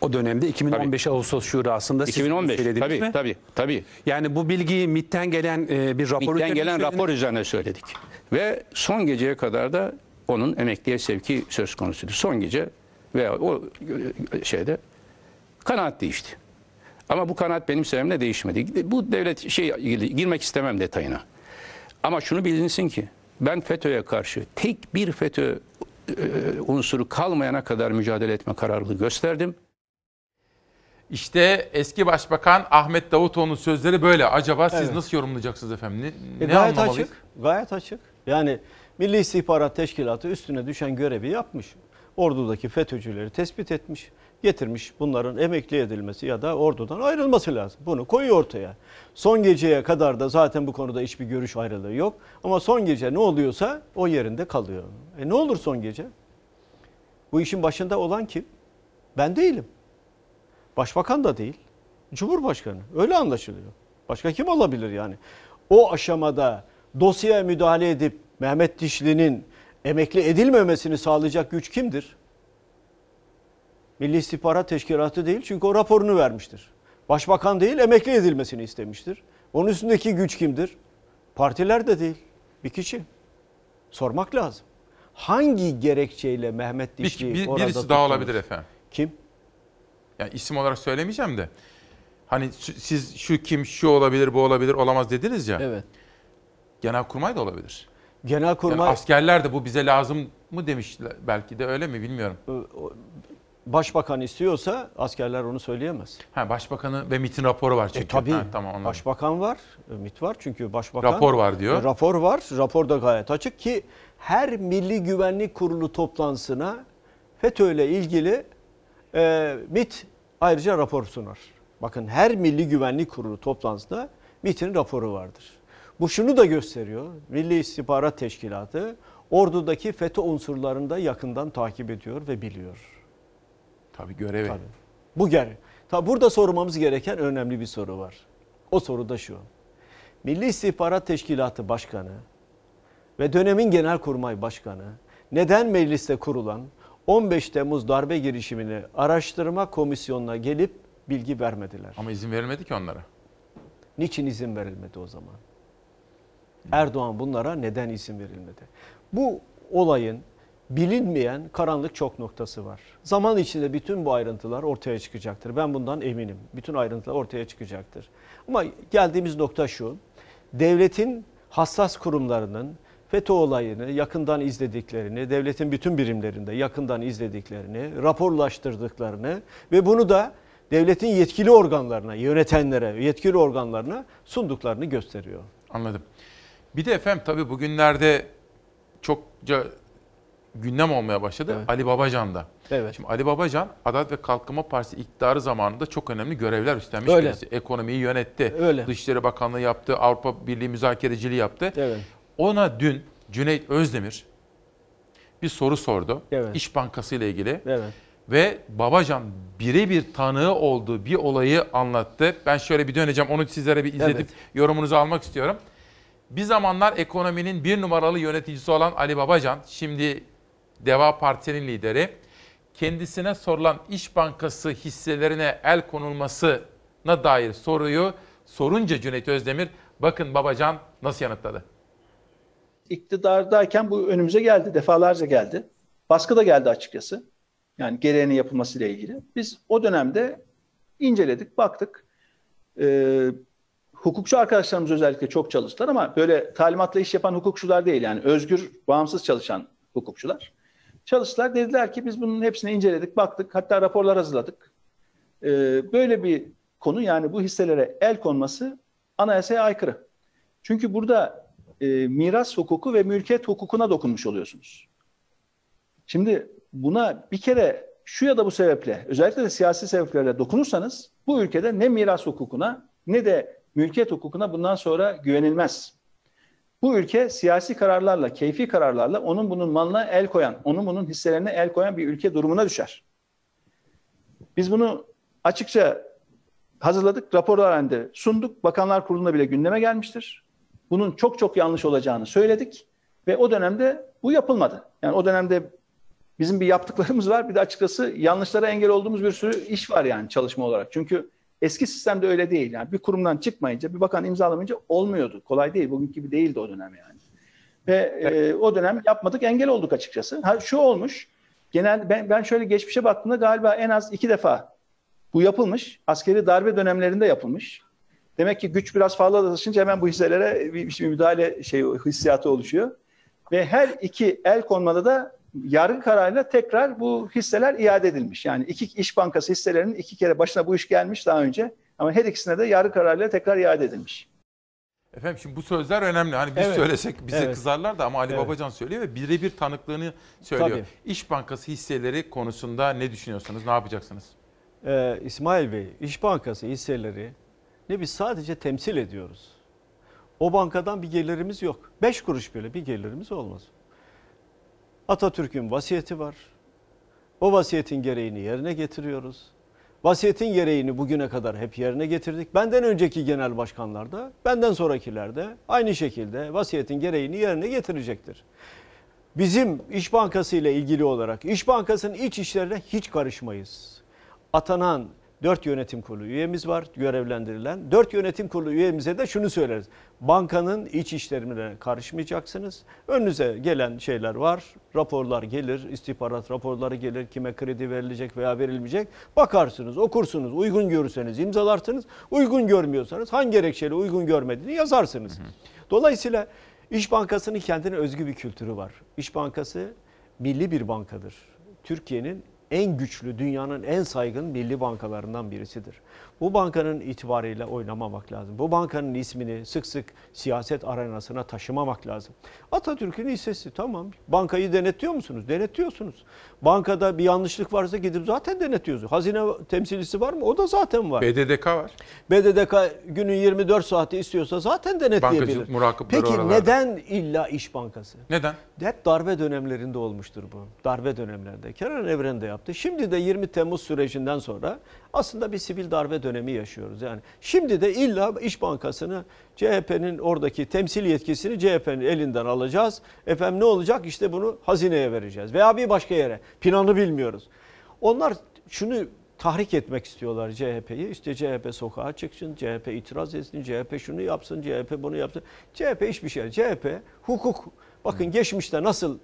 O dönemde 2015 Ağustos Şurası'nda siz 2015 söylediniz tabii, mi? tabii tabii. Yani bu bilgiyi MİT'ten gelen e, bir rapor MİT'ten gelen rapor üzerine söyledik. Ve son geceye kadar da onun emekliye sevki söz konusuydu. Son gece veya o e, şeyde kanaat değişti. Ama bu kanaat benim sevimle değişmedi. Bu devlet şey girmek istemem detayına. Ama şunu bilinsin ki ben FETÖ'ye karşı tek bir FETÖ e, unsuru kalmayana kadar mücadele etme kararlılığı gösterdim. İşte eski Başbakan Ahmet Davutoğlu'nun sözleri böyle. Acaba siz Evet. nasıl yorumlayacaksınız efendim? Ne, E, ne gayet anlamalıyız? açık. Gayet açık. Yani Milli İstihbarat Teşkilatı üstüne düşen görevi yapmış. Ordudaki FETÖ'cüleri tespit etmiş, getirmiş. Bunların emekli edilmesi ya da ordudan ayrılması lazım. Bunu koyuyor ortaya. Son geceye kadar da zaten bu konuda hiçbir görüş ayrılığı yok. Ama son gece ne oluyorsa o yerinde kalıyor. E ne olur son gece? Bu işin başında olan kim? Ben değilim. Başbakan da değil. Cumhurbaşkanı. Öyle anlaşılıyor. Başka kim olabilir yani? O aşamada dosyaya müdahale edip Mehmet Dişli'nin emekli edilmemesini sağlayacak güç kimdir? Milli İstihbarat Teşkilatı değil çünkü o raporunu vermiştir. Başbakan değil emekli edilmesini istemiştir. Onun üstündeki güç kimdir? Partiler de değil. Bir kişi. Sormak lazım. Hangi gerekçeyle Mehmet Bir, Dişli bir- orada birisi daha tutulur? olabilir efendim. Kim? Yani isim olarak söylemeyeceğim de. Hani siz şu kim, şu olabilir, bu olabilir, olamaz dediniz ya. Evet. Genelkurmay da olabilir. Genelkurmay Yani askerler de bu bize lazım mı demişler belki de öyle mi bilmiyorum. Başbakan istiyorsa askerler onu söyleyemez. Ha başbakanı ve MİT'in raporu var çünkü. E tabii. Ha, tamam anladım. Başbakan var, MİT var çünkü başbakan... Rapor var diyor. E, Rapor var, rapor da gayet açık ki her Milli Güvenlik Kurulu toplantısına FETÖ ile ilgili e, MİT ayrıca rapor sunar. Bakın her Milli Güvenlik Kurulu toplantısında MİT'in raporu vardır. Bu şunu da gösteriyor. Milli İstihbarat Teşkilatı ordudaki FETÖ unsurlarını da yakından takip ediyor ve biliyor. Tabii görevi. Tabii. Bu ger. Tabii burada sormamız gereken önemli bir soru var. O soru da şu. Milli İstihbarat Teşkilatı Başkanı ve dönemin Genelkurmay Başkanı neden mecliste kurulan 15 Temmuz darbe girişimini araştırma komisyonuna gelip bilgi vermediler? Ama izin verilmedi ki onlara. Niçin izin verilmedi o zaman? Erdoğan bunlara neden izin verilmedi? Bu olayın bilinmeyen karanlık çok noktası var. Zaman içinde bütün bu ayrıntılar ortaya çıkacaktır. Ben bundan eminim. Bütün ayrıntılar ortaya çıkacaktır. Ama geldiğimiz nokta şu. Devletin hassas kurumlarının FETÖ olayını yakından izlediklerini, devletin bütün birimlerinde yakından izlediklerini, raporlaştırdıklarını ve bunu da devletin yetkili organlarına, yönetenlere, yetkili organlarına sunduklarını gösteriyor. Anladım. Bir de efendim tabii bugünlerde çokça gündem olmaya başladı. Ali Babacan da. Evet. Şimdi Ali Babacan Adalet ve Kalkınma Partisi iktidarı zamanında çok önemli görevler üstlenmiş Öyle. birisi. Ekonomiyi yönetti. Öyle. Dışişleri Bakanlığı yaptı. Avrupa Birliği müzakereciliği yaptı. Evet. Ona dün Cüneyt Özdemir bir soru sordu. Evet. İş Bankası ile ilgili. Evet. Ve Babacan birebir tanığı olduğu bir olayı anlattı. Ben şöyle bir döneceğim onu sizlere bir izledip Evet. yorumunuzu almak istiyorum. Bir zamanlar ekonominin bir numaralı yöneticisi olan Ali Babacan, şimdi Deva Partisi'nin lideri, kendisine sorulan İş Bankası hisselerine el konulmasına dair soruyu sorunca Cüneyt Özdemir, bakın Babacan nasıl yanıtladı. iktidardayken bu önümüze geldi. Defalarca geldi. Baskı da geldi açıkçası. Yani gereğinin yapılmasıyla ilgili. Biz o dönemde inceledik, baktık. Ee, hukukçu arkadaşlarımız özellikle çok çalıştılar ama böyle talimatla iş yapan hukukçular değil. Yani özgür, bağımsız çalışan hukukçular. Çalıştılar. Dediler ki biz bunun hepsini inceledik, baktık. Hatta raporlar hazırladık. Ee, böyle bir konu yani bu hisselere el konması anayasaya aykırı. Çünkü burada e, miras hukuku ve mülkiyet hukukuna dokunmuş oluyorsunuz. Şimdi buna bir kere şu ya da bu sebeple özellikle de siyasi sebeplerle dokunursanız bu ülkede ne miras hukukuna ne de mülkiyet hukukuna bundan sonra güvenilmez. Bu ülke siyasi kararlarla, keyfi kararlarla onun bunun malına el koyan, onun bunun hisselerine el koyan bir ülke durumuna düşer. Biz bunu açıkça hazırladık, raporlar halinde sunduk. Bakanlar Kurulu'nda bile gündeme gelmiştir. Bunun çok çok yanlış olacağını söyledik ve o dönemde bu yapılmadı. Yani o dönemde bizim bir yaptıklarımız var. Bir de açıkçası yanlışlara engel olduğumuz bir sürü iş var yani çalışma olarak. Çünkü eski sistemde öyle değil. Yani bir kurumdan çıkmayınca, bir bakan imzalamayınca olmuyordu. Kolay değil. Bugünkü gibi değildi o dönem yani. Ve e, o dönem yapmadık, engel olduk açıkçası. Ha, şu olmuş, genel ben, ben şöyle geçmişe baktığımda galiba en az iki defa bu yapılmış. Askeri darbe dönemlerinde yapılmış. Demek ki güç biraz fazla taşınca hemen bu hisselere bir, bir müdahale şey hissiyatı oluşuyor. Ve her iki el konmada da yargı kararıyla tekrar bu hisseler iade edilmiş. Yani iki iş bankası hisselerinin iki kere başına bu iş gelmiş daha önce ama her ikisine de yargı kararıyla tekrar iade edilmiş. Efendim şimdi bu sözler önemli. Hani biz Evet. söylesek bize Evet. kızarlar da ama Ali Evet. Babacan söylüyor ve birebir tanıklığını söylüyor. Tabii. İş Bankası hisseleri konusunda ne düşünüyorsunuz? Ne yapacaksınız? Ee, İsmail Bey, İş Bankası hisseleri ne biz sadece temsil ediyoruz. O bankadan bir gelirimiz yok. Beş kuruş bile bir gelirimiz olmaz. Atatürk'ün vasiyeti var. O vasiyetin gereğini yerine getiriyoruz. Vasiyetin gereğini bugüne kadar hep yerine getirdik. Benden önceki genel başkanlar da, benden sonrakiler de aynı şekilde vasiyetin gereğini yerine getirecektir. Bizim İş Bankası ile ilgili olarak İş Bankası'nın iç işlerine hiç karışmayız. Atanan 4 yönetim kurulu üyemiz var görevlendirilen. 4 yönetim kurulu üyemize de şunu söyleriz. Bankanın iç işlerine karışmayacaksınız. Önünüze gelen şeyler var. Raporlar gelir, istihbarat raporları gelir. Kime kredi verilecek veya verilmeyecek. Bakarsınız, okursunuz. Uygun görürseniz imzalarsınız. Uygun görmüyorsanız hangi gerekçeyle uygun görmediğini yazarsınız. Dolayısıyla İş Bankası'nın kendine özgü bir kültürü var. İş Bankası milli bir bankadır. Türkiye'nin en güçlü, dünyanın en saygın milli bankalarından birisidir. Bu bankanın itibarıyla oynamamak lazım. Bu bankanın ismini sık sık siyaset arenasına taşımamak lazım. Atatürk'ün hissesi tamam. Bankayı denetliyor musunuz? Denetliyorsunuz. Bankada bir yanlışlık varsa gidip zaten denetliyorsunuz. Hazine temsilcisi var mı? O da zaten var. BDDK var. BDDK günün 24 saati istiyorsa zaten denetleyebilir. Bankacılık Peki oralarda. neden illa İş Bankası? Neden? Hep darbe dönemlerinde olmuştur bu. Darbe dönemlerinde. Kenan Evren de yaptı. Şimdi de 20 Temmuz sürecinden sonra aslında bir sivil darbe dönemi yaşıyoruz. Yani şimdi de illa İş Bankası'nı CHP'nin oradaki temsil yetkisini CHP'nin elinden alacağız. Efendim ne olacak? İşte bunu hazineye vereceğiz. Veya bir başka yere. Planı bilmiyoruz. Onlar şunu tahrik etmek istiyorlar CHP'yi. İşte CHP sokağa çıksın, CHP itiraz etsin, CHP şunu yapsın, CHP bunu yapsın. CHP hiçbir şey. CHP hukuk. Bakın geçmişte nasıl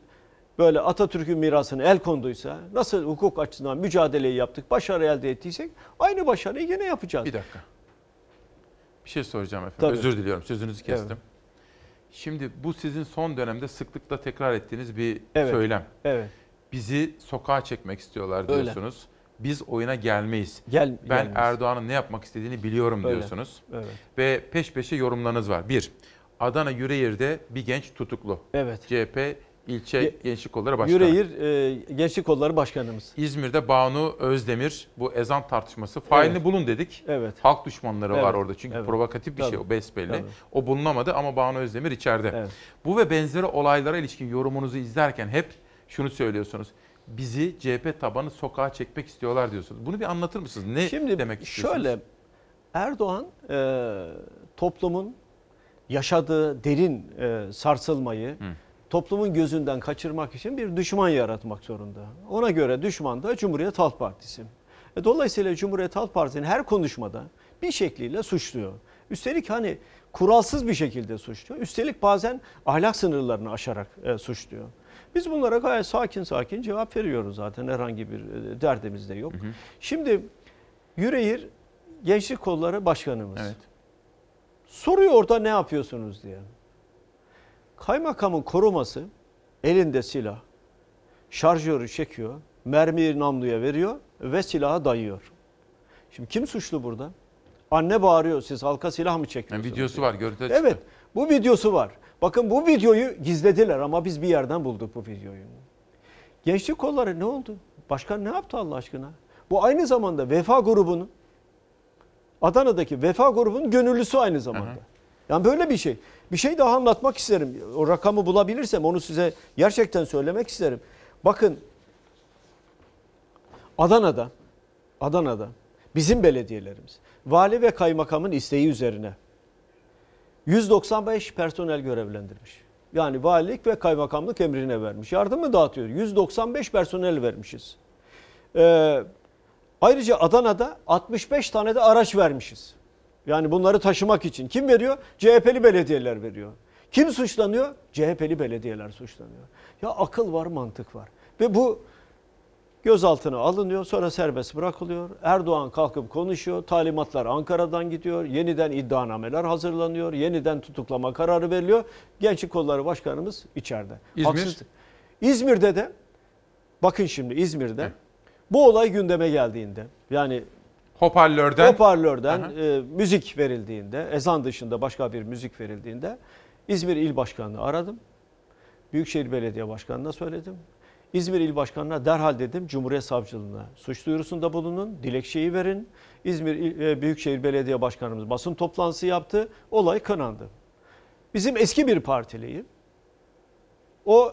böyle Atatürk'ün mirasını el konduysa, nasıl hukuk açısından mücadeleyi yaptık, başarı elde ettiysek aynı başarıyı yine yapacağız. Bir dakika. Bir şey soracağım efendim. Tabii. Özür diliyorum. Sözünüzü kestim. Evet. Şimdi bu sizin son dönemde sıklıkla tekrar ettiğiniz bir Evet. söylem. Evet. Bizi sokağa çekmek istiyorlar Öyle. diyorsunuz. Biz oyuna gelmeyiz. Gel, ben. Erdoğan'ın ne yapmak istediğini biliyorum Öyle. diyorsunuz. Evet. Ve peş peşe yorumlarınız var. Bir, Adana Yüreğir'de bir genç tutuklu. Evet. CHP ilçe Ge- Gençlik Kolları Başkanı. Yüreğir e, Gençlik Kolları Başkanımız. İzmir'de Banu Özdemir bu ezan tartışması failini Evet. bulun dedik. Evet. Halk düşmanları var Evet. orada çünkü Evet. provokatif bir şey Tabii. o besbelli. Tabii. O bulunamadı ama Banu Özdemir içeride. Bu ve benzeri olaylara ilişkin yorumunuzu izlerken hep şunu söylüyorsunuz. Bizi CHP tabanı sokağa çekmek istiyorlar diyorsunuz. Bunu bir anlatır mısınız? Ne Şimdi demek istiyorsunuz? Şöyle Erdoğan e, toplumun yaşadığı derin e, sarsılmayı toplumun gözünden kaçırmak için bir düşman yaratmak zorunda. Ona göre düşman da Cumhuriyet Halk Partisi. E, dolayısıyla Cumhuriyet Halk Partisi'nin her konuşmada bir şekliyle suçluyor. Üstelik hani kuralsız bir şekilde suçluyor. Üstelik bazen ahlak sınırlarını aşarak e, suçluyor. Biz bunlara gayet sakin sakin cevap veriyoruz zaten. Herhangi bir e, derdimiz de yok. Şimdi Yüreğir Gençlik Kolları Başkanımız. Evet. Soruyor orada ne yapıyorsunuz diye. Kaymakamın koruması elinde silah, şarjörü çekiyor, mermiyi namluya veriyor ve silahı dayıyor. Şimdi kim suçlu burada? Anne bağırıyor siz halka silah mı çekiyorsunuz? Yani videosu var, görüntüde Evet bu videosu var. Bakın bu videoyu gizlediler ama biz bir yerden bulduk bu videoyu. Gençlik kolları ne oldu? Başkan ne yaptı Allah aşkına? Bu aynı zamanda Vefa grubunun Adana'daki Vefa grubunun gönüllüsü aynı zamanda. Yani böyle bir şey. Bir şey daha anlatmak isterim. O rakamı bulabilirsem onu size gerçekten söylemek isterim. Bakın Adana'da Adana'da bizim belediyelerimiz vali ve kaymakamın isteği üzerine 195 personel görevlendirmiş. Yani valilik ve kaymakamlık emrine vermiş. Yardım mı dağıtıyor? 195 personel vermişiz. Ee, ayrıca Adana'da 65 tane de araç vermişiz. Yani bunları taşımak için. Kim veriyor? CHP'li belediyeler veriyor. Kim suçlanıyor? CHP'li belediyeler suçlanıyor. Ya akıl var, mantık var. Ve bu gözaltına alınıyor, sonra serbest bırakılıyor. Erdoğan kalkıp konuşuyor, talimatlar Ankara'dan gidiyor, yeniden iddianameler hazırlanıyor, yeniden tutuklama kararı veriliyor. Gençlik Kolları Başkanımız içeride. İzmir? Haksızlık. İzmir'de de, bakın şimdi İzmir'de bu olay gündeme geldiğinde, yani Hoparlörden. hoparlörden Aha. e, müzik verildiğinde, ezan dışında başka bir müzik verildiğinde İzmir İl Başkanı'nı aradım. Büyükşehir Belediye Başkanı'na söyledim. İzmir İl Başkanı'na derhal dedim Cumhuriyet Savcılığına suç duyurusunda bulunun, dilekçeyi verin. İzmir İl- e, Büyükşehir Belediye Başkanımız basın toplantısı yaptı. Olay kınandı. Bizim eski bir partiliyim. O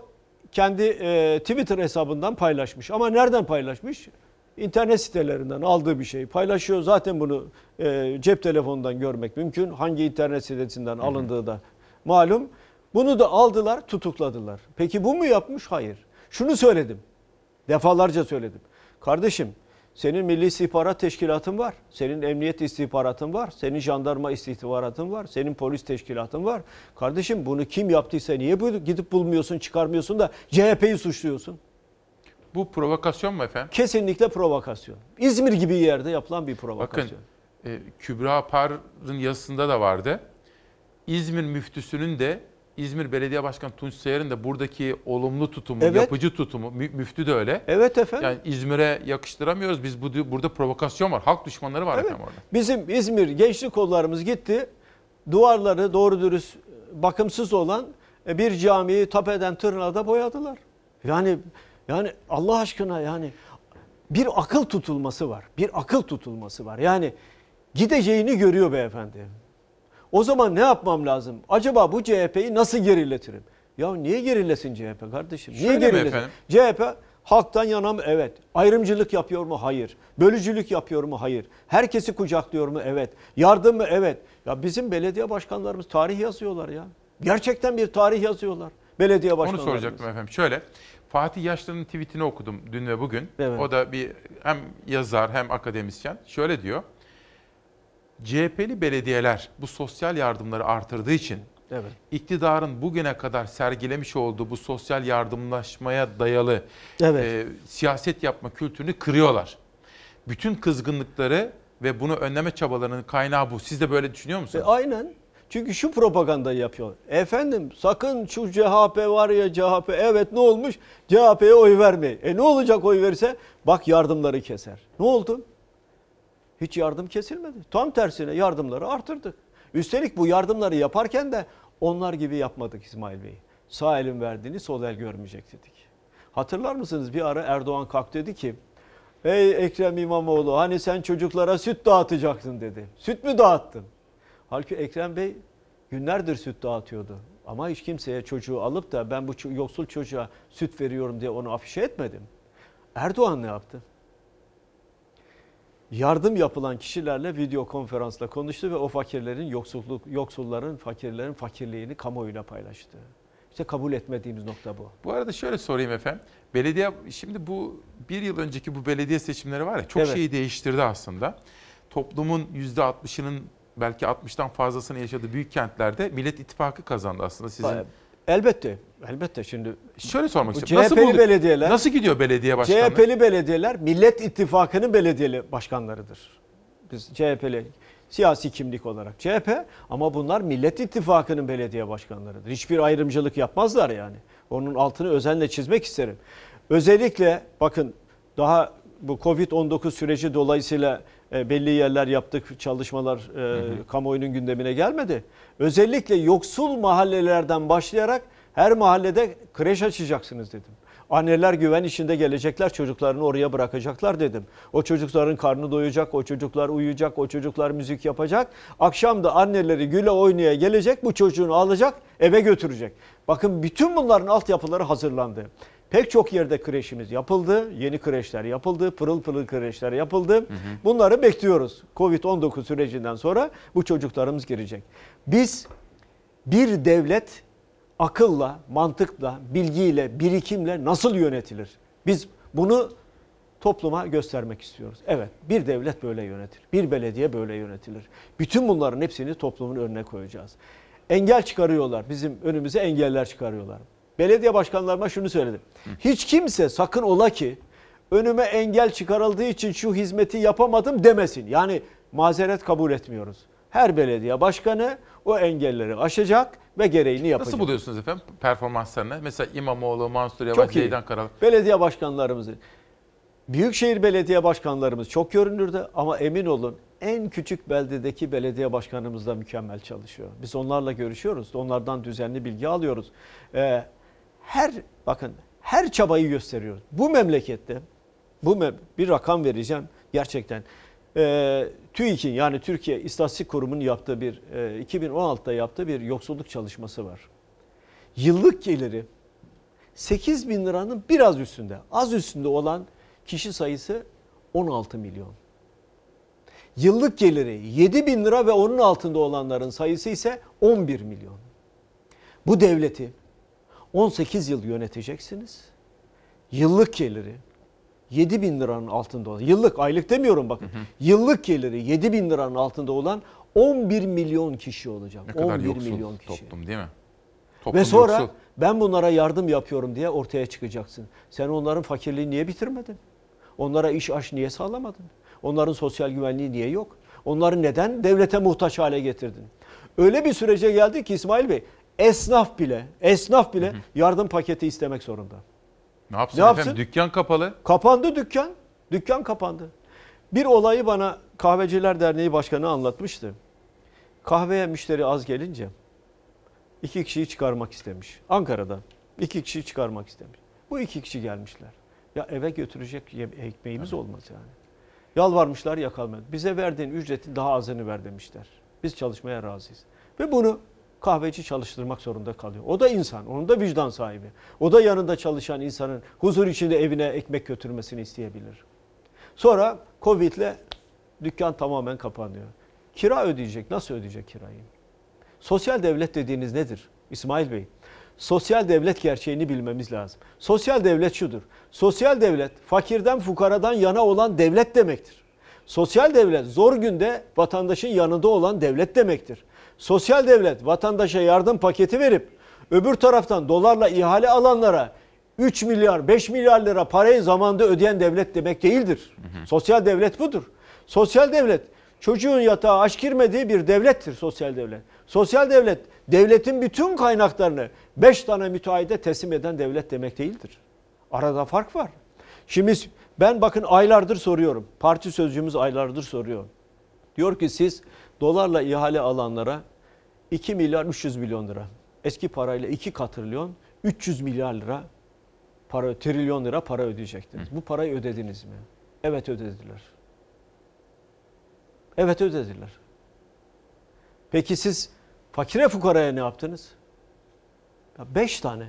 kendi e, Twitter hesabından paylaşmış. Ama nereden paylaşmış? İnternet sitelerinden aldığı bir şey paylaşıyor. Zaten bunu e, cep telefonundan görmek mümkün. Hangi internet sitesinden alındığı da malum. Bunu da aldılar, tutukladılar. Peki bu mu yapmış? Hayır. Şunu söyledim. Defalarca söyledim. Kardeşim senin Milli İstihbarat Teşkilatın var. Senin Emniyet İstihbaratın var. Senin Jandarma İstihbaratın var. Senin Polis Teşkilatın var. Kardeşim bunu kim yaptıysa niye gidip bulmuyorsun, çıkarmıyorsun da CHP'yi suçluyorsun? Bu provokasyon mu efendim? Kesinlikle provokasyon. İzmir gibi yerde yapılan bir provokasyon. Bakın e, Kübra Par'ın yazısında da vardı. İzmir müftüsünün de İzmir Belediye Başkanı Tunç Sayar'ın da buradaki olumlu tutumu, Evet. yapıcı tutumu, mü- müftü de öyle. Evet efendim. Yani İzmir'e yakıştıramıyoruz. Biz bu, burada provokasyon var. Halk düşmanları var Evet. efendim orada. Bizim İzmir gençlik kollarımız gitti. Duvarları doğru dürüst bakımsız olan bir camiyi tapeden tırnağa da boyadılar. Yani yani Allah aşkına yani bir akıl tutulması var. Bir akıl tutulması var. Yani gideceğini görüyor beyefendi. O zaman ne yapmam lazım? Acaba bu CHP'yi nasıl geriletirim? Ya niye gerilesin CHP kardeşim? Niye Şöyle gerilesin? CHP halktan yana mı? Evet. Ayrımcılık yapıyor mu? Hayır. Bölücülük yapıyor mu? Hayır. Herkesi kucaklıyor mu? Evet. Yardım mı? Evet. Ya bizim belediye başkanlarımız tarih yazıyorlar ya. Gerçekten bir tarih yazıyorlar. Belediye Onu başkanlarımız. soracaktım efendim. Şöyle, Fatih Yaşlı'nın tweetini okudum dün ve bugün. Evet. O da bir hem yazar hem akademisyen. Şöyle diyor. CHP'li belediyeler bu sosyal yardımları artırdığı için Evet. iktidarın bugüne kadar sergilemiş olduğu bu sosyal yardımlaşmaya dayalı Evet. e, siyaset yapma kültürünü kırıyorlar. Bütün kızgınlıkları ve bunu önleme çabalarının kaynağı bu. Siz de böyle düşünüyor E, musunuz? aynen. Çünkü şu propagandayı yapıyor. Efendim sakın şu CHP var ya CHP evet ne olmuş? CHP'ye oy vermeyin. E ne olacak oy verirse? Bak yardımları keser. Ne oldu? Hiç yardım kesilmedi. Tam tersine yardımları artırdık. Üstelik bu yardımları yaparken de onlar gibi yapmadık İsmail Bey. Sağ elin verdiğini sol el görmeyecek dedik. Hatırlar mısınız bir ara Erdoğan kalk dedi ki Ey Ekrem İmamoğlu hani sen çocuklara süt dağıtacaktın dedi. Süt mü dağıttın? Halbuki Ekrem Bey günlerdir süt dağıtıyordu. Ama hiç kimseye çocuğu alıp da ben bu yoksul çocuğa süt veriyorum diye onu afişe etmedim. Erdoğan ne yaptı? Yardım yapılan kişilerle video konferansla konuştu ve o fakirlerin yoksulluk yoksulların fakirlerin fakirliğini kamuoyuyla paylaştı. İşte kabul etmediğimiz nokta bu. Bu arada şöyle sorayım efendim. Belediye şimdi bu bir yıl önceki bu belediye seçimleri var ya çok Evet. şeyi değiştirdi aslında. Toplumun %60'ının belki 60'tan fazlasını yaşadığı büyük kentlerde Millet İttifakı kazandı aslında sizin. Elbette. Elbette şimdi Şöyle sormak istiyorum. Nasıl CHP'li bulduk- belediyeler Nasıl gidiyor belediye başkanlığı? CHP'li belediyeler Millet İttifakı'nın belediye başkanlarıdır. Biz CHP'li siyasi kimlik olarak CHP ama bunlar Millet İttifakı'nın belediye başkanlarıdır. Hiçbir ayrımcılık yapmazlar yani. Onun altını özenle çizmek isterim. Özellikle bakın daha bu Covid-19 süreci dolayısıyla belli yerler yaptık, çalışmalar e, kamuoyunun gündemine gelmedi. Özellikle yoksul mahallelerden başlayarak her mahallede kreş açacaksınız dedim. Anneler güven içinde gelecekler, çocuklarını oraya bırakacaklar dedim. O çocukların karnı doyacak, o çocuklar uyuyacak, o çocuklar müzik yapacak. Akşam da anneleri güle oynaya gelecek, bu çocuğunu alacak, eve götürecek. Bakın bütün bunların altyapıları hazırlandı. Pek çok yerde kreşimiz yapıldı, yeni kreşler yapıldı, pırıl pırıl kreşler yapıldı. Bunları bekliyoruz. Covid-19 sürecinden sonra bu çocuklarımız girecek. Biz bir devlet akılla, mantıkla, bilgiyle, birikimle nasıl yönetilir? Biz bunu topluma göstermek istiyoruz. Evet, bir devlet böyle yönetilir. Bir belediye böyle yönetilir. Bütün bunların hepsini toplumun önüne koyacağız. Engel çıkarıyorlar. Bizim önümüze engeller çıkarıyorlar. Belediye başkanlarıma şunu söyledim. Hiç kimse sakın ola ki önüme engel çıkarıldığı için şu hizmeti yapamadım demesin. Yani mazeret kabul etmiyoruz. Her belediye başkanı o engelleri aşacak ve gereğini yapacak. Nasıl buluyorsunuz efendim performanslarını? Mesela İmamoğlu, Mansur Yavaş. Zeydan Karal. Belediye başkanlarımızı, büyükşehir belediye başkanlarımız çok görünürde ama emin olun en küçük beldedeki belediye başkanımız da mükemmel çalışıyor. Biz onlarla görüşüyoruz, onlardan düzenli bilgi alıyoruz. Ee, her bakın her çabayı gösteriyoruz. Bu memlekette bu mem- bir rakam vereceğim gerçekten. Ee, TÜİK'in yani Türkiye İstatistik Kurumu'nun yaptığı bir e, 2016'da yaptığı bir yoksulluk çalışması var. Yıllık geliri 8 bin liranın biraz üstünde, az üstünde olan kişi sayısı 16 milyon. Yıllık geliri 7 bin lira ve onun altında olanların sayısı ise 11 milyon. Bu devleti 18 yıl yöneteceksiniz. Yıllık geliri 7 bin liranın altında olan, yıllık aylık demiyorum bakın. Yıllık geliri 7 bin liranın altında olan 11 milyon kişi olacak. Ne kadar 11 yoksul milyon kişi. toplum değil mi? Toplum Ve sonra yoksul. ben bunlara yardım yapıyorum diye ortaya çıkacaksın. Sen onların fakirliğini niye bitirmedin? Onlara iş aş niye sağlamadın? Onların sosyal güvenliği niye yok? Onları neden devlete muhtaç hale getirdin? Öyle bir sürece geldi ki İsmail Bey esnaf bile esnaf bile yardım paketi istemek zorunda. Ne yapsın, Ne yapsın? efendim? Dükkan kapalı. Kapandı dükkan. Dükkan kapandı. Bir olayı bana Kahveciler Derneği Başkanı anlatmıştı. Kahveye müşteri az gelince iki kişiyi çıkarmak istemiş. Ankara'da iki kişiyi çıkarmak istemiş. Bu iki kişi gelmişler. Ya eve götürecek ekmeğimiz olmaz yani. Yalvarmışlar yakalmadı. Bize verdiğin ücretin daha azını ver demişler. Biz çalışmaya razıyız. Ve bunu kahveci çalıştırmak zorunda kalıyor. O da insan, onun da vicdan sahibi. O da yanında çalışan insanın huzur içinde evine ekmek götürmesini isteyebilir. Sonra Covid'le dükkan tamamen kapanıyor. Kira ödeyecek. Nasıl ödeyecek kirayı? Sosyal devlet dediğiniz nedir İsmail Bey? Sosyal devlet gerçeğini bilmemiz lazım. Sosyal devlet şudur. Sosyal devlet fakirden fukaradan yana olan devlet demektir. Sosyal devlet zor günde vatandaşın yanında olan devlet demektir. Sosyal devlet vatandaşa yardım paketi verip öbür taraftan dolarla ihale alanlara 3 milyar 5 milyar lira parayı zamanda ödeyen devlet demek değildir. Sosyal devlet budur. Sosyal devlet çocuğun yatağa aç girmediği bir devlettir sosyal devlet. Sosyal devlet devletin bütün kaynaklarını 5 tane müteahhide teslim eden devlet demek değildir. Arada fark var. Şimdi ben bakın aylardır soruyorum. Parti sözcüğümüz aylardır soruyor. Diyor ki siz dolarla ihale alanlara 2 milyar 300 milyon lira. Eski parayla 2 katrilyon 300 milyar lira para trilyon lira para ödeyecektiniz. Bu parayı ödediniz mi? Evet ödediler. Evet ödediler. Peki siz fakire fukaraya ne yaptınız? Ya beş tane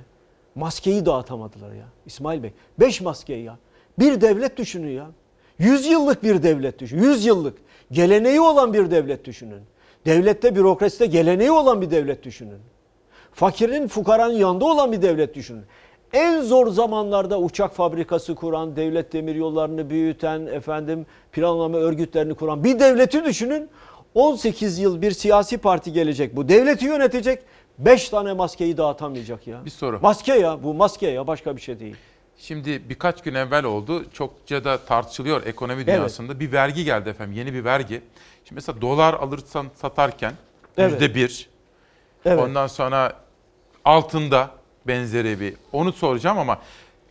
maskeyi dağıtamadılar ya İsmail Bey. Beş maskeyi ya. Bir devlet düşünün ya. Yüz yıllık bir devlet düşünün. Yüz yıllık. Geleneği olan bir devlet düşünün. Devlette, bürokraside geleneği olan bir devlet düşünün. Fakirin, fukaranın yanında olan bir devlet düşünün. En zor zamanlarda uçak fabrikası kuran, devlet demiryollarını büyüten, efendim planlama örgütlerini kuran bir devleti düşünün. 18 yıl bir siyasi parti gelecek bu devleti yönetecek. 5 tane maskeyi dağıtamayacak ya. Bir soru. Maske ya bu maske ya başka bir şey değil. Şimdi birkaç gün evvel oldu. Çokça da tartışılıyor ekonomi dünyasında. Bir vergi geldi efendim. Yeni bir vergi. Şimdi mesela dolar alırsan satarken Evet. yüzde bir. Evet. Ondan sonra altında benzeri bir. Onu soracağım ama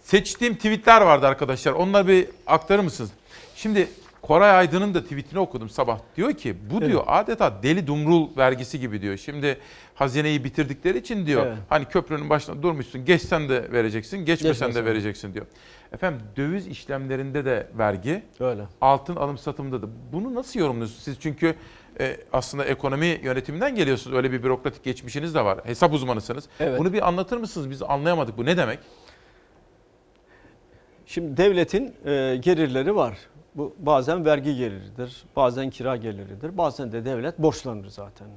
Seçtiğim tweetler vardı arkadaşlar. Onları bir aktarır mısınız? Şimdi Koray Aydın'ın da tweetini okudum sabah. Diyor ki bu Evet. diyor adeta deli dumrul vergisi gibi diyor. Şimdi hazineyi bitirdikleri için diyor. Evet. Hani köprünün başında durmuşsun. Geçsen de vereceksin, geçmesen de de. vereceksin diyor. Efendim döviz işlemlerinde de vergi. Öyle. Altın alım satımında da. Bunu nasıl yorumluyorsunuz? Siz çünkü e, aslında ekonomi yönetiminden geliyorsunuz. Öyle bir bürokratik geçmişiniz de var. Hesap uzmanısınız. Evet. Bunu bir anlatır mısınız? Biz anlayamadık. Bu ne demek? Şimdi devletin e, gelirleri var. Bu bazen vergi geliridir, bazen kira geliridir, bazen de devlet borçlanır zaten.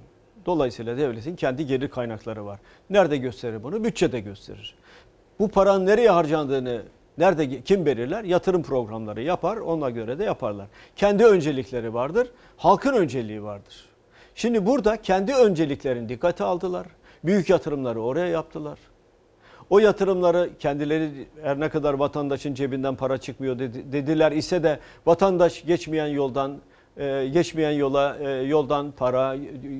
Dolayısıyla devletin kendi gelir kaynakları var. Nerede gösterir bunu? Bütçede gösterir. Bu paranın nereye harcandığını nerede kim belirler? Yatırım programları yapar, ona göre de yaparlar. Kendi öncelikleri vardır, halkın önceliği vardır. Şimdi burada kendi önceliklerini dikkate aldılar. Büyük yatırımları oraya yaptılar. O yatırımları kendileri her ne kadar vatandaşın cebinden para çıkmıyor dedi- dediler ise de vatandaş geçmeyen yoldan e, geçmeyen yola e, yoldan para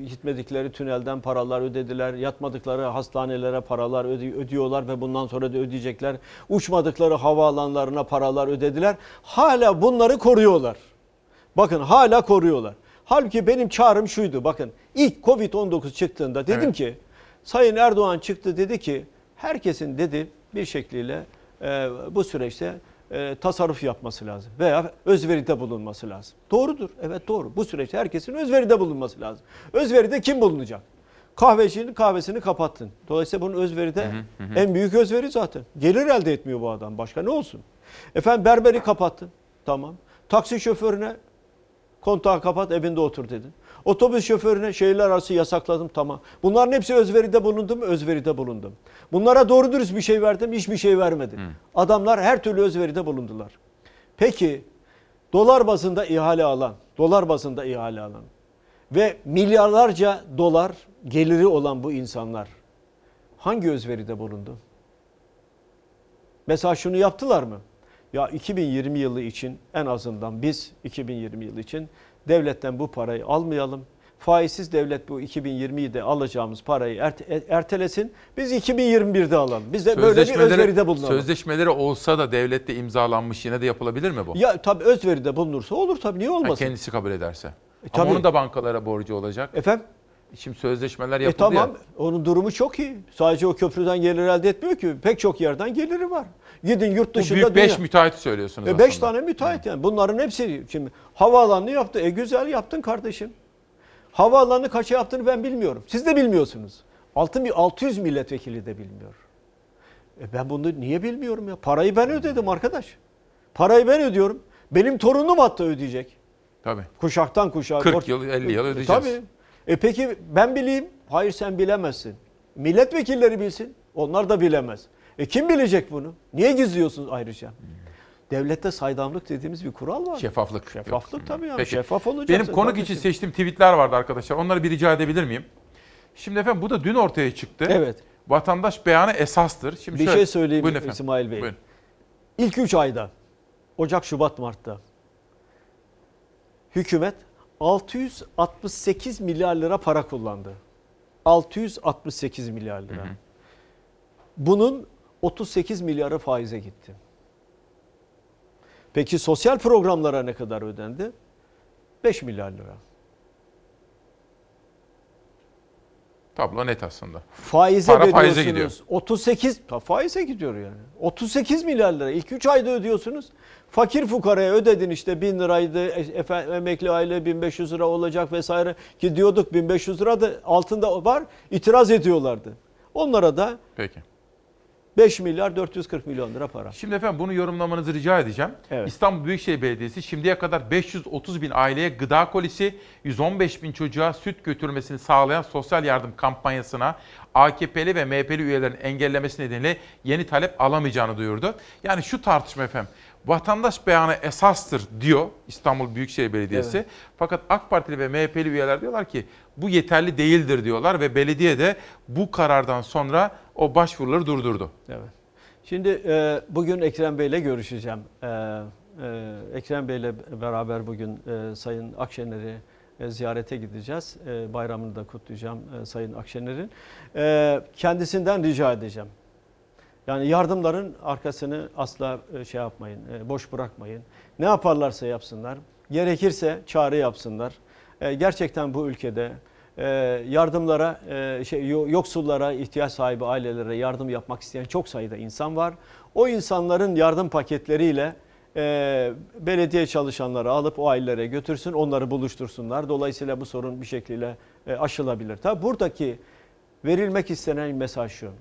gitmedikleri tünelden paralar ödediler. Yatmadıkları hastanelere paralar öde- ödüyorlar ve bundan sonra da ödeyecekler. Uçmadıkları havaalanlarına paralar ödediler. Hala bunları koruyorlar. Bakın hala koruyorlar. Halbuki benim çağrım şuydu. Bakın ilk Covid-19 çıktığında dedim Evet. ki Sayın Erdoğan çıktı dedi ki herkesin dedi bir şekliyle e, bu süreçte e, tasarruf yapması lazım veya özveride bulunması lazım. Doğrudur. Evet doğru. Bu süreçte herkesin özveride bulunması lazım. Özveride kim bulunacak? Kahvecinin kahvesini kapattın. Dolayısıyla bunun özveride Hı hı, hı. en büyük özveri zaten. Gelir elde etmiyor bu adam. Başka ne olsun? Efendim berberi kapattın. Tamam. Taksi şoförüne kontağı kapat evinde otur dedin. Otobüs şoförüne şehirler arası yasakladım tamam. Bunların hepsi özveride bulundum mu? Özveride bulundum. Bunlara doğru dürüst bir şey verdim hiçbir şey vermedim. Adamlar her türlü özveride bulundular. Peki dolar bazında ihale alan, dolar bazında ihale alan ve milyarlarca dolar geliri olan bu insanlar hangi özveride bulundu? Mesela şunu yaptılar mı? Ya 2020 yılı için en azından biz 2020 yılı için devletten bu parayı almayalım. Faizsiz devlet bu 2020'de alacağımız parayı erte- ertelesin. Biz 2021'de alalım. Biz de böyle bir özveride bulunalım. Sözleşmeleri olsa da devlette imzalanmış yine de yapılabilir mi bu? Ya tabii özveride bulunursa olur tabii niye Ha, olmasın? kendisi kabul ederse. Ama tabii. onun da bankalara borcu olacak. Efendim? Şimdi sözleşmeler E yapıldı tamam ya. onun durumu çok iyi. Sadece o köprüden gelir elde etmiyor ki. Pek çok yerden geliri var. Gidin yurt Bu dışında büyük 5 dünya- müteahhit söylüyorsunuz E beş tane müteahhit yani. Bunların hepsi şimdi havaalanını yaptı. E güzel yaptın kardeşim. Havaalanını kaça yaptığını ben bilmiyorum. Siz de bilmiyorsunuz. Altı, mi- 600 milletvekili de bilmiyor. E ben bunu niye bilmiyorum ya? Parayı ben ödedim arkadaş. Parayı ben ödüyorum. Benim torunum hatta ödeyecek. Tabii. Kuşaktan kuşağa. 40 borç- yıl, 50 yıl E, ödeyeceğiz. Tabii. E peki ben bileyim. Hayır sen bilemezsin. Milletvekilleri bilsin. Onlar da bilemez. E kim bilecek bunu? Niye gizliyorsunuz ayrıca? Devlette saydamlık dediğimiz bir kural var. Şeffaflık. Şeffaflık tabii yani. Peki. Şeffaf olacaksın. Benim konuk için seçtiğim tweetler vardı arkadaşlar. Onları bir rica edebilir miyim? Şimdi efendim bu da dün ortaya çıktı. Evet. Vatandaş beyanı esastır. Şimdi Bir şöyle- şey söyleyeyim Buyurun efendim. İsmail Bey. Buyurun. İlk 3 ayda Ocak, Şubat, Mart'ta hükümet 668 milyar lira para kullandı. 668 milyar lira. Bunun 38 milyarı faize gitti. Peki sosyal programlara ne kadar ödendi? 5 milyar lira. Tablo net aslında. Faize Para faize gidiyor. 38 ta faize gidiyor yani. 38 milyar lira ilk 3 ayda ödüyorsunuz. Fakir fukaraya ödedin işte 1000 liraydı. e- Efendim, emekli aile 1500 lira olacak vesaire ki diyorduk 1500 lira da altında var. itiraz ediyorlardı. Onlara da Peki. 5 milyar 440 milyon lira para. Şimdi efendim bunu yorumlamanızı rica edeceğim. İstanbul Büyükşehir Belediyesi şimdiye kadar 530 bin aileye gıda kolisi, 115 bin çocuğa süt götürmesini sağlayan sosyal yardım kampanyasına AKP'li ve MHP'li üyelerin engellemesi nedeniyle yeni talep alamayacağını duyurdu. Yani şu tartışma efendim. Vatandaş beyanı esastır diyor İstanbul Büyükşehir Belediyesi. Evet. Fakat AK Partili ve MHP'li üyeler diyorlar ki bu yeterli değildir diyorlar ve belediye de bu karardan sonra o başvuruları durdurdu. Evet. Şimdi e, bugün Ekrem Bey'le görüşeceğim. E, e, Ekrem Bey'le beraber bugün e, Sayın Akşener'i e, ziyarete gideceğiz. E, bayramını da kutlayacağım e, Sayın Akşener'in. E, kendisinden rica edeceğim. Yani yardımların arkasını asla e, şey yapmayın, e, boş bırakmayın. Ne yaparlarsa yapsınlar, gerekirse çağrı yapsınlar. E, Gerçekten bu ülkede yardımlara, şey yo- yoksullara, ihtiyaç sahibi ailelere yardım yapmak isteyen çok sayıda insan var. O insanların yardım paketleriyle belediye çalışanları alıp o ailelere götürsün, onları buluştursunlar. Dolayısıyla bu sorun bir şekilde aşılabilir. Tabi buradaki verilmek istenen mesaj şu.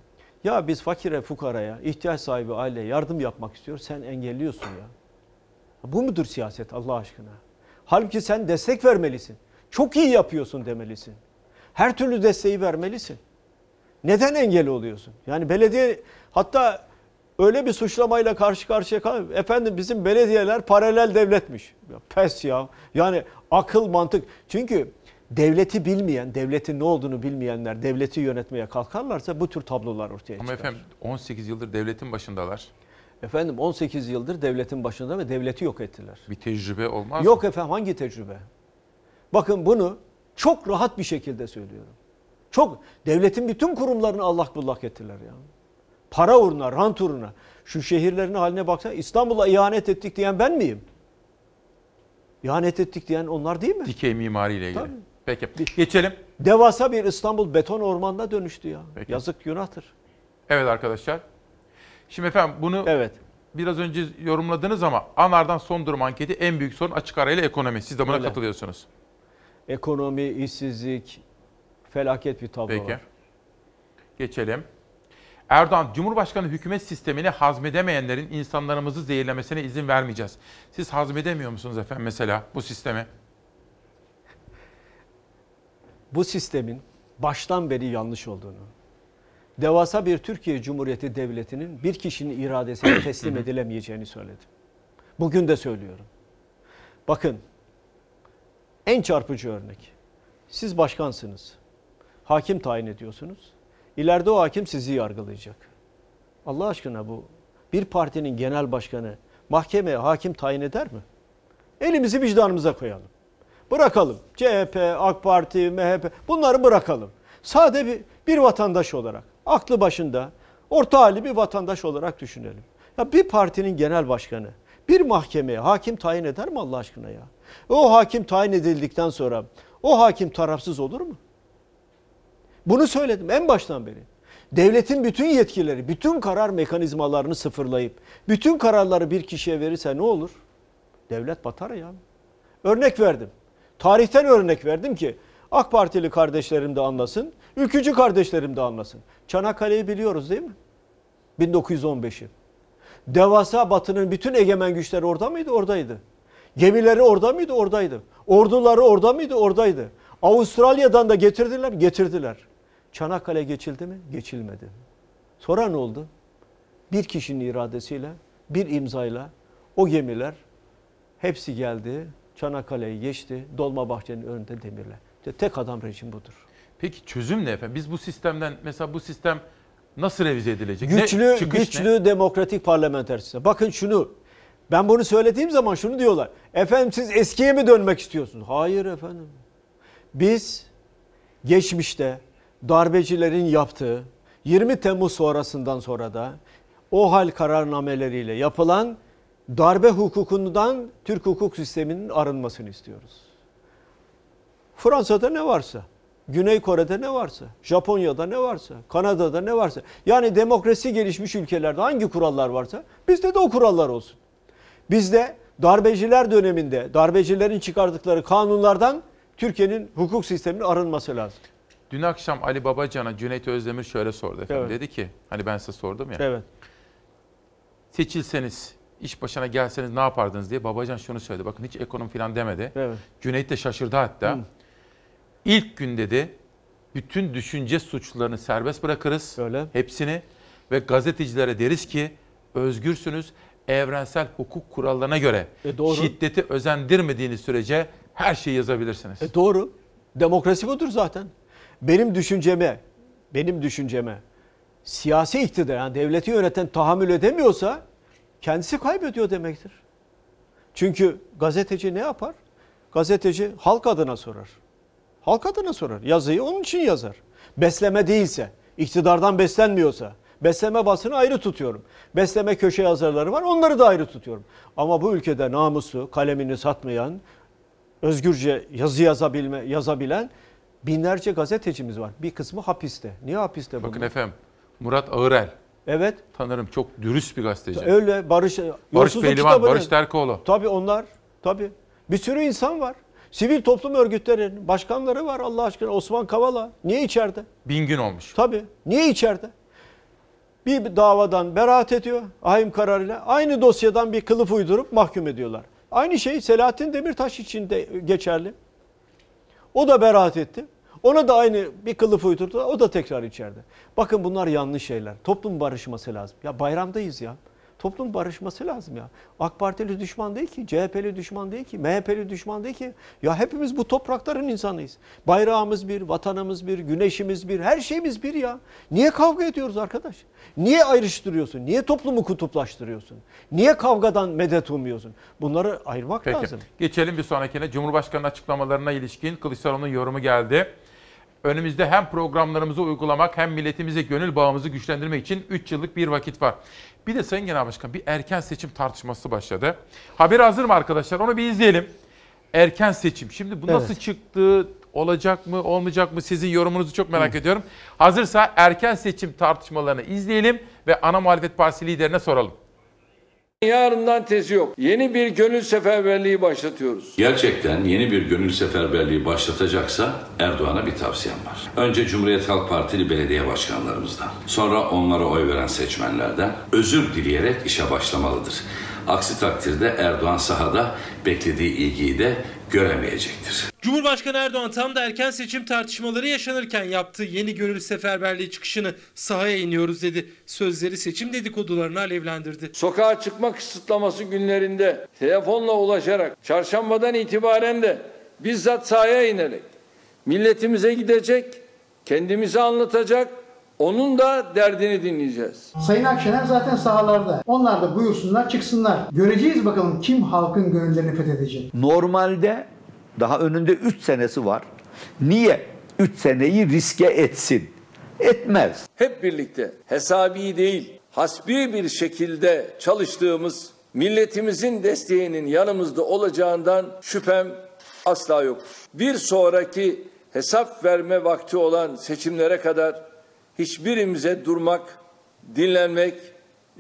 Ya biz fakire, fukaraya, ihtiyaç sahibi aileye yardım yapmak istiyoruz. Sen engelliyorsun ya. Bu mudur siyaset Allah aşkına? Halbuki sen destek vermelisin. Çok iyi yapıyorsun demelisin. Her türlü desteği vermelisin. Neden engel oluyorsun? Yani belediye hatta öyle bir suçlamayla karşı karşıya kal. Efendim bizim belediyeler paralel devletmiş. Ya pes ya. Yani akıl mantık. Çünkü devleti bilmeyen, devletin ne olduğunu bilmeyenler devleti yönetmeye kalkarlarsa bu tür tablolar ortaya Ama çıkar. efendim 18 yıldır devletin başındalar. Efendim 18 yıldır devletin başında ve devleti yok ettiler. Bir tecrübe olmaz Yok mı? efendim hangi tecrübe? Bakın bunu çok rahat bir şekilde söylüyorum. Çok devletin bütün kurumlarını allak bullak ettiler ya. Para uğruna, rant uğruna. Şu şehirlerin haline baksana İstanbul'a ihanet ettik diyen ben miyim? İhanet ettik diyen onlar değil mi? Dikey mimariyle ilgili. Tabii. Peki geçelim. Devasa bir İstanbul beton ormanına dönüştü ya. Peki. Yazık günahtır. Evet arkadaşlar. Şimdi efendim bunu evet. biraz önce yorumladınız ama ANAR'dan son durum anketi en büyük sorun açık arayla ekonomi. Siz de buna Öyle. katılıyorsunuz. Ekonomi, işsizlik, felaket bir tablo Peki. var. Geçelim. Erdoğan, Cumhurbaşkanı hükümet sistemini hazmedemeyenlerin insanlarımızı zehirlemesine izin vermeyeceğiz. Siz hazmedemiyor musunuz efendim mesela bu sistemi? Bu sistemin baştan beri yanlış olduğunu, devasa bir Türkiye Cumhuriyeti Devleti'nin bir kişinin iradesine (coughs) teslim edilemeyeceğini söyledim. Bugün de söylüyorum. Bakın, en çarpıcı örnek. Siz başkansınız. Hakim tayin ediyorsunuz. İleride o hakim sizi yargılayacak. Allah aşkına bu bir partinin genel başkanı mahkemeye hakim tayin eder mi? Elimizi vicdanımıza koyalım. Bırakalım. CHP, AK Parti, MHP bunları bırakalım. Sade bir, bir vatandaş olarak, aklı başında, orta hali bir vatandaş olarak düşünelim. Ya bir partinin genel başkanı bir mahkemeye hakim tayin eder mi Allah aşkına ya? O hakim tayin edildikten sonra o hakim tarafsız olur mu? Bunu söyledim en baştan beri. Devletin bütün yetkileri, bütün karar mekanizmalarını sıfırlayıp bütün kararları bir kişiye verirse ne olur? Devlet batar ya. Örnek verdim. Tarihten örnek verdim ki AK Partili kardeşlerim de anlasın, ülkücü kardeşlerim de anlasın. Çanakkale'yi biliyoruz değil mi? 1915'i. Devasa batının bütün egemen güçleri orada mıydı? Oradaydı. Gemileri orada mıydı? Oradaydı. Orduları orada mıydı? Oradaydı. Avustralya'dan da getirdiler mi? Getirdiler. Çanakkale geçildi mi? Geçilmedi. Sonra ne oldu? Bir kişinin iradesiyle, bir imzayla o gemiler hepsi geldi. Çanakkale'yi geçti. Dolmabahçe'nin önünde demirle. İşte tek adam rejim budur. Peki çözüm ne efendim? Biz bu sistemden mesela bu sistem nasıl revize edilecek? Ne- Güçlü, çıkış güçlü ne? demokratik parlamenter sistem. Bakın şunu. Ben bunu söylediğim zaman şunu diyorlar. Efendim siz eskiye mi dönmek istiyorsunuz? Hayır efendim. Biz geçmişte darbecilerin yaptığı 20 Temmuz sonrasından sonra da o hal kararnameleriyle yapılan darbe hukukundan Türk hukuk sisteminin arınmasını istiyoruz. Fransa'da ne varsa, Güney Kore'de ne varsa, Japonya'da ne varsa, Kanada'da ne varsa. Yani demokrasi gelişmiş ülkelerde hangi kurallar varsa bizde de o kurallar olsun. Bizde darbeciler döneminde darbecilerin çıkardıkları kanunlardan Türkiye'nin hukuk sisteminin arınması lazım. Dün akşam Ali Babacan'a Cüneyt Özdemir şöyle sordu efendim. Evet. Dedi ki hani ben size sordum ya. Evet. Seçilseniz, iş başına gelseniz ne yapardınız diye Babacan şunu söyledi. Bakın hiç ekonomi falan demedi. Evet. Cüneyt de şaşırdı hatta. Hı. İlk gün dedi bütün düşünce suçlularını serbest bırakırız. Öyle. Hepsini ve gazetecilere deriz ki özgürsünüz. Evrensel hukuk kurallarına göre E, doğru. şiddeti özendirmediğiniz sürece her şeyi yazabilirsiniz. E doğru. Demokrasi budur zaten. Benim düşünceme, benim düşünceme siyasi iktidar yani devleti yöneten tahammül edemiyorsa kendisi kaybediyor demektir. Çünkü gazeteci ne yapar? Gazeteci halk adına sorar. Halk adına sorar. Yazıyı onun için yazar. Besleme değilse, iktidardan beslenmiyorsa, Besleme basını ayrı tutuyorum. Besleme köşe yazarları var onları da ayrı tutuyorum. Ama bu ülkede namusu, kalemini satmayan, özgürce yazı yazabilme, yazabilen binlerce gazetecimiz var. Bir kısmı hapiste. Niye hapiste Bakın bunlar? efendim Murat Ağırel. Evet. Tanırım çok dürüst bir gazeteci. Öyle Barış Barış Yolsuzluk Pehlivan, kitabını- Barış Terkoğlu. Tabii onlar. Tabii. Bir sürü insan var. Sivil toplum örgütlerinin başkanları var Allah aşkına. Osman Kavala. Niye içeride? Bin gün olmuş. Tabii. Niye içeride? Bir davadan beraat ediyor ahim kararıyla. Aynı dosyadan bir kılıf uydurup mahkum ediyorlar. Aynı şey Selahattin Demirtaş için de geçerli. O da beraat etti. Ona da aynı bir kılıf uydurdu. O da tekrar içeride. Bakın bunlar yanlış şeyler. Toplum barışması lazım. Ya bayramdayız ya. Toplum barışması lazım ya. AK Partili düşman değil ki, CHP'li düşman değil ki, MHP'li düşman değil ki. Ya hepimiz bu toprakların insanıyız. Bayrağımız bir, vatanımız bir, güneşimiz bir, her şeyimiz bir ya. Niye kavga ediyoruz arkadaş? Niye ayrıştırıyorsun? Niye toplumu kutuplaştırıyorsun? Niye kavgadan medet umuyorsun? Bunları ayırmak Peki. lazım. Geçelim bir sonrakine. Cumhurbaşkanı açıklamalarına ilişkin Kılıçdaroğlu'nun yorumu geldi. Önümüzde hem programlarımızı uygulamak hem milletimize gönül bağımızı güçlendirmek için 3 yıllık bir vakit var. Bir de Sayın Genel Başkan bir erken seçim tartışması başladı. Haber hazır mı arkadaşlar? Onu bir izleyelim. Erken seçim. Şimdi bu nasıl Evet. çıktı? Olacak mı, olmayacak mı? Sizin yorumunuzu çok merak ediyorum. Hazırsa erken seçim tartışmalarını izleyelim ve ana muhalefet partisi liderine soralım. Yarından tezi yok. Yeni bir gönül seferberliği başlatıyoruz. Gerçekten yeni bir gönül seferberliği başlatacaksa Erdoğan'a bir tavsiyem var. Önce Cumhuriyet Halk Partili belediye başkanlarımızdan, sonra onlara oy veren seçmenlerden özür dileyerek işe başlamalıdır. Aksi takdirde Erdoğan sahada beklediği ilgiyi de göremeyecektir. Cumhurbaşkanı Erdoğan tam da erken seçim tartışmaları yaşanırken yaptığı yeni gönül seferberliği çıkışını sahaya iniyoruz dedi. Sözleri seçim dedikodularını alevlendirdi. Sokağa çıkma kısıtlaması günlerinde telefonla ulaşarak çarşambadan itibaren de bizzat sahaya inerek milletimize gidecek, kendimize anlatacak, onun da derdini dinleyeceğiz. Sayın Akşener zaten sahalarda. Onlar da buyursunlar çıksınlar. Göreceğiz bakalım kim halkın gönüllerini fethedecek. Normalde daha önünde 3 senesi var. Niye 3 seneyi riske etsin? Etmez. Hep birlikte hesabi değil, hasbi bir şekilde çalıştığımız milletimizin desteğinin yanımızda olacağından şüphem asla yok. Bir sonraki hesap verme vakti olan seçimlere kadar hiçbirimize durmak, dinlenmek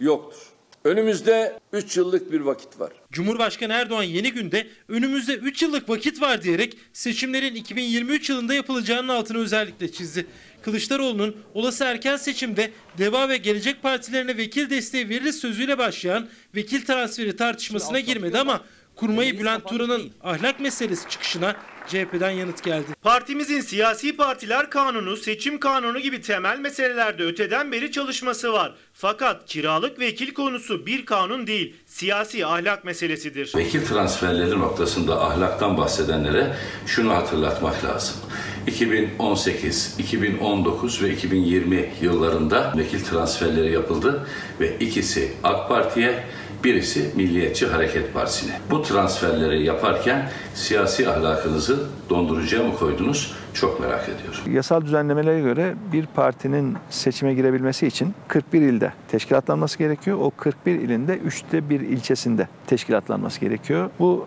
yoktur. Önümüzde 3 yıllık bir vakit var. Cumhurbaşkanı Erdoğan yeni günde önümüzde 3 yıllık vakit var diyerek seçimlerin 2023 yılında yapılacağının altını özellikle çizdi. Kılıçdaroğlu'nun olası erken seçimde Deva ve Gelecek Partilerine vekil desteği verir sözüyle başlayan vekil transferi tartışmasına girmedi ama kurmayı Bülent Turan'ın ahlak meselesi çıkışına CHP'den yanıt geldi. Partimizin siyasi partiler kanunu, seçim kanunu gibi temel meselelerde öteden beri çalışması var. Fakat kiralık vekil konusu bir kanun değil, siyasi ahlak meselesidir. Vekil transferleri noktasında ahlaktan bahsedenlere şunu hatırlatmak lazım. 2018, 2019 ve 2020 yıllarında vekil transferleri yapıldı ve ikisi AK Parti'ye, birisi Milliyetçi Hareket Partisi'ne. Bu transferleri yaparken siyasi ahlakınızı dondurucuya mı koydunuz? Çok merak ediyorum. Yasal düzenlemelere göre bir partinin seçime girebilmesi için 41 ilde teşkilatlanması gerekiyor. O 41 ilinde üçte bir ilçesinde teşkilatlanması gerekiyor. Bu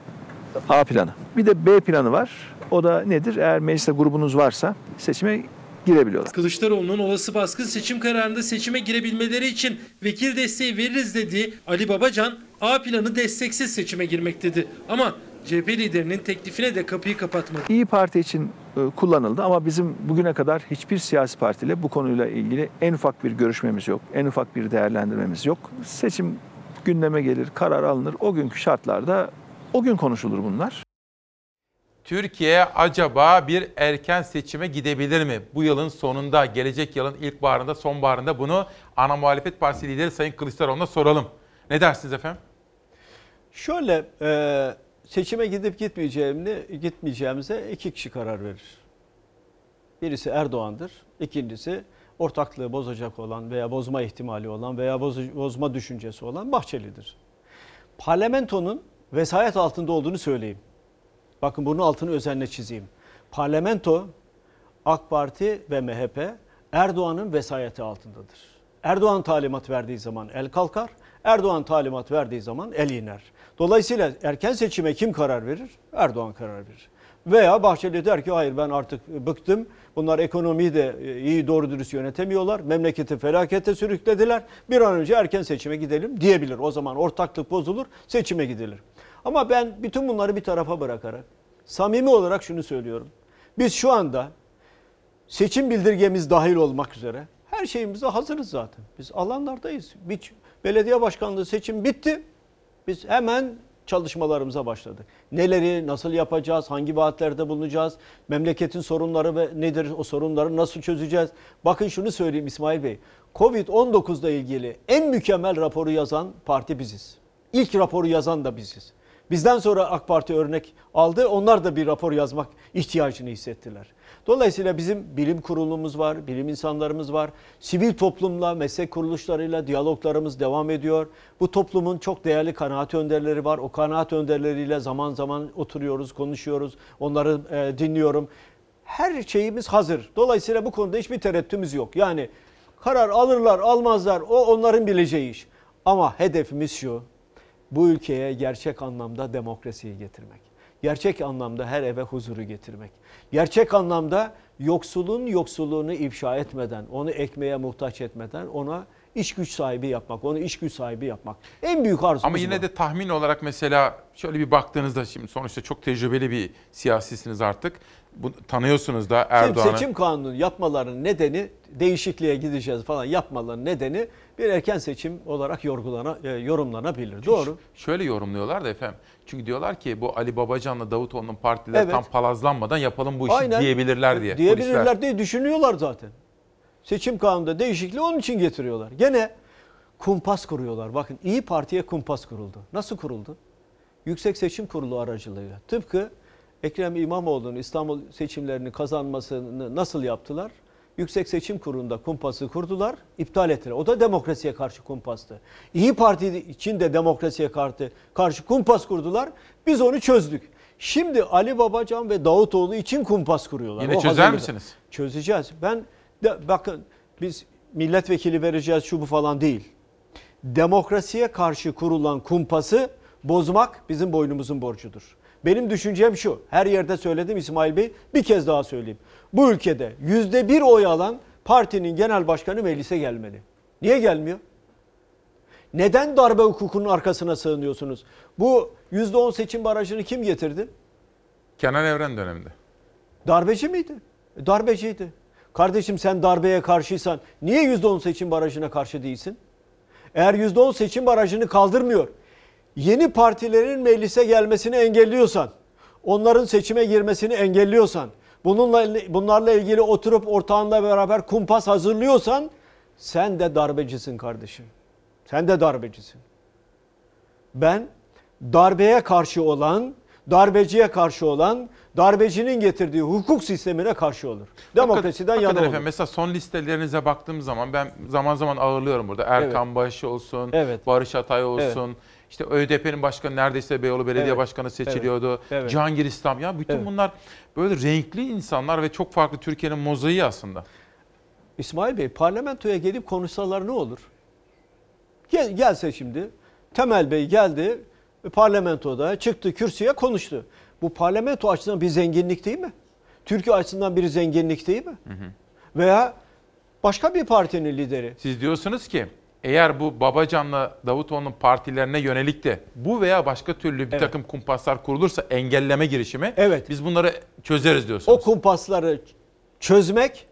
A planı. Bir de B planı var. O da nedir? Eğer mecliste grubunuz varsa seçime girebiliyorlar. Kılıçdaroğlu'nun olası baskın seçim kararında seçime girebilmeleri için vekil desteği veririz dediği Ali Babacan A planı desteksiz seçime girmek dedi. Ama CHP liderinin teklifine de kapıyı kapatmadı. İyi Parti için e, kullanıldı ama bizim bugüne kadar hiçbir siyasi partiyle bu konuyla ilgili en ufak bir görüşmemiz yok. En ufak bir değerlendirmemiz yok. Seçim gündeme gelir, karar alınır. O günkü şartlarda o gün konuşulur bunlar. Türkiye acaba bir erken seçime gidebilir mi? Bu yılın sonunda, gelecek yılın ilkbaharında, sonbaharında bunu ana muhalefet partisi lideri Sayın Kılıçdaroğlu'na soralım. Ne dersiniz efendim? Şöyle e, seçime gidip gitmeyeceğimini gitmeyeceğimize iki kişi karar verir. Birisi Erdoğan'dır, ikincisi ortaklığı bozacak olan veya bozma ihtimali olan veya bozma düşüncesi olan Bahçeli'dir. Parlamentonun vesayet altında olduğunu söyleyeyim. Bakın bunun altını özenle çizeyim. Parlamento AK Parti ve MHP Erdoğan'ın vesayeti altındadır. Erdoğan talimat verdiği zaman el kalkar, Erdoğan talimat verdiği zaman el iner. Dolayısıyla erken seçime kim karar verir? Erdoğan karar verir. Veya Bahçeli der ki hayır ben artık bıktım. Bunlar ekonomiyi de e, iyi doğru dürüst yönetemiyorlar. Memleketi felakete sürüklediler. Bir an önce erken seçime gidelim diyebilir. O zaman ortaklık bozulur, seçime gidilir. Ama ben bütün bunları bir tarafa bırakarak samimi olarak şunu söylüyorum. Biz şu anda seçim bildirgemiz dahil olmak üzere her şeyimize hazırız zaten. Biz alanlardayız. Bir belediye başkanlığı seçim bitti. Biz hemen çalışmalarımıza başladık. Neleri nasıl yapacağız, hangi vaatlerde bulunacağız, memleketin sorunları ve nedir o sorunları nasıl çözeceğiz? Bakın şunu söyleyeyim İsmail Bey. Covid-19 ile ilgili en mükemmel raporu yazan parti biziz. İlk raporu yazan da biziz. Bizden sonra AK Parti örnek aldı. Onlar da bir rapor yazmak ihtiyacını hissettiler. Dolayısıyla bizim bilim kurulumuz var, bilim insanlarımız var. Sivil toplumla, meslek kuruluşlarıyla diyaloglarımız devam ediyor. Bu toplumun çok değerli kanaat önderleri var. O kanaat önderleriyle zaman zaman oturuyoruz, konuşuyoruz. Onları e, dinliyorum. Her şeyimiz hazır. Dolayısıyla bu konuda hiçbir tereddütümüz yok. Yani karar alırlar, almazlar o onların bileceği iş. Ama hedefimiz şu. Bu ülkeye gerçek anlamda demokrasiyi getirmek gerçek anlamda her eve huzuru getirmek. Gerçek anlamda yoksulun yoksulluğunu ifşa etmeden, onu ekmeğe muhtaç etmeden ona iş güç sahibi yapmak, onu iş güç sahibi yapmak. En büyük arzumuz Ama yine bu. de tahmin olarak mesela şöyle bir baktığınızda şimdi sonuçta çok tecrübeli bir siyasisiniz artık. Bu, tanıyorsunuz da Erdoğan'ı. Seçim kanunu yapmalarının nedeni değişikliğe gideceğiz falan yapmalarının nedeni bir erken seçim olarak yorgulana, e, yorumlanabilir. Çünkü Doğru. Şöyle yorumluyorlar da efendim. Çünkü diyorlar ki bu Ali Babacan'la Davutoğlu'nun partileri Evet. tam palazlanmadan yapalım bu işi Aynen. diyebilirler diye. Diyebilirler polisler. diye düşünüyorlar zaten. Seçim kanununda değişikliği onun için getiriyorlar. Gene kumpas kuruyorlar. Bakın İyi Parti'ye kumpas kuruldu. Nasıl kuruldu? Yüksek Seçim Kurulu aracılığıyla. Tıpkı Ekrem İmamoğlu'nun İstanbul seçimlerini kazanmasını nasıl yaptılar? Yüksek Seçim Kurulu'nda kumpası kurdular, iptal ettiler. O da demokrasiye karşı kumpastı. İyi Parti için de demokrasiye karşı, karşı kumpas kurdular. Biz onu çözdük. Şimdi Ali Babacan ve Davutoğlu için kumpas kuruyorlar. Yine O çözer hazırlıkta. misiniz? Çözeceğiz. Ben de, bakın biz milletvekili vereceğiz şu bu falan değil. Demokrasiye karşı kurulan kumpası bozmak bizim boynumuzun borcudur. Benim düşüncem şu. Her yerde söyledim İsmail Bey. Bir kez daha söyleyeyim. Bu ülkede yüzde bir oy alan partinin genel başkanı meclise gelmeli. Niye gelmiyor? Neden darbe hukukunun arkasına sığınıyorsunuz? Bu yüzde on seçim barajını kim getirdi? Kenan Evren döneminde. Darbeci miydi? E, Darbeciydi. Kardeşim sen darbeye karşıysan niye %10 seçim barajına karşı değilsin? Eğer %10 seçim barajını kaldırmıyor, yeni partilerin meclise gelmesini engelliyorsan, onların seçime girmesini engelliyorsan, bununla bunlarla ilgili oturup ortağınla beraber kumpas hazırlıyorsan sen de darbecisin kardeşim. Sen de darbecisin. Ben darbeye karşı olan, darbeciye karşı olan, darbecinin getirdiği hukuk sistemine karşı olur. Demokrasiden Hakikaten yana olur. efendim, Mesela son listelerinize baktığım zaman ben zaman zaman ağırlıyorum burada. Erkan Başı olsun, Evet. Barış Atay olsun. İşte ÖDP'nin başkanı neredeyse Beyoğlu Belediye Evet. Başkanı seçiliyordu. Evet. Evet. Cihangir İslam. Ya bütün Evet. bunlar böyle renkli insanlar ve çok farklı Türkiye'nin mozaiği aslında. İsmail Bey parlamentoya gelip konuşsalar ne olur? Gel, gelse şimdi Temel Bey geldi parlamentoda çıktı kürsüye konuştu. Bu parlamento açısından bir zenginlik değil mi? Türkiye açısından bir zenginlik değil mi? Veya başka bir partinin lideri. Siz diyorsunuz ki eğer bu Babacan'la Davutoğlu'nun partilerine yönelik de bu veya başka türlü bir Evet. takım kumpaslar kurulursa engelleme girişimi Evet. biz bunları çözeriz diyorsunuz. O kumpasları çözmek,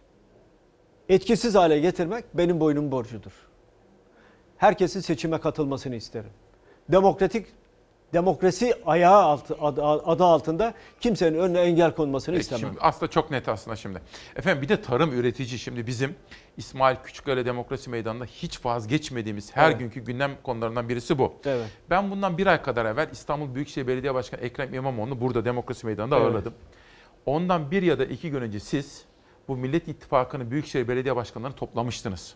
etkisiz hale getirmek benim boynum borcudur. Herkesin seçime katılmasını isterim. Demokratik demokrasi ayağı altı, adı, adı altında kimsenin önüne engel konmasını Peki, istemem. Şimdi aslında çok net aslında şimdi. Efendim bir de tarım üretici şimdi bizim İsmail Küçüköy'le Demokrasi Meydanı'nda hiç vazgeçmediğimiz her Evet. günkü gündem konularından birisi bu. Evet. Ben bundan bir ay kadar evvel İstanbul Büyükşehir Belediye Başkanı Ekrem İmamoğlu'nu burada Demokrasi Meydanı'nda Evet. ağırladım. Ondan bir ya da iki gün önce siz bu Millet İttifakı'nın Büyükşehir Belediye Başkanlarını toplamıştınız.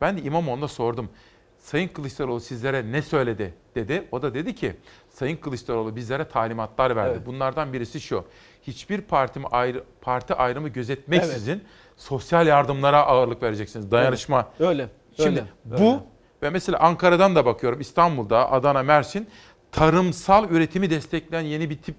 Ben de İmamoğlu'na sordum. Sayın Kılıçdaroğlu sizlere ne söyledi dedi. O da dedi ki Sayın Kılıçdaroğlu bizlere talimatlar verdi. Evet. Bunlardan birisi şu. Hiçbir partimi ayrı, parti ayrımı gözetmeksizin sosyal yardımlara ağırlık vereceksiniz. Dayanışma Öyle. Şimdi Öyle, bu öyle. ve mesela Ankara'dan da bakıyorum İstanbul'da, Adana, Mersin tarımsal üretimi destekleyen yeni bir tip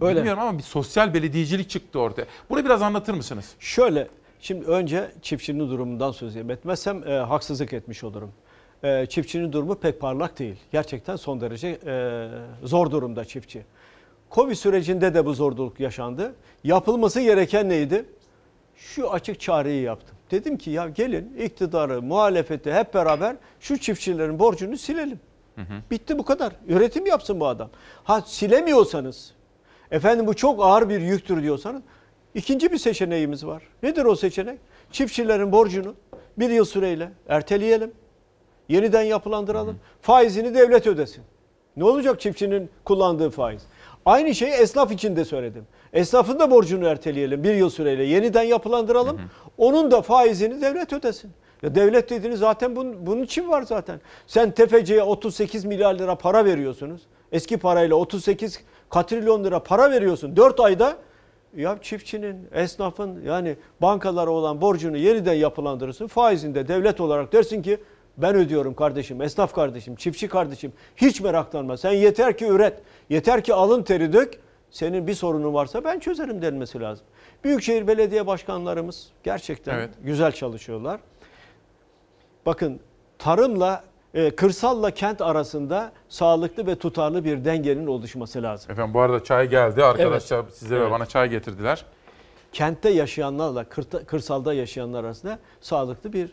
Öyle. bilmiyorum ama bir sosyal belediyecilik çıktı ortaya. Bunu biraz anlatır mısınız? Şöyle, şimdi önce çiftçinin durumundan söz. Etmezsem e, haksızlık etmiş olurum. E, çiftçinin durumu pek parlak değil. Gerçekten son derece e, zor durumda çiftçi. Covid sürecinde de bu zorluk yaşandı. Yapılması gereken neydi? Şu açık çağrıyı yaptım. Dedim ki ya gelin iktidarı, muhalefeti hep beraber şu çiftçilerin borcunu silelim. Bitti bu kadar. Üretim yapsın bu adam. Ha silemiyorsanız, efendim bu çok ağır bir yüktür diyorsanız ikinci bir seçeneğimiz var. Nedir o seçenek? Çiftçilerin borcunu bir yıl süreyle erteleyelim. Yeniden yapılandıralım. Faizini devlet ödesin. Ne olacak çiftçinin kullandığı faiz? Aynı şeyi esnaf için de söyledim. Esnafın da borcunu erteleyelim bir yıl süreyle. Yeniden yapılandıralım. Onun da faizini devlet ödesin. Ya devlet dediğiniz zaten bunun, bunun için var zaten. Sen tefeciye 38 milyar lira para veriyorsunuz. Eski parayla 38 katrilyon lira para veriyorsun. 4 ayda ya çiftçinin, esnafın yani bankalara olan borcunu yeniden yapılandırırsın. Faizini de devlet olarak dersin ki ben ödüyorum kardeşim, esnaf kardeşim, çiftçi kardeşim. Hiç meraklanma. Sen yeter ki üret. Yeter ki alın teri dök. Senin bir sorunun varsa ben çözerim denmesi lazım. Büyükşehir belediye başkanlarımız gerçekten Evet. güzel çalışıyorlar. Bakın tarımla e, kırsalla kent arasında sağlıklı ve tutarlı bir dengenin oluşması lazım. Efendim bu arada çay geldi. Arkadaşlar size ve Evet. bana çay getirdiler. kentte yaşayanlarla kırta- kırsalda yaşayanlar arasında sağlıklı bir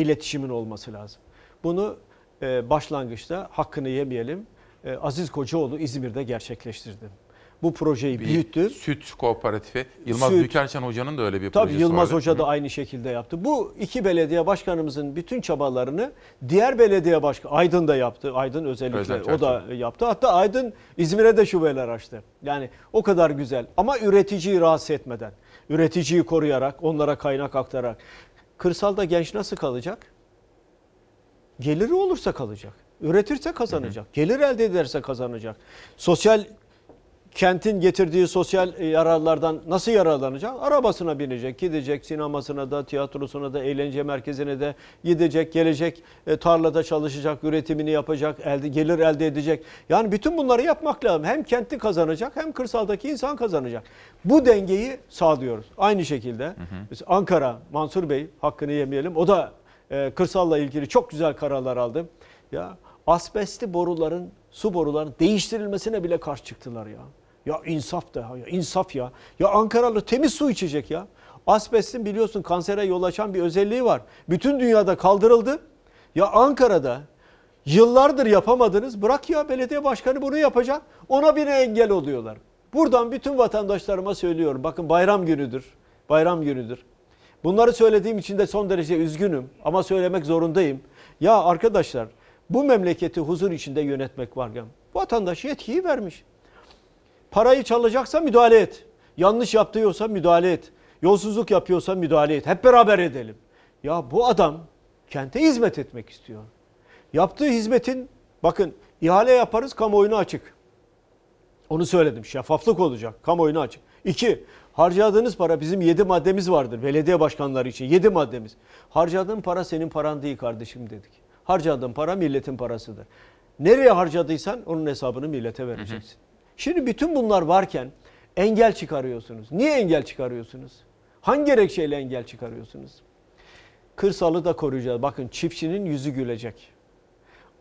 iletişimin olması lazım. Bunu e, başlangıçta hakkını yemeyelim. e, Aziz Kocaoğlu İzmir'de gerçekleştirdi. Bu projeyi Bir büyüttü. Süt kooperatifi. Yılmaz Süt. Hoca'nın da öyle bir Tabii projesi Yılmaz vardı. Hoca da aynı şekilde yaptı. Bu iki belediye başkanımızın bütün çabalarını diğer belediye başkan Aydın da yaptı. Aydın özellikle Özel o da yaptı. Hatta Aydın İzmir'e de şubeler açtı. Yani o kadar güzel ama üreticiyi rahatsız etmeden, üreticiyi koruyarak, onlara kaynak aktararak. Kırsalda genç nasıl kalacak? Geliri olursa kalacak. Üretirse kazanacak. Gelir elde ederse kazanacak. Sosyal kentin getirdiği sosyal e, yararlardan nasıl yararlanacak? Arabasına binecek, gidecek, sinemasına da, tiyatrosuna da, eğlence merkezine de gidecek, gelecek, e, tarlada çalışacak, üretimini yapacak, elde, gelir elde edecek. Yani bütün bunları yapmak lazım. Hem kenti kazanacak hem kırsaldaki insan kazanacak. Bu dengeyi sağlıyoruz. Aynı şekilde mesela Ankara, Mansur Bey hakkını yemeyelim. O da e, kırsalla ilgili çok güzel kararlar aldı. Ya asbestli boruların, su boruların değiştirilmesine bile karşı çıktılar ya. Ya insaf da ya insaf ya. Ya Ankaralı temiz su içecek ya. Asbestin biliyorsun kansere yol açan bir özelliği var. Bütün dünyada kaldırıldı. Ya Ankara'da yıllardır yapamadınız. Bırak ya belediye başkanı bunu yapacak. Ona bile engel oluyorlar. Buradan bütün vatandaşlarıma söylüyorum. Bakın bayram günüdür. Bayram günüdür. Bunları söylediğim için de son derece üzgünüm ama söylemek zorundayım. Ya arkadaşlar bu memleketi huzur içinde yönetmek var ya. Vatandaş yetkiyi vermiş. Parayı çalacaksa müdahale et. Yanlış yaptıyorsa müdahale et. Yolsuzluk yapıyorsa müdahale et. Hep beraber edelim. Ya bu adam kente hizmet etmek istiyor. Yaptığı hizmetin bakın ihale yaparız kamuoyuna açık. Onu söyledim. Şeffaflık olacak. Kamuoyuna açık. İki, harcadığınız para bizim yedi maddemiz vardır. Belediye başkanları için yedi maddemiz. Harcadığın para senin paran değil kardeşim dedik. Harcadığın para milletin parasıdır. Nereye harcadıysan onun hesabını millete vereceksin. Şimdi bütün bunlar varken engel çıkarıyorsunuz. Niye engel çıkarıyorsunuz? Hangi gerekçeyle engel çıkarıyorsunuz? Kırsalı da koruyacağız. Bakın çiftçinin yüzü gülecek.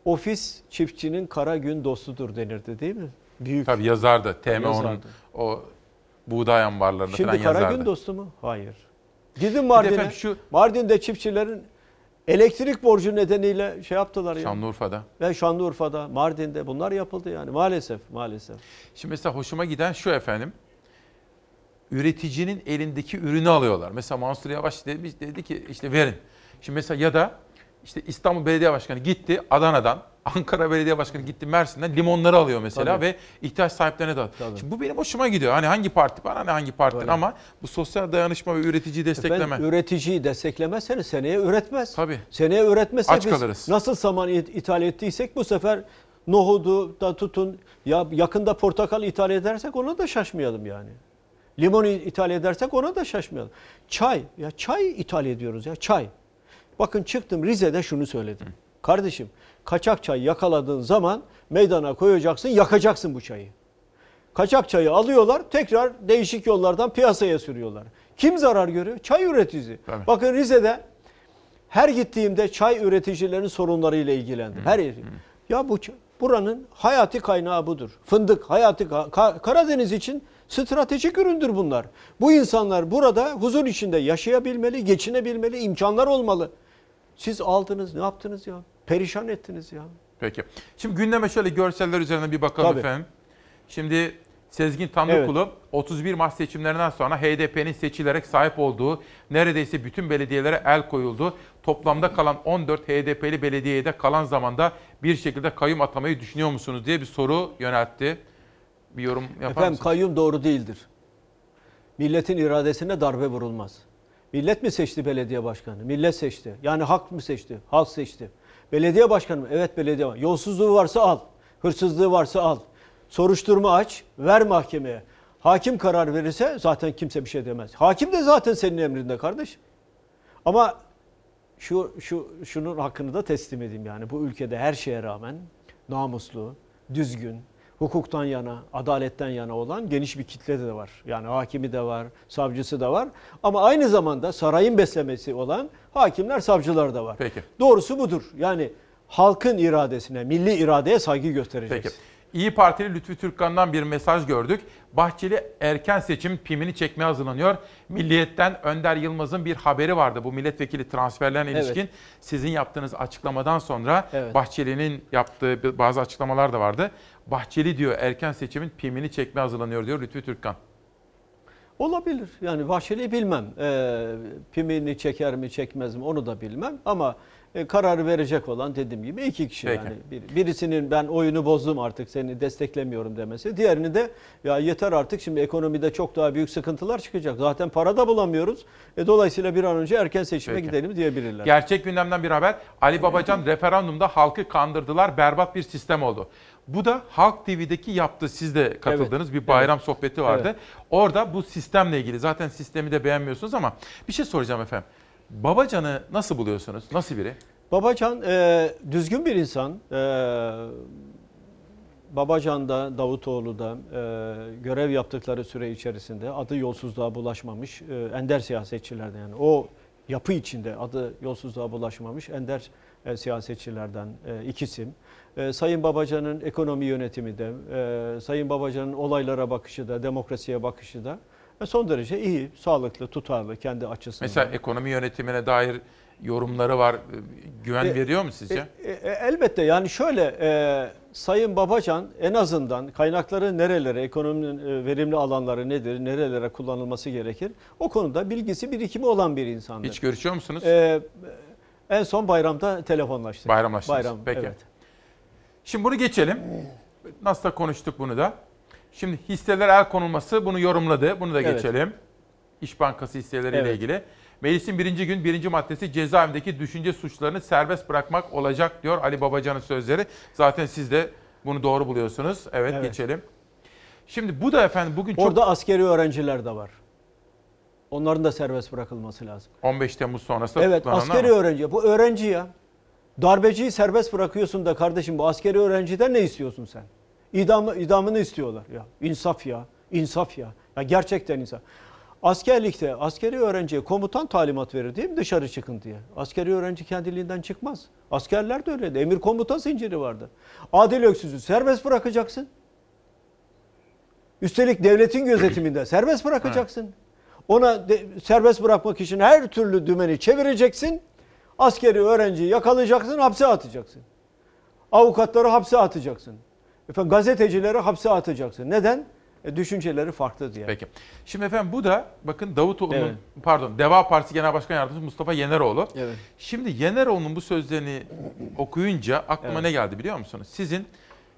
Ofis çiftçinin kara gün dostudur denirdi değil mi? Büyük. Tabii yazardı. TM onun Yazardı. o buğday ambarlarında falan Şimdi kara yazardı. gün dostu mu? Hayır. Gidin Mardin'e. Mardin'de çiftçilerin elektrik borcu nedeniyle şey yaptılar ya. Şanlıurfa'da. Ve Şanlıurfa'da, Mardin'de bunlar yapıldı yani maalesef maalesef. Şimdi mesela hoşuma giden şu efendim. Üreticinin elindeki ürünü alıyorlar. Mesela Mansur Yavaş dedi, dedi ki işte verin. Şimdi mesela ya da işte İstanbul Belediye Başkanı gitti Adana'dan, Ankara Belediye Başkanı gitti Mersin'den limonları alıyor mesela Tabii. ve ihtiyaç sahiplerine dağıtıyor. Şimdi bu benim hoşuma gidiyor. Hani hangi parti bana ne hangi Öyle. ama bu sosyal dayanışma ve üreticiyi destekleme. Efendim, üreticiyi desteklemezseniz seneye üretmez. Tabii. Seneye üretmezse Aç biz kalırız. nasıl saman it- ithal ettiysek bu sefer nohudu da tutun ya yakında portakal ithal edersek ona da şaşmayalım yani. Limon ithal edersek ona da şaşmayalım. Çay ya çay ithal ediyoruz ya çay. Bakın çıktım Rize'de şunu söyledim. Kardeşim kaçak çay yakaladığın zaman meydana koyacaksın, yakacaksın bu çayı. Kaçak çayı alıyorlar, tekrar değişik yollardan piyasaya sürüyorlar. Kim zarar görüyor? Çay üreticisi. Tabii. Bakın Rize'de her gittiğimde çay üreticilerinin sorunlarıyla ilgilendim. Her yeri. Ya bu buranın hayati kaynağı budur. Fındık hayati ka- Ka- Karadeniz için stratejik üründür bunlar. Bu insanlar burada huzur içinde yaşayabilmeli, geçinebilmeli, imkanlar olmalı. Siz aldınız, ne yaptınız ya? Perişan ettiniz ya. Peki. Şimdi gündeme şöyle görseller üzerine bir bakalım Tabii. efendim. Şimdi Sezgin Tanrıkulu 31 Mart seçimlerinden sonra HDP'nin seçilerek sahip olduğu neredeyse bütün belediyelere el koyuldu. Toplamda kalan 14 HDP'li belediyeye de kalan zamanda bir şekilde kayyum atamayı düşünüyor musunuz diye bir soru yöneltti. Bir yorum yapar Efendim mısınız? kayyum doğru değildir. Milletin iradesine darbe vurulmaz. Millet mi seçti belediye başkanı? Millet seçti. Yani halk mı seçti? Halk seçti. Belediye başkanı? Evet belediye başkanı. Yolsuzluğu varsa al. Hırsızlığı varsa al. Soruşturma aç, ver mahkemeye. Hakim karar verirse zaten kimse bir şey demez. Hakim de zaten senin emrinde kardeş. Ama şu şu şunun hakkını da teslim edeyim yani bu ülkede her şeye rağmen namuslu, düzgün, hukuktan yana, adaletten yana olan geniş bir kitle de var. Yani hakimi de var, savcısı da var. Ama aynı zamanda sarayın beslemesi olan hakimler, savcılar da var. Peki. Doğrusu budur. Yani halkın iradesine, milli iradeye saygı göstereceğiz. Peki. İyi Partili Lütfü Türkkan'dan bir mesaj gördük. Bahçeli erken seçim pimini çekmeye hazırlanıyor. Milliyetten Önder Yılmaz'ın bir haberi vardı bu milletvekili transferlerine Evet. ilişkin. Sizin yaptığınız açıklamadan sonra Evet. Bahçeli'nin yaptığı bazı açıklamalar da vardı. Bahçeli diyor erken seçimin pimini çekmeye hazırlanıyor diyor Lütfü Türkkan. Olabilir. Yani Bahçeli'yi bilmem. Ee, pimini çeker mi çekmez mi onu da bilmem. Ama e, kararı verecek olan dediğim gibi iki kişi. Peki. Yani bir- birisinin ben oyunu bozdum artık seni desteklemiyorum demesi. Diğerini de ya yeter artık şimdi ekonomide çok daha büyük sıkıntılar çıkacak. Zaten para da bulamıyoruz. E, dolayısıyla bir an önce erken seçime Peki. gidelim diyebilirler. Gerçek gündemden bir haber. Ali Babacan referandumda halkı kandırdılar. Berbat bir sistem oldu. Bu da Halk TV'deki yaptığı siz de katıldığınız bir bayram sohbeti vardı. Evet. Orada bu sistemle ilgili zaten sistemi de beğenmiyorsunuz ama bir şey soracağım efendim. Babacan'ı nasıl buluyorsunuz? Nasıl biri? Babacan e, düzgün bir insan. E, Babacan da Davutoğlu da e, görev yaptıkları süre içerisinde adı yolsuzluğa bulaşmamış e, ender siyasetçilerden yani o yapı içinde adı yolsuzluğa bulaşmamış ender e, siyasetçilerden e, ikisim. E, Sayın Babacan'ın ekonomi yönetimi de, e, Sayın Babacan'ın olaylara bakışı da, demokrasiye bakışı da e, son derece iyi, sağlıklı, tutarlı kendi açısından. Mesela ekonomi yönetimine dair yorumları var. Güven E, veriyor mu sizce? E, e, elbette yani şöyle e, Sayın Babacan en azından kaynakları nerelere, ekonominin e, verimli alanları nedir, nerelere kullanılması gerekir o konuda bilgisi birikimi olan bir insandır. Hiç görüşüyor musunuz? E, en son bayramda telefonlaştık. Bayramlaştınız. Bayram, Peki. evet. Şimdi bunu geçelim. Nasıl konuştuk bunu da. Şimdi hisseler el konulması bunu yorumladı. Bunu da Evet. geçelim. İş Bankası hisseleriyle Evet. ilgili. Meclisin birinci gün birinci maddesi cezaevindeki düşünce suçlarını serbest bırakmak olacak diyor Ali Babacan'ın sözleri. Zaten siz de bunu doğru buluyorsunuz. Evet, Evet. geçelim. Şimdi bu da efendim bugün çok Orada askeri öğrenciler de var. Onların da serbest bırakılması lazım. 15 Temmuz sonrası Evet askeri ama- öğrenci. Bu öğrenci ya. Darbeciyi serbest bırakıyorsun da kardeşim bu askeri öğrenciden ne istiyorsun sen? İdamı, idamını istiyorlar ya. İnsaf ya. insaf ya. Ya gerçekten insaf. Askerlikte askeri öğrenciye komutan talimat verir değil mi dışarı çıkın diye. Askeri öğrenci kendiliğinden çıkmaz. Askerler de öyleydi. Emir komutan zinciri vardı. Adil Öksüz'ü serbest bırakacaksın. Üstelik devletin gözetiminde serbest bırakacaksın. Ona de- serbest bırakmak için her türlü dümeni çevireceksin. Askeri öğrenciyi yakalayacaksın, hapse atacaksın. Avukatları hapse atacaksın. Efendim gazetecileri hapse atacaksın. Neden? E, düşünceleri farklı diye. Peki. Şimdi efendim bu da bakın Davutoğlu'nun Evet. pardon Deva Partisi Genel Başkan Yardımcısı Mustafa Yeneroğlu. Evet. Şimdi Yeneroğlu'nun bu sözlerini okuyunca aklıma Evet. ne geldi biliyor musunuz? Sizin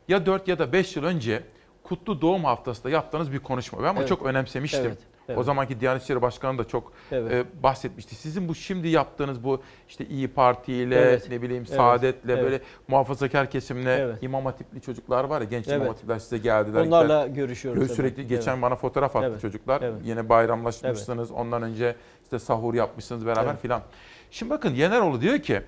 ya 4 ya da 5 yıl önce Kutlu Doğum Haftası'nda yaptığınız bir konuşma. Ben bunu Evet. çok önemsemiştim. Evet, O Evet. zamanki Diyanet İşleri Başkanı da çok Evet. e, bahsetmişti. Sizin bu şimdi yaptığınız bu işte İyi Parti ile Evet. ne bileyim Evet. Saadet'le Evet. böyle muhafazakar kesimle Evet. İmam Hatipli çocuklar var ya genç Evet. İmam Hatipler size geldiler. Onlarla gittiler. görüşüyoruz. Sürekli geçen Evet. bana fotoğraf attı Evet. çocuklar. Evet. Yine bayramlaşmışsınız. Ondan önce işte sahur yapmışsınız beraber Evet. filan. Şimdi bakın Yeneroğlu diyor ki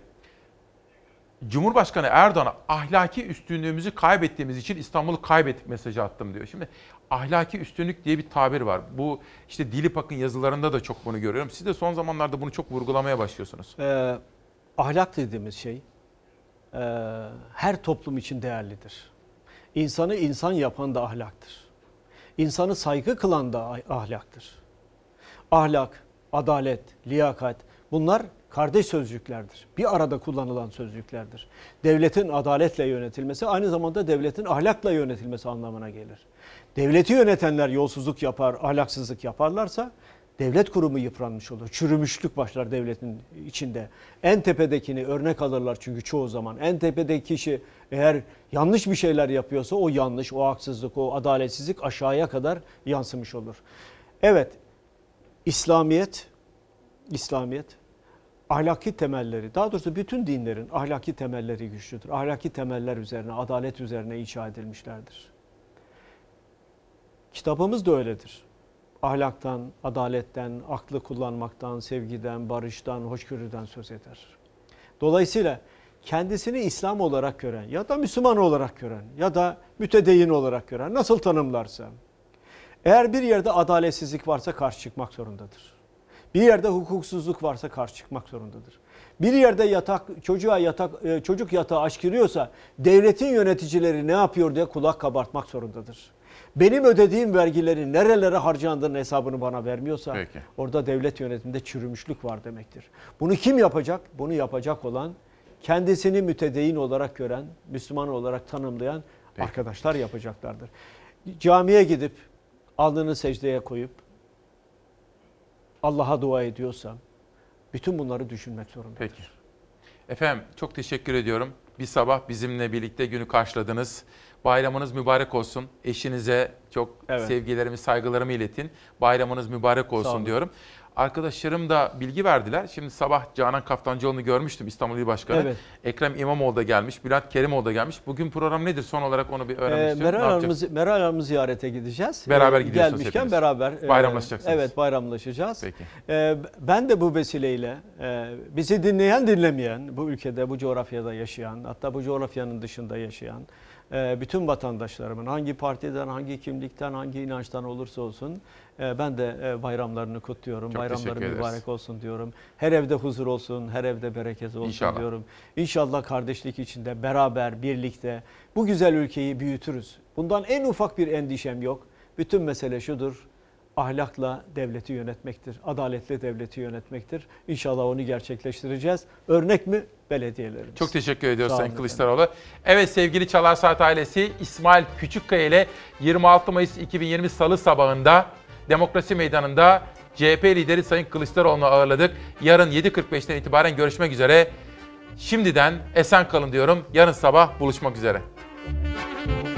Cumhurbaşkanı Erdoğan'a ahlaki üstünlüğümüzü kaybettiğimiz için İstanbul'u kaybettik mesajı attım diyor. Şimdi ahlaki üstünlük diye bir tabir var. Bu işte Dilipak'ın yazılarında da çok bunu görüyorum. Siz de son zamanlarda bunu çok vurgulamaya başlıyorsunuz. Ee, ahlak dediğimiz şey e, her toplum için değerlidir. İnsanı insan yapan da ahlaktır. İnsanı saygı kılan da ah- ahlaktır. Ahlak, adalet, liyakat bunlar kardeş sözcüklerdir. Bir arada kullanılan sözcüklerdir. Devletin adaletle yönetilmesi aynı zamanda devletin ahlakla yönetilmesi anlamına gelir. Devleti yönetenler yolsuzluk yapar, ahlaksızlık yaparlarsa devlet kurumu yıpranmış olur. Çürümüşlük başlar devletin içinde. En tepedekini örnek alırlar çünkü çoğu zaman. En tepedeki kişi eğer yanlış bir şeyler yapıyorsa o yanlış, o haksızlık, o adaletsizlik aşağıya kadar yansımış olur. Evet, İslamiyet, İslamiyet ahlaki temelleri, daha doğrusu bütün dinlerin ahlaki temelleri güçlüdür. Ahlaki temeller üzerine, adalet üzerine inşa edilmişlerdir. Kitabımız da öyledir. Ahlaktan, adaletten, aklı kullanmaktan, sevgiden, barıştan, hoşgörüden söz eder. Dolayısıyla kendisini İslam olarak gören ya da Müslüman olarak gören ya da mütedeyyin olarak gören nasıl tanımlarsa eğer bir yerde adaletsizlik varsa karşı çıkmak zorundadır. Bir yerde hukuksuzluk varsa karşı çıkmak zorundadır. Bir yerde yatak çocuğa yatak e, çocuk yatağı aşkırıyorsa devletin yöneticileri ne yapıyor diye kulak kabartmak zorundadır. Benim ödediğim vergilerin nerelere harcandığının hesabını bana vermiyorsa Peki. orada devlet yönetiminde çürümüşlük var demektir. Bunu kim yapacak? Bunu yapacak olan kendisini mütedeyyin olarak gören, Müslüman olarak tanımlayan arkadaşlar yapacaklardır. Camiye gidip alnını secdeye koyup Allah'a dua ediyorsam bütün bunları düşünmek zorundayım. Peki. Efendim çok teşekkür ediyorum. Bir sabah bizimle birlikte günü karşıladınız. Bayramınız mübarek olsun. Eşinize çok Evet. sevgilerimi, saygılarımı iletin. Bayramınız mübarek olsun diyorum. Arkadaşlarım da bilgi verdiler. Şimdi sabah Canan Kaftancıoğlu'nu görmüştüm İstanbul İl Başkanı. Evet. Ekrem İmamoğlu da gelmiş, Bülent Kerimoğlu da gelmiş. Bugün program nedir? Son olarak onu bir öğrenmek Ee, istiyorum. Meral? Hanım'ı, Meral Hanım'ı ziyarete gideceğiz. Beraber Ee, gidiyorsunuz Gelmişken hepiniz. beraber. e, Bayramlaşacaksınız. Evet bayramlaşacağız. Peki. Ee, ben de bu vesileyle e, bizi dinleyen dinlemeyen, bu ülkede bu coğrafyada yaşayan, hatta bu coğrafyanın dışında yaşayan bütün vatandaşlarımın hangi partiden, hangi kimlikten, hangi inançtan olursa olsun e, ben de e, bayramlarını kutluyorum. Çok Bayramları mübarek olsun diyorum. Her evde huzur olsun, her evde bereket olsun İnşallah. diyorum. İnşallah kardeşlik içinde beraber, birlikte bu güzel ülkeyi büyütürüz. Bundan en ufak bir endişem yok. Bütün mesele şudur. Ahlakla devleti yönetmektir. Adaletle devleti yönetmektir. İnşallah onu gerçekleştireceğiz. Örnek mi? Belediyelerimiz. Çok teşekkür ediyoruz Sayın Kılıçdaroğlu. Evet sevgili Çalar Saat ailesi İsmail Küçükkaya ile 26 Mayıs 2020 Salı sabahında Demokrasi Meydanı'nda CHP lideri Sayın Kılıçdaroğlu'nu ağırladık. Yarın 7.45'ten itibaren görüşmek üzere. Şimdiden esen kalın diyorum. Yarın sabah buluşmak üzere.